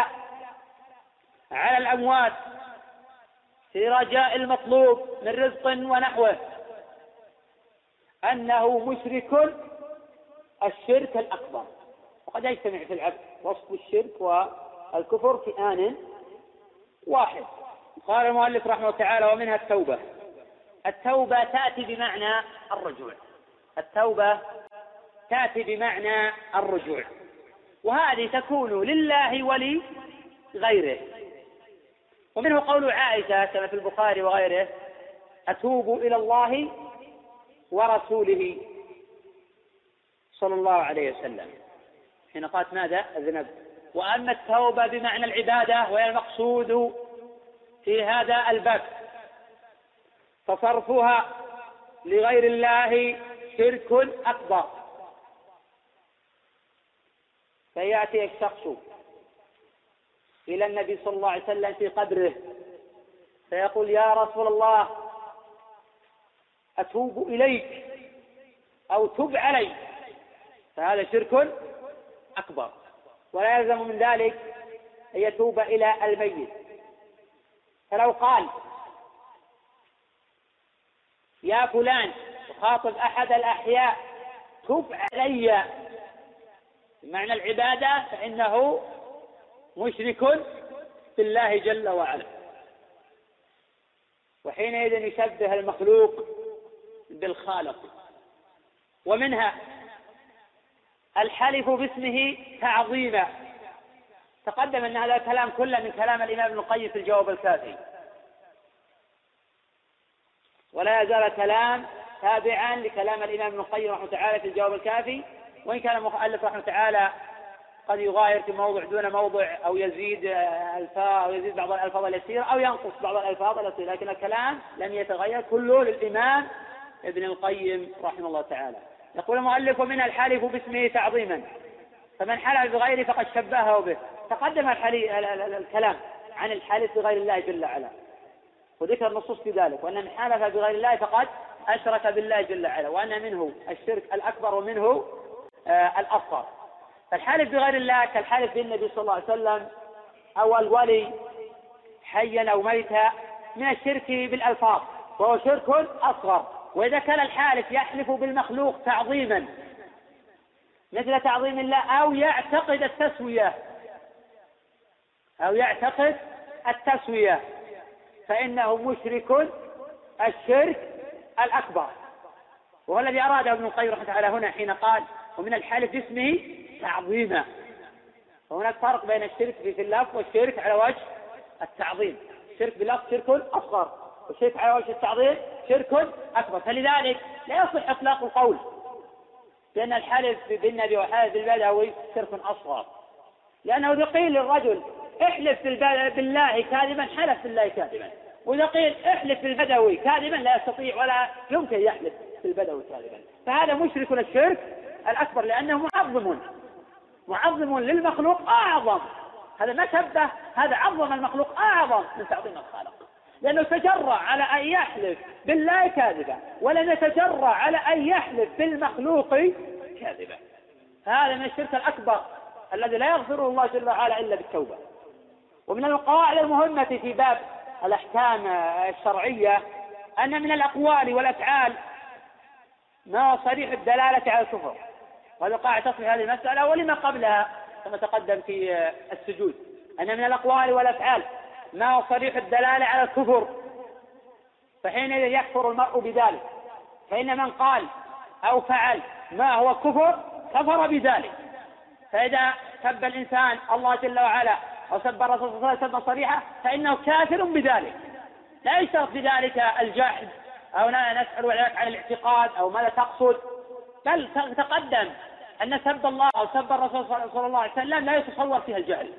على الأموات في رجاء المطلوب من رزق ونحوه أنه مشرك الشرك الأكبر. وقد يجتمع في العبد وصف الشرك والكفر في آن واحد. قال المؤلف رحمه الله تعالى ومنها التوبة. التوبة تأتي بمعنى الرجوع. التوبة تأتي بمعنى الرجوع. وهذه تكون لله ولغيره ومنه قول عائشة كما في البخاري وغيره أتوب إلى الله ورسوله. صلى الله عليه وسلم. حين قالت ماذا؟ أذنبت وأما التوبة بمعنى العبادة وهي المقصود في هذا الباب. فصرفها لغير الله شرك أكبر. فيأتي الشخص إلى النبي صلى الله عليه وسلم في قبره فيقول يا رسول الله أتوب إليك أو تب علي فهذا شرك أكبر. ولا يلزم من ذلك أن يتوب إلى الميت. فلو قال يا فلان يخاطب أحد الأحياء تب علي. بمعنى العبادة فإنه مشرك بالله جل وعلا. وحينئذ يشبه المخلوق بالخالق. ومنها الحلف باسمه تعظيما. تقدم أن هذا الكلام كله من كلام الإمام ابن القيم في الجواب الكافي. ولا يزال الكلام تابعا لكلام الإمام ابن القيم رحمه تعالى في الجواب الكافي. وإن كان المؤلف رحمه تعالى قد يغاير في موضع دون موضع أو يزيد الفاظ أو يزيد بعض الألفاظ اليسيرة أو ينقص بعض الألفاظ اليسيرة لكن الكلام لم يتغير. كله للإمام ابن القيم رحمه الله تعالى. يقول المؤلف ومن الحلف باسمه تعظيما. فمن حلف بغيره فقد شبهه به. تقدم الكلام عن الحلف بغير الله جل وعلا. وذكر النصوص في ذلك وأن من حلف بغير الله فقد أشرك بالله جل وعلا وأن منه الشرك الأكبر ومنه آه الأصغر. فالحالف بغير الله كالحالف بالنبي صلى الله عليه وسلم أو الولي حيا أو ميتا من الشرك بالألفاظ وهو شرك أصغر. وإذا كان الحالف يحلف بالمخلوق تعظيما مثل تعظيم الله أو يعتقد التسوية أو يعتقد التسوية فإنه مشرك الشرك الأكبر. وهو الذي أراده ابن القيم رحمه الله هنا حين قال ومن الحلف باسمه تعظيما وهناك فرق بين الشرك في اللفظ والشرك على وجه التعظيم. الشرك باللفظ شرك أصغر. والشرك على وجه التعظيم شرك أكبر. فلذلك لا يصح إطلاق القول بأن الحلف بالنبي والحلف بالبدوي شرك أصغر. لأنه إذا قيل للرجل احلف بالله كاذبا حلف بالله كاذبا. وإذا قيل احلف بالبدوي كاذبا لا يستطيع ولا يمكن يحلف بالبدوي كاذبا. فهذا مشرك الشرك الأكبر لأنه معظم معظم للمخلوق أعظم. هذا ما شبه هذا عظم المخلوق أعظم من تعظيم الخالق. لأنه تجرع على أن يحلف بالله كاذبا ولم يتجرع على أن يحلف بالمخلوق كاذبا. هذا من الشرك الأكبر الذي لا يغفره الله جل وعلا إلا بالتوبة. ومن القواعد المهمة في باب الأحكام الشرعية أن من الأقوال والأفعال ما صريح الدلالة على الكفر. وهذا قاعدة تصل هذه المسألة ولما قبلها كما تقدم في السجود. أن من الأقوال والأفعال ما هو صريح الدلالة على الكفر؟ فحينئذ يكفر المرء بذلك. فإن من قال أو فعل ما هو كفر كفر بذلك. فإذا سب الإنسان الله جل وعلا أو سب الرسول صلى الله عليه وسلم صريحة فإنه كافر بذلك. لا يشترط بذلك الجحد أو نسأل عن الاعتقاد أو ماذا تقصد. بل تقدم أن سب الله أو سب الرسول صلى الله عليه وسلم لا يتصور فيها الجهل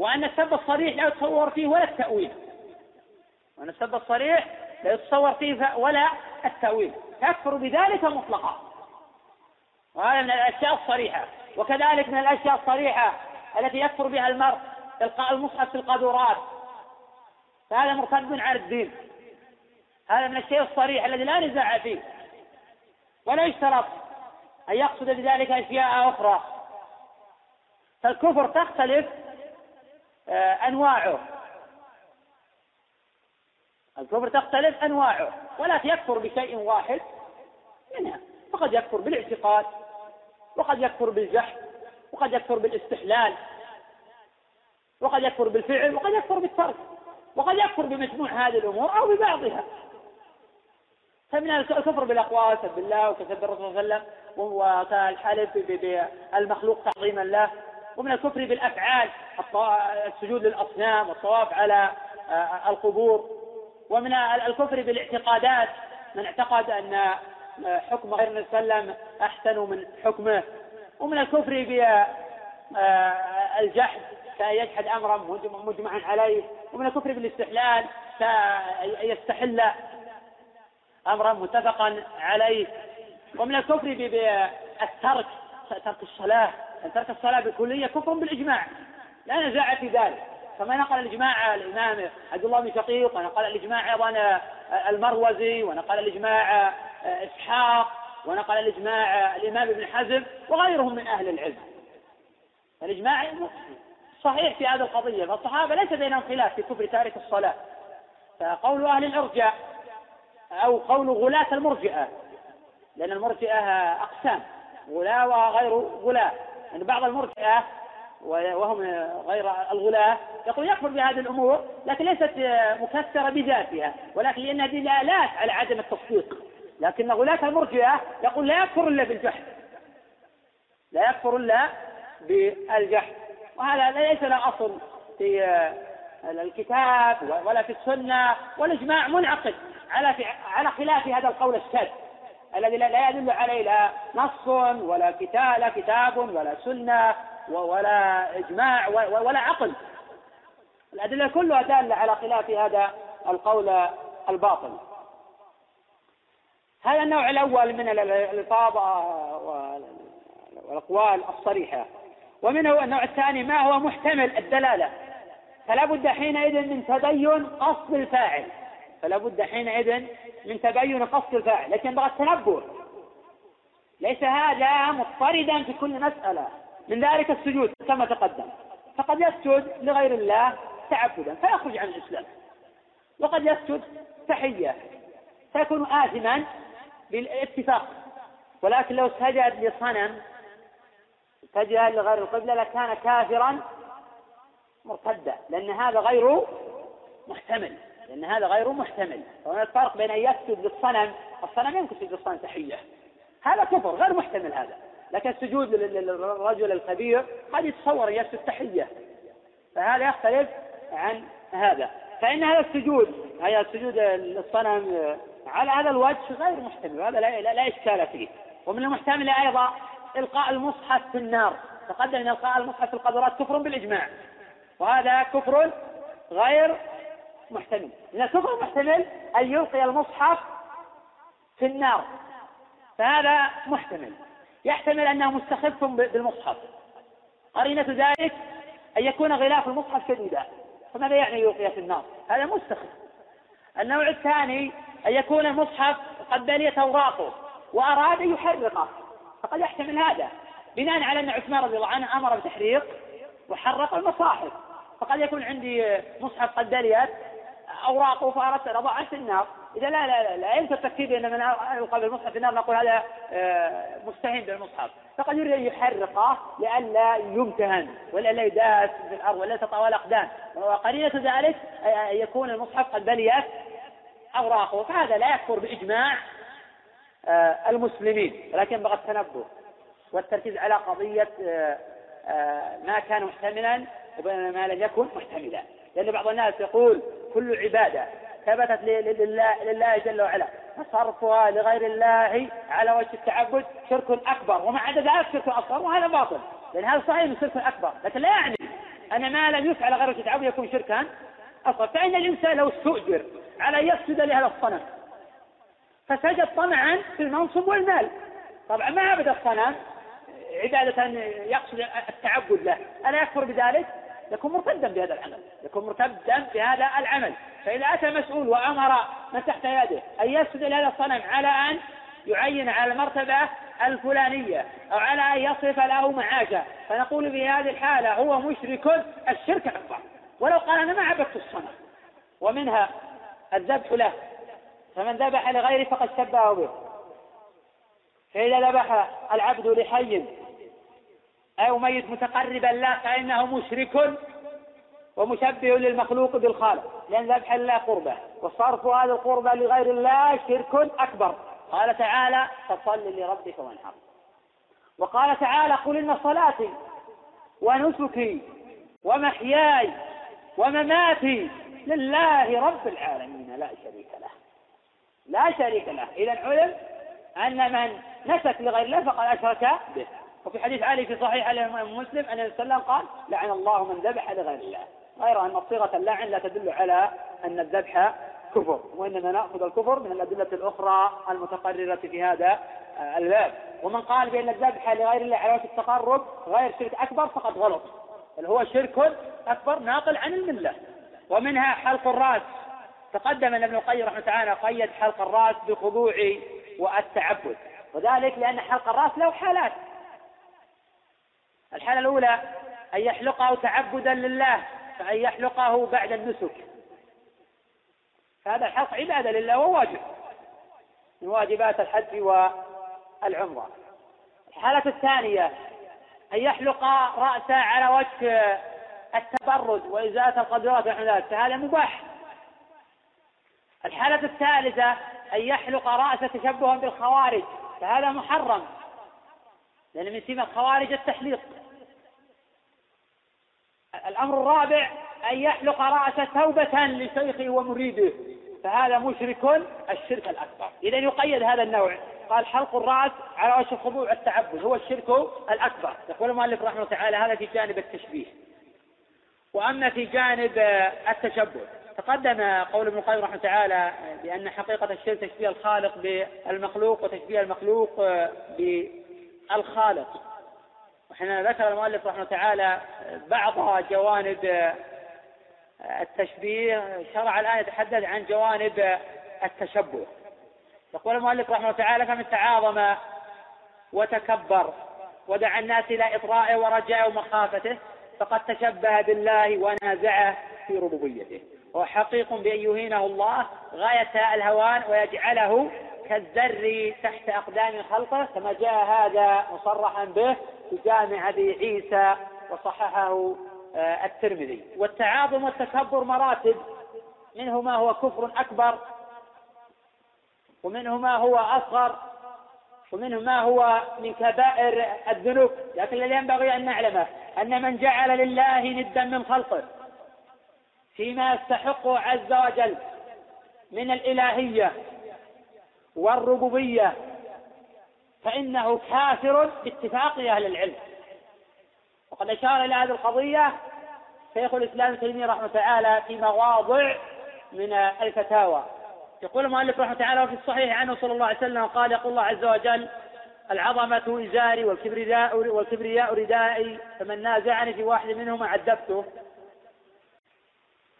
وأن السب الصريح لا يتصور فيه ولا التأويل. وأن السب الصريح لا يتصور فيه ولا التأويل. يكفر بذلك مطلقا. وهذا من الأشياء الصريحة. وكذلك من الأشياء الصريحة التي يكفر بها المرء إلقاء المصحف في القاذورات. فهذا مرتد عن الدين. هذا من الشيء الصريح الذي لا نزاع فيه ولا يشترط أن يقصد بذلك أشياء أخرى. فالكفر تختلف أنواعه. الكفر تختلف أنواعه ولا يكفر بشيء واحد منها. فقد يكفر بالاعتقاد وقد يكفر بالجحد وقد يكفر بالاستحلال وقد يكفر بالفعل وقد يكفر بالترك وقد يكفر بمجموع هذه الأمور أو ببعضها. فمن الكفر بالأقوال سب الله وكسب الرسول صلى الله عليه وسلم وكالحلف بالمخلوق تعظيما له ومن الكفر بالأفعال السجود للأصنام والطواف على آه، القبور. ومن الكفر بالاعتقادات من اعتقد أن حكم غير النبي صلى الله عليه وسلم أحسن من حكمه. ومن الكفر بالجحد كأن يجحد أمرا مجمعا عليه. ومن الكفر بالاستحلال كأن يستحل أمرا متفقا عليه. ومن الكفر بالترك ترك الصلاة. أن ترك الصلاة بالكلية كفر بالإجماع. لا نزاع في ذلك. كما نقل الإجماع الإمام عبد الله بن شقيق ونقل الإجماع أيضا المروزي ونقل الإجماع إسحاق ونقل الإجماع الإمام ابن حزم وغيرهم من أهل العلم. الإجماع صحيح في هذه القضية فالصحابة ليس بينهم خلاف في كفر تارك الصلاة. فقول أهل الإرجاء أو قول غلاة المرجئة لأن المرجئة أقسام غلاة وغير غلاة. يعني بعض المرجئة وهم غير الغلاة يقول يكفر بهذه الأمور لكن ليست مكسرة بذاتها ولكن لأن هذه دلالات على عدم التصديق لكن غلاة المرجئة يقول لا يكفر إلا بالجحد. لا يكفر إلا بالجحد. وهذا ليس له أصل في الكتاب ولا في السنة والإجماع منعقد على على خلاف هذا القول الشاذ. الذي لا يدل عليه لا نص ولا كتاب لا كتاب ولا سنة ولا إجماع ولا عقل. الأدلة كلها دالة على خلاف هذا القول الباطل. هذا النوع الأول من الألفاظ والأقوال الصريحة. ومنه النوع الثاني ما هو محتمل الدلالة. فلا بد حينئذ من تبين قصد الفاعل. فلا بد حينئذ من تبين قصد الفاعل لكن ينبغي التنبه. ليس هذا مضطردا في كل مسألة. من ذلك السجود كما تقدم. فقد يسجد لغير الله تعبدا فيخرج عن الإسلام. وقد يسجد تحية. فيكون آثما بالاتفاق ولكن لو سجد لصنم سجد لغير القبلة لكان كافرا مرتدا لأن هذا غير محتمل. لأن هذا غير محتمل. فهناك الفرق بين أن يسجد للصنم الصنم يمكن يسجد للصنم تحية. هذا كفر غير محتمل هذا. لكن السجود للرجل الكبير قد يتصور يسجد تحية. فهذا يختلف عن هذا. فإن هذا السجود هذا السجود للصنم على هذا الوجه غير محتمل. وهذا لا, لا, لا إشكال فيه. ومن المحتمل أيضا إلقاء المصحف في النار. تقدم أن إلقاء المصحف في القذرات كفر بالإجماع. وهذا كفر غير محتمل. إن الكفر محتمل أن يلقي المصحف في النار. فهذا محتمل. يحتمل أنه مستخف بالمصحف. قرينة ذلك أن يكون غلاف المصحف شديدا. فماذا يعني يلقي في النار؟ هذا مستخف. النوع الثاني أن يكون المصحف قد بنيت أوراقه وأراد أن يحرقه. فقد يحتمل هذا. بناء على أن عثمان رضي الله عنه أمر بتحريق وحرق المصاحف. فقد يكون عندي مصحف قد بليت أوراقه فأردت أن أضعها في النار. إذا لا لا لا, لا يمكن التفكير بأن من يلقى بالمصحف في النار نقول هذا آه، مستهين بالمصحف. فقد يريد أن يحرقه لئلا يمتهن ولئلا يداس في الأرض ولا تطاول أقدام. وقرينة ذلك يكون المصحف قد بليت أوراقه. فهذا لا يكفر بإجماع آه، المسلمين ولكن بغى التنبه والتركيز على قضية آه، ما كان محتملا وبين ما لم يكن محتملا. لأن بعض الناس يقول كل عبادة ثبتت لله, لله جل وعلا. فصرفها لغير الله على وجه التعبد شرك أكبر. ومع عدا ذلك شرك أصغر وهذا باطل. لأن هذا صحيح من شرك أكبر. لكن لا يعني أن ما لم يفعل غير وجه التعبد يكون شركا أصغر. فإن الإنسان لو استؤجر على يسجد لهذا الصنم فسجد طمعا في المنصب والمال. طبعا ما عبد الصنم عبادة يقصد التعبد له. ألا يكفر بذلك؟ يكون مرتدا بهذا العمل يكون مرتدا بهذا العمل. فإذا أتى مسؤول وأمر من تحت يده أن يسجد لهذا الصنم على أن يعين على المرتبة الفلانية أو على أن يصرف له معاشا فنقول في هذه الحالة هو مشرك الشرك أكبر ولو قال أنا ما عبدت الصنم ومنها الذبح له فمن ذبح لغيره فقد شبهه به. فإذا ذبح العبد لحي أو ميت متقربا له فإنه مشرك ومشبه للمخلوق بالخالق لأن ذبح الله قربة. وصرف هذه القربة لغير الله شرك أكبر. قال تعالى فصل لربك وانحر. وقال تعالى قل إن صلاتي ونسكي ومحياي ومماتي لله رب العالمين لا شريك له. لا شريك له. إذا علم أن من نسك لغير الله فقد أشرك به. وفي حديث علي في صحيح الإمام مسلم أن النبي صلى الله عليه وسلم قال لعن الله من ذبح لغير الله. غير أن صيغة اللعن لا تدل على أن الذبح كفر وإنما نأخذ الكفر من الأدلة الأخرى المتقررة في هذا الباب. ومن قال بأن الذبح لغير الله على وجه التقرب غير شرك أكبر فقد غلط بل هو شرك أكبر ناقل عن الملة. ومنها حلق الرأس. تقدم أن ابن القيم رحمه تعالى قيد حلق الرأس بخضوع والتعبد وذلك لأن حلق الرأس له حالات. الحالة الأولى أن يحلقه تعبدا لله فأن يحلقه بعد النسك. فهذا الحلق عبادة لله وواجب من واجبات الحج والعمرة. الحالة الثانية أن يحلق رأسه على وجه التبرد وإزالة القدرات ونحو ذلك فهذا مباح. الحالة الثالثة أن يحلق رأسه تشبها بالخوارج فهذا محرم. لأن من سمة الخوارج التحليق. الأمر الرابع أن يحلق رأسه توبة لشيخه ومريده فهذا مشرك الشرك الأكبر. إذا يقيد هذا النوع قال حلق الرأس على وجه الخضوع التعبد هو الشرك الأكبر. يقول المؤلف رحمه الله تعالى هذا في جانب التشبيه. وأما في جانب التشبه تقدم قول ابن القيم رحمه تعالى بأن حقيقة الشرك تشبيه الخالق بالمخلوق وتشبيه المخلوق بالخالق. وحين ذكر المؤلف رحمه تعالى بعض جوانب التشبيه. شرع الآن يتحدث عن جوانب التشبه. يقول المؤلف رحمه تعالى فمن تعاظم وتكبر ودعا الناس إلى إطرائه ورجائه ومخافته فقد تشبه بالله ونازعه في ربوبيته. وحقيق بأن يهينه الله غاية الهوان ويجعله كالذر تحت أقدام خلقه كما جاء هذا مصرحا به جامع أبي عيسى وصححه آه، الترمذي. والتعاظم والتكبر مراتب منه ما هو كفر أكبر ومنه ما هو أصغر ومنه ما هو من كبائر الذنوب. لكن الذي ينبغي أن نعلمه أن من جعل لله ندا من خلقه فيما يستحقه عز وجل من الإلهية والربوبية فإنه كافر باتفاق أهل العلم. وقد أشار إلى هذه القضية شيخ الإسلام تيمية رحمه تعالى في مواضع من الفتاوى. يقول المؤلف رحمه تعالى وفي الصحيح عنه صلى الله عليه وسلم قال يقول الله عز وجل العظمة إزاري والكبرياء والكبرياء ردائي فمن نازعني في واحد منهما عذبته.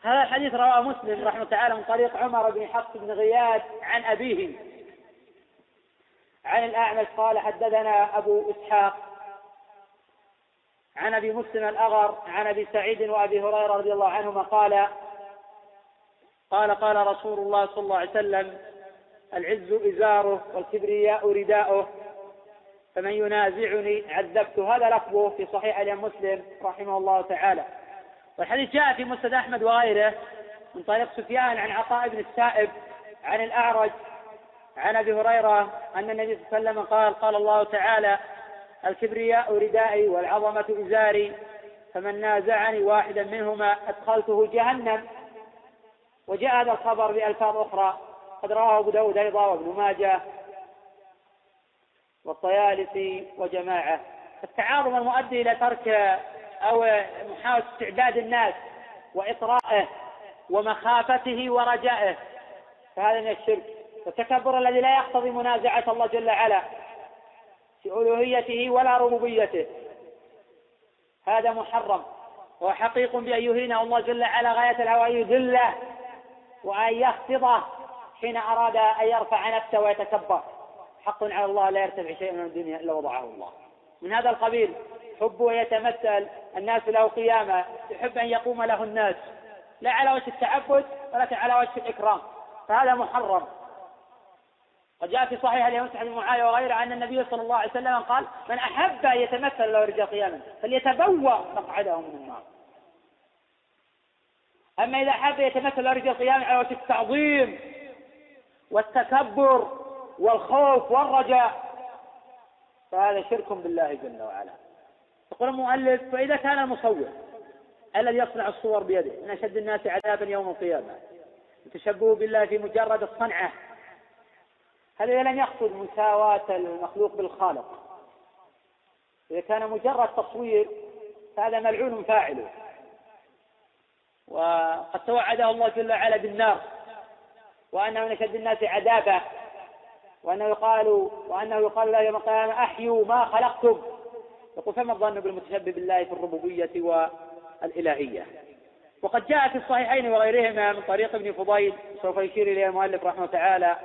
هذا الحديث رواه مسلم رحمه تعالى من طريق عمر بن حفص بن غياث عن أبيه. عن الأعمش قال حدثنا أبو إسحاق عن أبي مسلم الأغر عن أبي سعيد وأبي هريرة رضي الله عنهما قال قال قال رسول الله صلى الله عليه وسلم العز إزاره والكبرياء رداؤه فمن ينازعني عذبته. هذا لفظه في صحيح الإمام مسلم رحمه الله تعالى. والحديث جاء في مسند أحمد وغيره من طريق سفيان عن عطاء بن السائب عن الأعرج عن أبي هريرة أن النبي صلى الله عليه وسلم قال قال الله تعالى الكبرياء ردائي والعظمة إزاري فمن نازعني واحدا منهما أدخلته جهنم. وجاء هذا الخبر بألفاظ أخرى قد رواه أبو داود أيضا وابن ماجه والطيالسي وجماعة. التعاظم المؤدي إلى ترك أو محاولة استعباد الناس وإطراءه ومخافته ورجائه فهذا من الشرك. والتكبر الذي لا يقتضي منازعة الله جل وعلا في ألوهيته ولا ربوبيته. هذا محرم. وحقيق بأن يهينه الله جل وعلا غاية الهوى أن يذله وأن يخفضه حين أراد أن يرفع نفسه ويتكبر. حق على الله لا يرتفع شيء من الدنيا إلا وضعه الله. من هذا القبيل حب ويتمثل الناس له قيامة. يحب أن يقوم له الناس. لا على وجه التعبد ولكن على وجه الإكرام. فهذا محرم. وجاء في صحيح اليوم بن معاوية وغيره أن النبي صلى الله عليه وسلم قال من أحب أن يتمثل له رجال قياما فليتبوأ مقعده من النار. أما إذا أحب يتمثل له رجال قياما على وجه التعظيم والتكبر والخوف والرجاء فهذا شرك بالله جل وعلا. يقول المؤلف فإذا كان المصور الذي يصنع الصور بيده من أشد الناس عذابا يوم القيامة. يتشبه بالله في مجرد الصنعة. هل إذا لم يقصد مساواة المخلوق بالخالق؟ إذا كان مجرد تصوير فهذا ملعون فاعله وقد توعده الله جل وعلا بالنار وأنه من أشد الناس عذابا وأنه يقال وأنه يقال له يوم القيامة أحيوا ما خلقتم. يقول فما الظن بالمتشبه بالله في الربوبية والإلهية؟ وقد جاء في الصحيحين وغيرهما من طريق ابن فضيل سوف يشير إليه المؤلف رحمه تعالى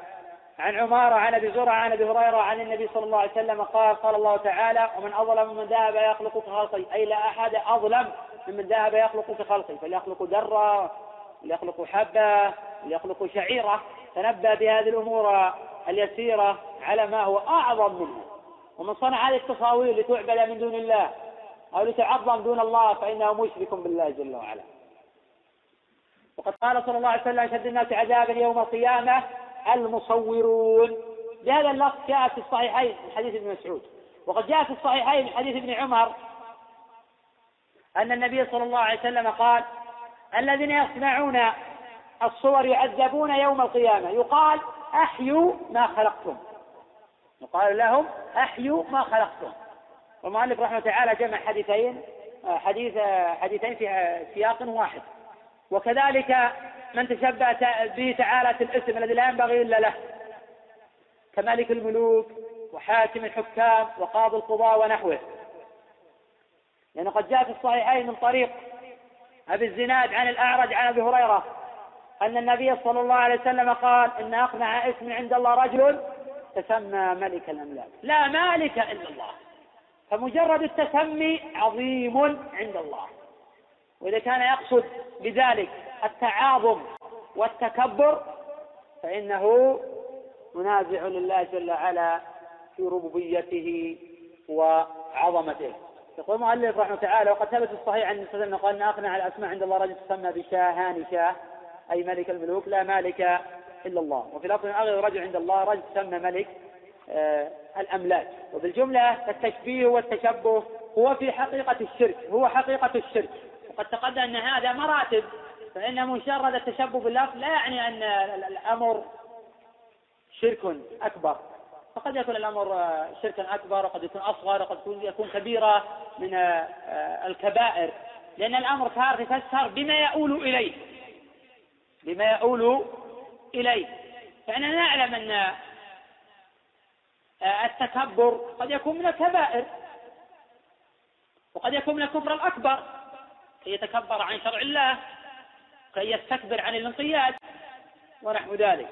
عن عمارة عن أبي زرعة عن أبي هريرة عن النبي صلى الله عليه وسلم قال قال الله تعالى ومن أظلم ممن ذهب يخلق كخلقي أي لا أحد أظلم ممن ذهب يخلق كخلقي فليخلق ذرة وليخلق حبة وليخلق شعيرة. تنبأ بهذه الأمور اليسيرة على ما هو أعظم منها. ومن صنع هذه التصاوير لتعبد من دون الله أو لتعظم دون الله فإنه مشرك بالله جل وعلا. وقد قال صلى الله عليه وسلم أشد الناس عذابا يوم القيامة. المصورون. بهذا اللفظ جاء في الصحيحين من حديث ابن مسعود. وقد جاء في الصحيحين من حديث ابن عمر أن النبي صلى الله عليه وسلم قال الذين يصنعون الصور يعذبون يوم القيامة. يقال أحيوا ما خلقتم. يقال لهم أحيوا ما خلقتم. والمؤلف رحمه تعالى جمع حديثين حديث حديثين في سياق واحد. وكذلك من تشبه به تعالى الاسم الذي لا ينبغي إلا له كملك الملوك وحاكم الحكام وقاضي القضاء ونحوه. لأنه قد جاء في الصحيحين من طريق أبي الزناد عن الأعرج عن أبي هريرة أن النبي صلى الله عليه وسلم قال إن أقنع اسم عند الله رجل تسمى ملك الأملاك. لا مالك إلا الله فمجرد التسمي عظيم عند الله. وإذا كان يقصد بذلك التعاظم والتكبر فإنه منازع لله جل وعلا في ربوبيته وعظمته. يقول المؤلف رحمه تعالى وقد ثبت الصحيح عن النبي قال ان اقنع الاسماء عند الله رجل تسمى بشاهان شاه أي ملك الملوك لا مالك إلا الله. وفي لفظ اغير رجل عند الله رجل تسمى ملك آه الأملاك. وبالجملة التشبيه والتشبه هو في حقيقة الشرك هو حقيقة الشرك. وقد تقدم أن هذا مراتب فإن مجرد التشبه باللفظ لا يعني أن الأمر شرك أكبر. فقد يكون الأمر شركا أكبر وقد يكون أصغر وقد يكون كبيرة من الكبائر. لأن الأمر تارة يفسر بما يؤول إليه. بما يؤول إليه. فإننا نعلم أن التكبر قد يكون من الكبائر وقد يكون من الكفر الأكبر. كي يتكبر عن شرع الله كي يستكبر عن الانقياد ونحو ذلك.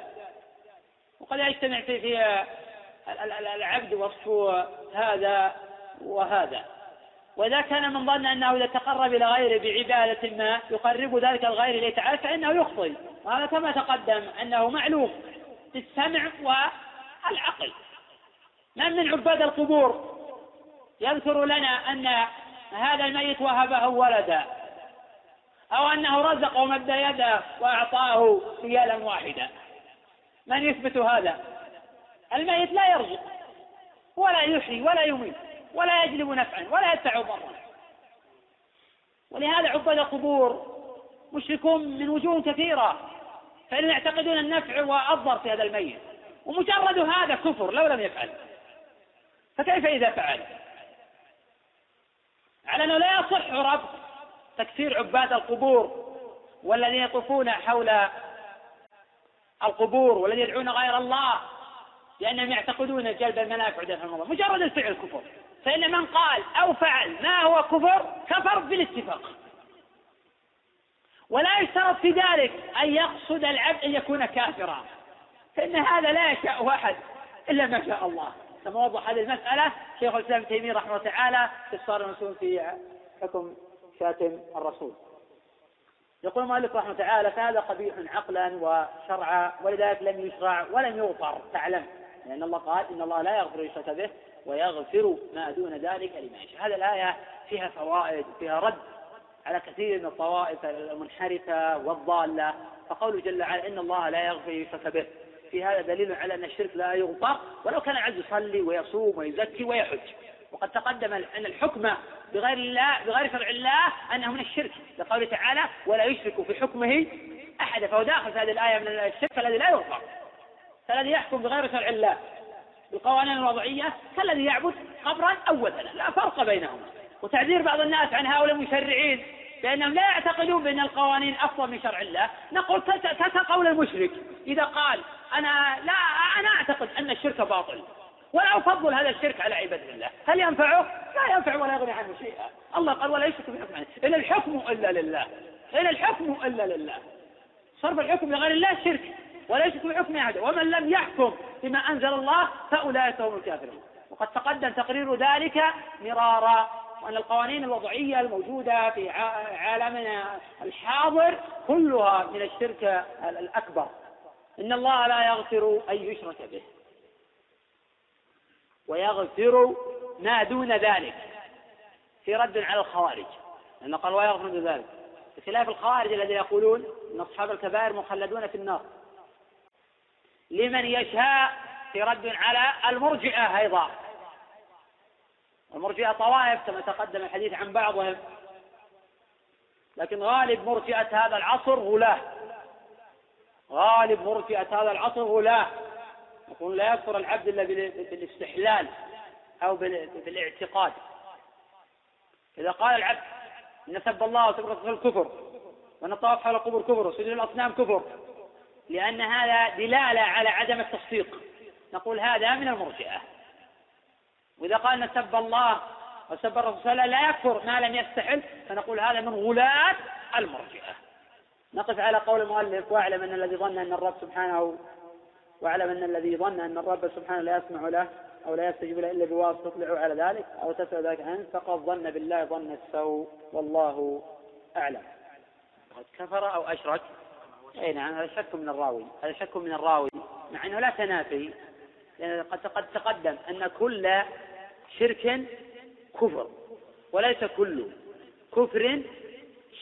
وقد يجتمع في في العبد وصف هذا وهذا. وإذا كان من ظن أنه إذا تقرب إلى غيره بعبادة ما يقرب ذلك الغير إليه تعالى فإنه يخطئ. وهذا كما تقدم أنه معلوم بالسمع والعقل. من من عباد القبور يذكر لنا أن هذا الميت وهبه ولدا؟ أو أنه رزق ومد يده وأعطاه ريالا واحدا. من يثبت هذا؟ الميت لا يرزق ولا يحيي ولا يميت ولا يجلب نفعا ولا يدفع ضرا. ولهذا عباد القبور مشركون من وجوه كثيرة فإنهم يعتقدون النفع والضر في هذا الميت. ومجرد هذا كفر لو لم يفعل. فكيف إذا فعل؟ على أنه لا يصح ربط تكفير عباد القبور والذين يطوفون حول القبور والذين يدعون غير الله لأنهم يعتقدون جلب المنافع دفع الله. مجرد الفعل كفر. فإن من قال أو فعل ما هو كفر كفر بالاتفاق. ولا يشترط في ذلك أن يقصد العبد أن يكون كافرا. فإن هذا لا يشاء أحد إلا ما شاء الله. كما وضح هذه المسألة شيخ الإسلام ابن تيمية رحمه الله تعالى في الصار المسؤول في حكم شاتم الرسول. يقول المؤلف رحمه تعالى فهذا قبيح عقلا وشرعا ولذلك لم يشرع ولم يغفر تعلم. لأن الله قال إن الله لا يغفر يشرك به ويغفر ما دون ذلك لمن يشاء. هذه الآية فيها فوائد فيها رد على كثير من الطوائف المنحرفة والضالة. فقوله جل وعلا إن الله لا يغفر يشرك به. في هذا دليل على أن الشرك لا يغفر ولو كان العبد يصلي ويصوم ويزكي ويحج. وقد تقدم أن الحكم بغير الله بغير شرع الله أنه من الشرك. لقوله تعالى ولا يشرك في حكمه أحدا فهو داخل في هذه الآية من الشرك الذي لا يغفر فالذي يحكم بغير شرع الله بالقوانين الوضعية كالذي يعبد قبرا أو لا فرق بينهما وتعذير بعض الناس عن هؤلاء المشرعين بأنهم لا يعتقدون بأن القوانين أفضل من شرع الله. نقول كقول المشرك. إذا قال أنا لا أنا أعتقد أن الشرك باطل ولا أفضل هذا الشرك على عباد الله. هل ينفعه؟ لا ينفع ولا يغني عنه شيئا. الله قال ولا يشرك بحكم عنه إن الحكم إلا لله. إن الحكم إلا لله. صرف الحكم لغير الله شرك. ولا يشرك بحكم أحد ومن لم يحكم بما أنزل الله فأولئك هم الكافرون. وقد تقدم تقرير ذلك مرارا وأن القوانين الوضعية الموجودة في عالمنا الحاضر كلها من الشرك الأكبر. إن الله لا يغفر أن يشرك به. ويغفر ما دون ذلك في رد على الخوارج. لأنه قال ويغفر دون ذلك. بخلاف الخوارج الذين يقولون أن أصحاب الكبائر مخلدون في النار. لمن يشاء في رد على المرجئة أيضا. المرجئة طوائف كما تقدم الحديث عن بعضهم. لكن غالب مرجئة هذا العصر غلاة. غالب مرجئة هذا العصر غلاة. يقول لا يكفر العبد إلا بالاستحلال أو بالاعتقاد. إذا قال العبد إن سب الله وسب في الكفر وأن الطواف حول القبور كفر وسجود الأصنام كفر لأن هذا دلالة على عدم التصديق. نقول هذا من المرجئة. وإذا قال أن سب الله وسب الرسول صلى لا يكفر ما لم يستحل فنقول هذا من غلاة المرجئة. نقف على قول المؤلف واعلم أن الذي ظن أن الرب سبحانه واعلم أن الذي ظن أن الرب سبحانه لا يسمع له أو لا يستجيب له إلا بواسطة تطلع على ذلك أو تسأل ذلك عنه فقد ظن بالله ظن السوء. والله أعلم. قد كفر أو أشرك؟ أي نعم هذا شك من الراوي. هذا شك من الراوي. مع أنه لا تنافي. لأن قد تقدم أن كل شرك كفر وليس كل كفر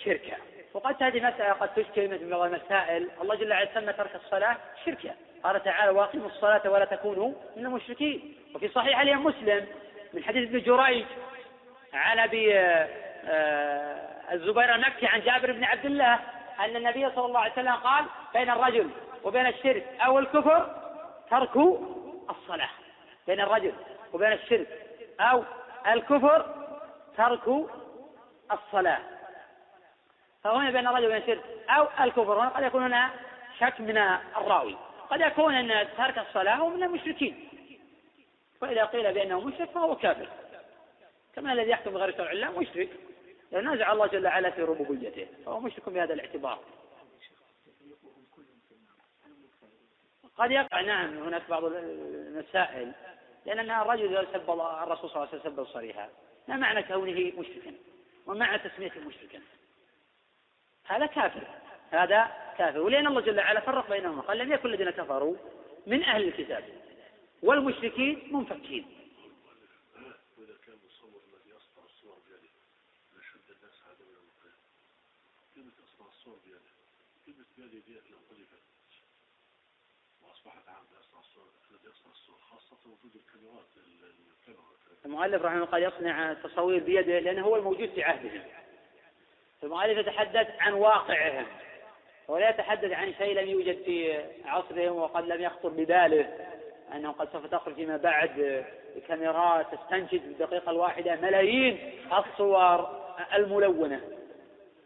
شركا وقد هذه مسألة قد تشكل من بعض المسائل. الله جل وعلا سمى ترك الصلاة شركا. قال تعالى واقيموا الصلاة ولا تكونوا من المشركين. وفي صحيح الإمام مسلم من حديث ابن جريج عن أبي آه، الزبير المكي عن جابر بن عبد الله أن النبي صلى الله عليه وسلم قال بين الرجل وبين الشرك أو الكفر ترك الصلاة. بين الرجل وبين الشرك أو الكفر ترك الصلاة. فهنا بين الرجل وبين الشرك أو الكفر. هنا قد يكون هنا شك من الراوي. قد يكون أن ترك الصلاة هو من المشركين. وإذا قيل بأنه مشرك فهو كافر. كما الذي يحكم بغير شرع الله مشرك. لأن نزع الله جل وعلا في ربوبيته. فهو مشرك بهذا الاعتبار. قد يقع نعم هناك بعض المسائل. لأن الرجل إذا سب الرسول صلى الله عليه وسلم سبا صريحا ما معنى كونه مشركا؟ ومعنى تسميته مشركا؟ هذا كافر. هذا كافر. ولأن الله جل وعلا فرق بينهما. قال لم يكن الذين كفروا من أهل الكتاب. والمشركين منفكين. المؤلف رحمه الله قد يصنع تصاوير بيده لأنه هو الموجود في عهدهم. المؤلف يتحدث عن واقعهم. ولا يتحدث عن شيء لم يوجد في عصرهم وقد لم يخطر بباله أنه قد سوف تخرج فيما بعد كاميرات تستنتج بالدقيقة الواحدة ملايين الصور الملونة.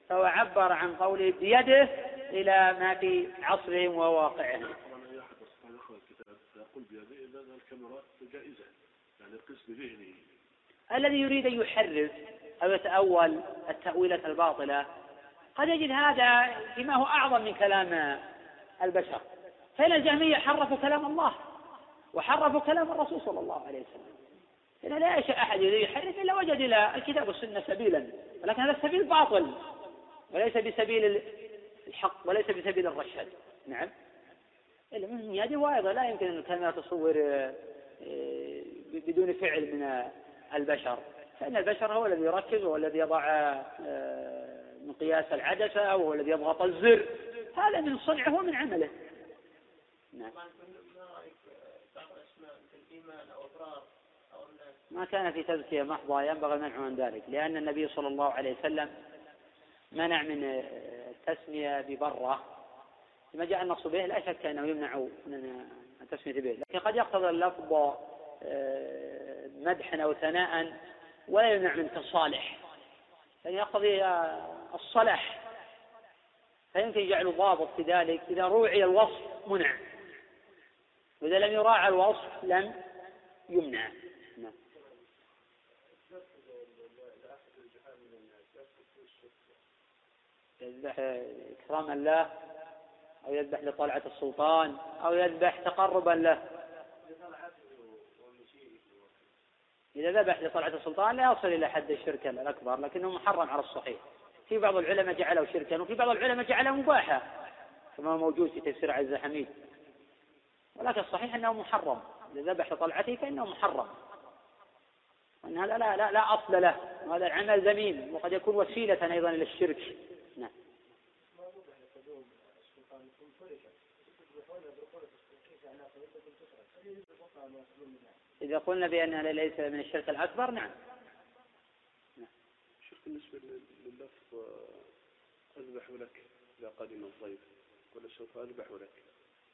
فهو عبر عن قوله بيده إلى ما في عصرهم وواقعهم. الذي يريد أن يحرف أو يتأول التأويلات الباطلة قد يجد هذا فيما هو أعظم من كلام البشر. فإن الجهمية حرفوا كلام الله وحرفوا كلام الرسول صلى الله عليه وسلم. إذا لا يشاء أحد يحرف إلا وجد إلى الكتاب والسنة سبيلا. ولكن هذا السبيل باطل. وليس بسبيل الحق وليس بسبيل الرشاد نعم. هذه وايضة لا يمكن أن الكاميرا تصور آه، بدون فعل من البشر. فإن البشر هو الذي يركز وهو الذي يضع آه، مقياس العدسة وهو الذي يضغط الزر. هذا من صنعه ومن عمله. نعم. ما كان في تزكية محضة ينبغي المنع من ذلك لأن النبي صلى الله عليه وسلم منع من التسمية ببرة. لما جاء النص به لا شك أنه يمنع من التسمية به. لكن قد يقتضي اللفظ آه، مدحا أو ثناء ولا يمنع من تصالح يعني يقتضي آه، الصلح فيمكن يجعل ضابط في ذلك إذا روعي الوصف منع. وإذا لم يراعى الوصف لم يمنع. نعم. يذبح إكراما له أو يذبح لطلعة السلطان أو يذبح تقربا له. إذا ذبح لطلعة السلطان لا يصل إلى حد الشرك الأكبر لكنه محرم على الصحيح. في بعض العلماء جعله شركا وفي بعض العلماء جعله مباحا. كما هو موجود في تفسير عز حميد. ولكن الصحيح أنه محرم. إذا ذبح لطلعته فإنه محرم. وأن هذا لا, لا, لا أصل له. وهذا العمل ذميم. وقد يكون وسيلة أيضا إلى الشرك نعم. إذا قلنا بأنها ليس من الشرك الأكبر نعم. شوف بالنسبة لللفظ أذبح لك إذا قدم الضيف ولا سوف أذبح لك.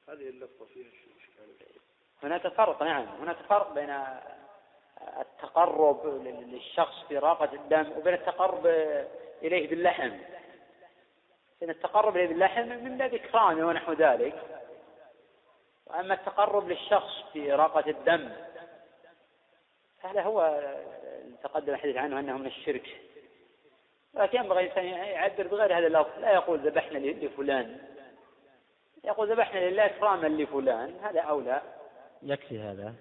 هذه اللفظة فيها إشكال هناك فرق نعم. هناك فرق بين التقرب للشخص في راقة الدم وبين التقرب إليه باللحم. إن التقرب إليه باللحم من باب إكرامه ونحو ذلك. وأما التقرب للشخص في راقة الدم هذا هو تقدم الحديث عنه أنه من الشرك. لكن ينبغي الإنسان يعبر بغير هذا اللفظ. لا يقول ذبحنا لفلان. يقول ذبحنا لله إكراما لفلان. هذا أولى. يكفي هذا.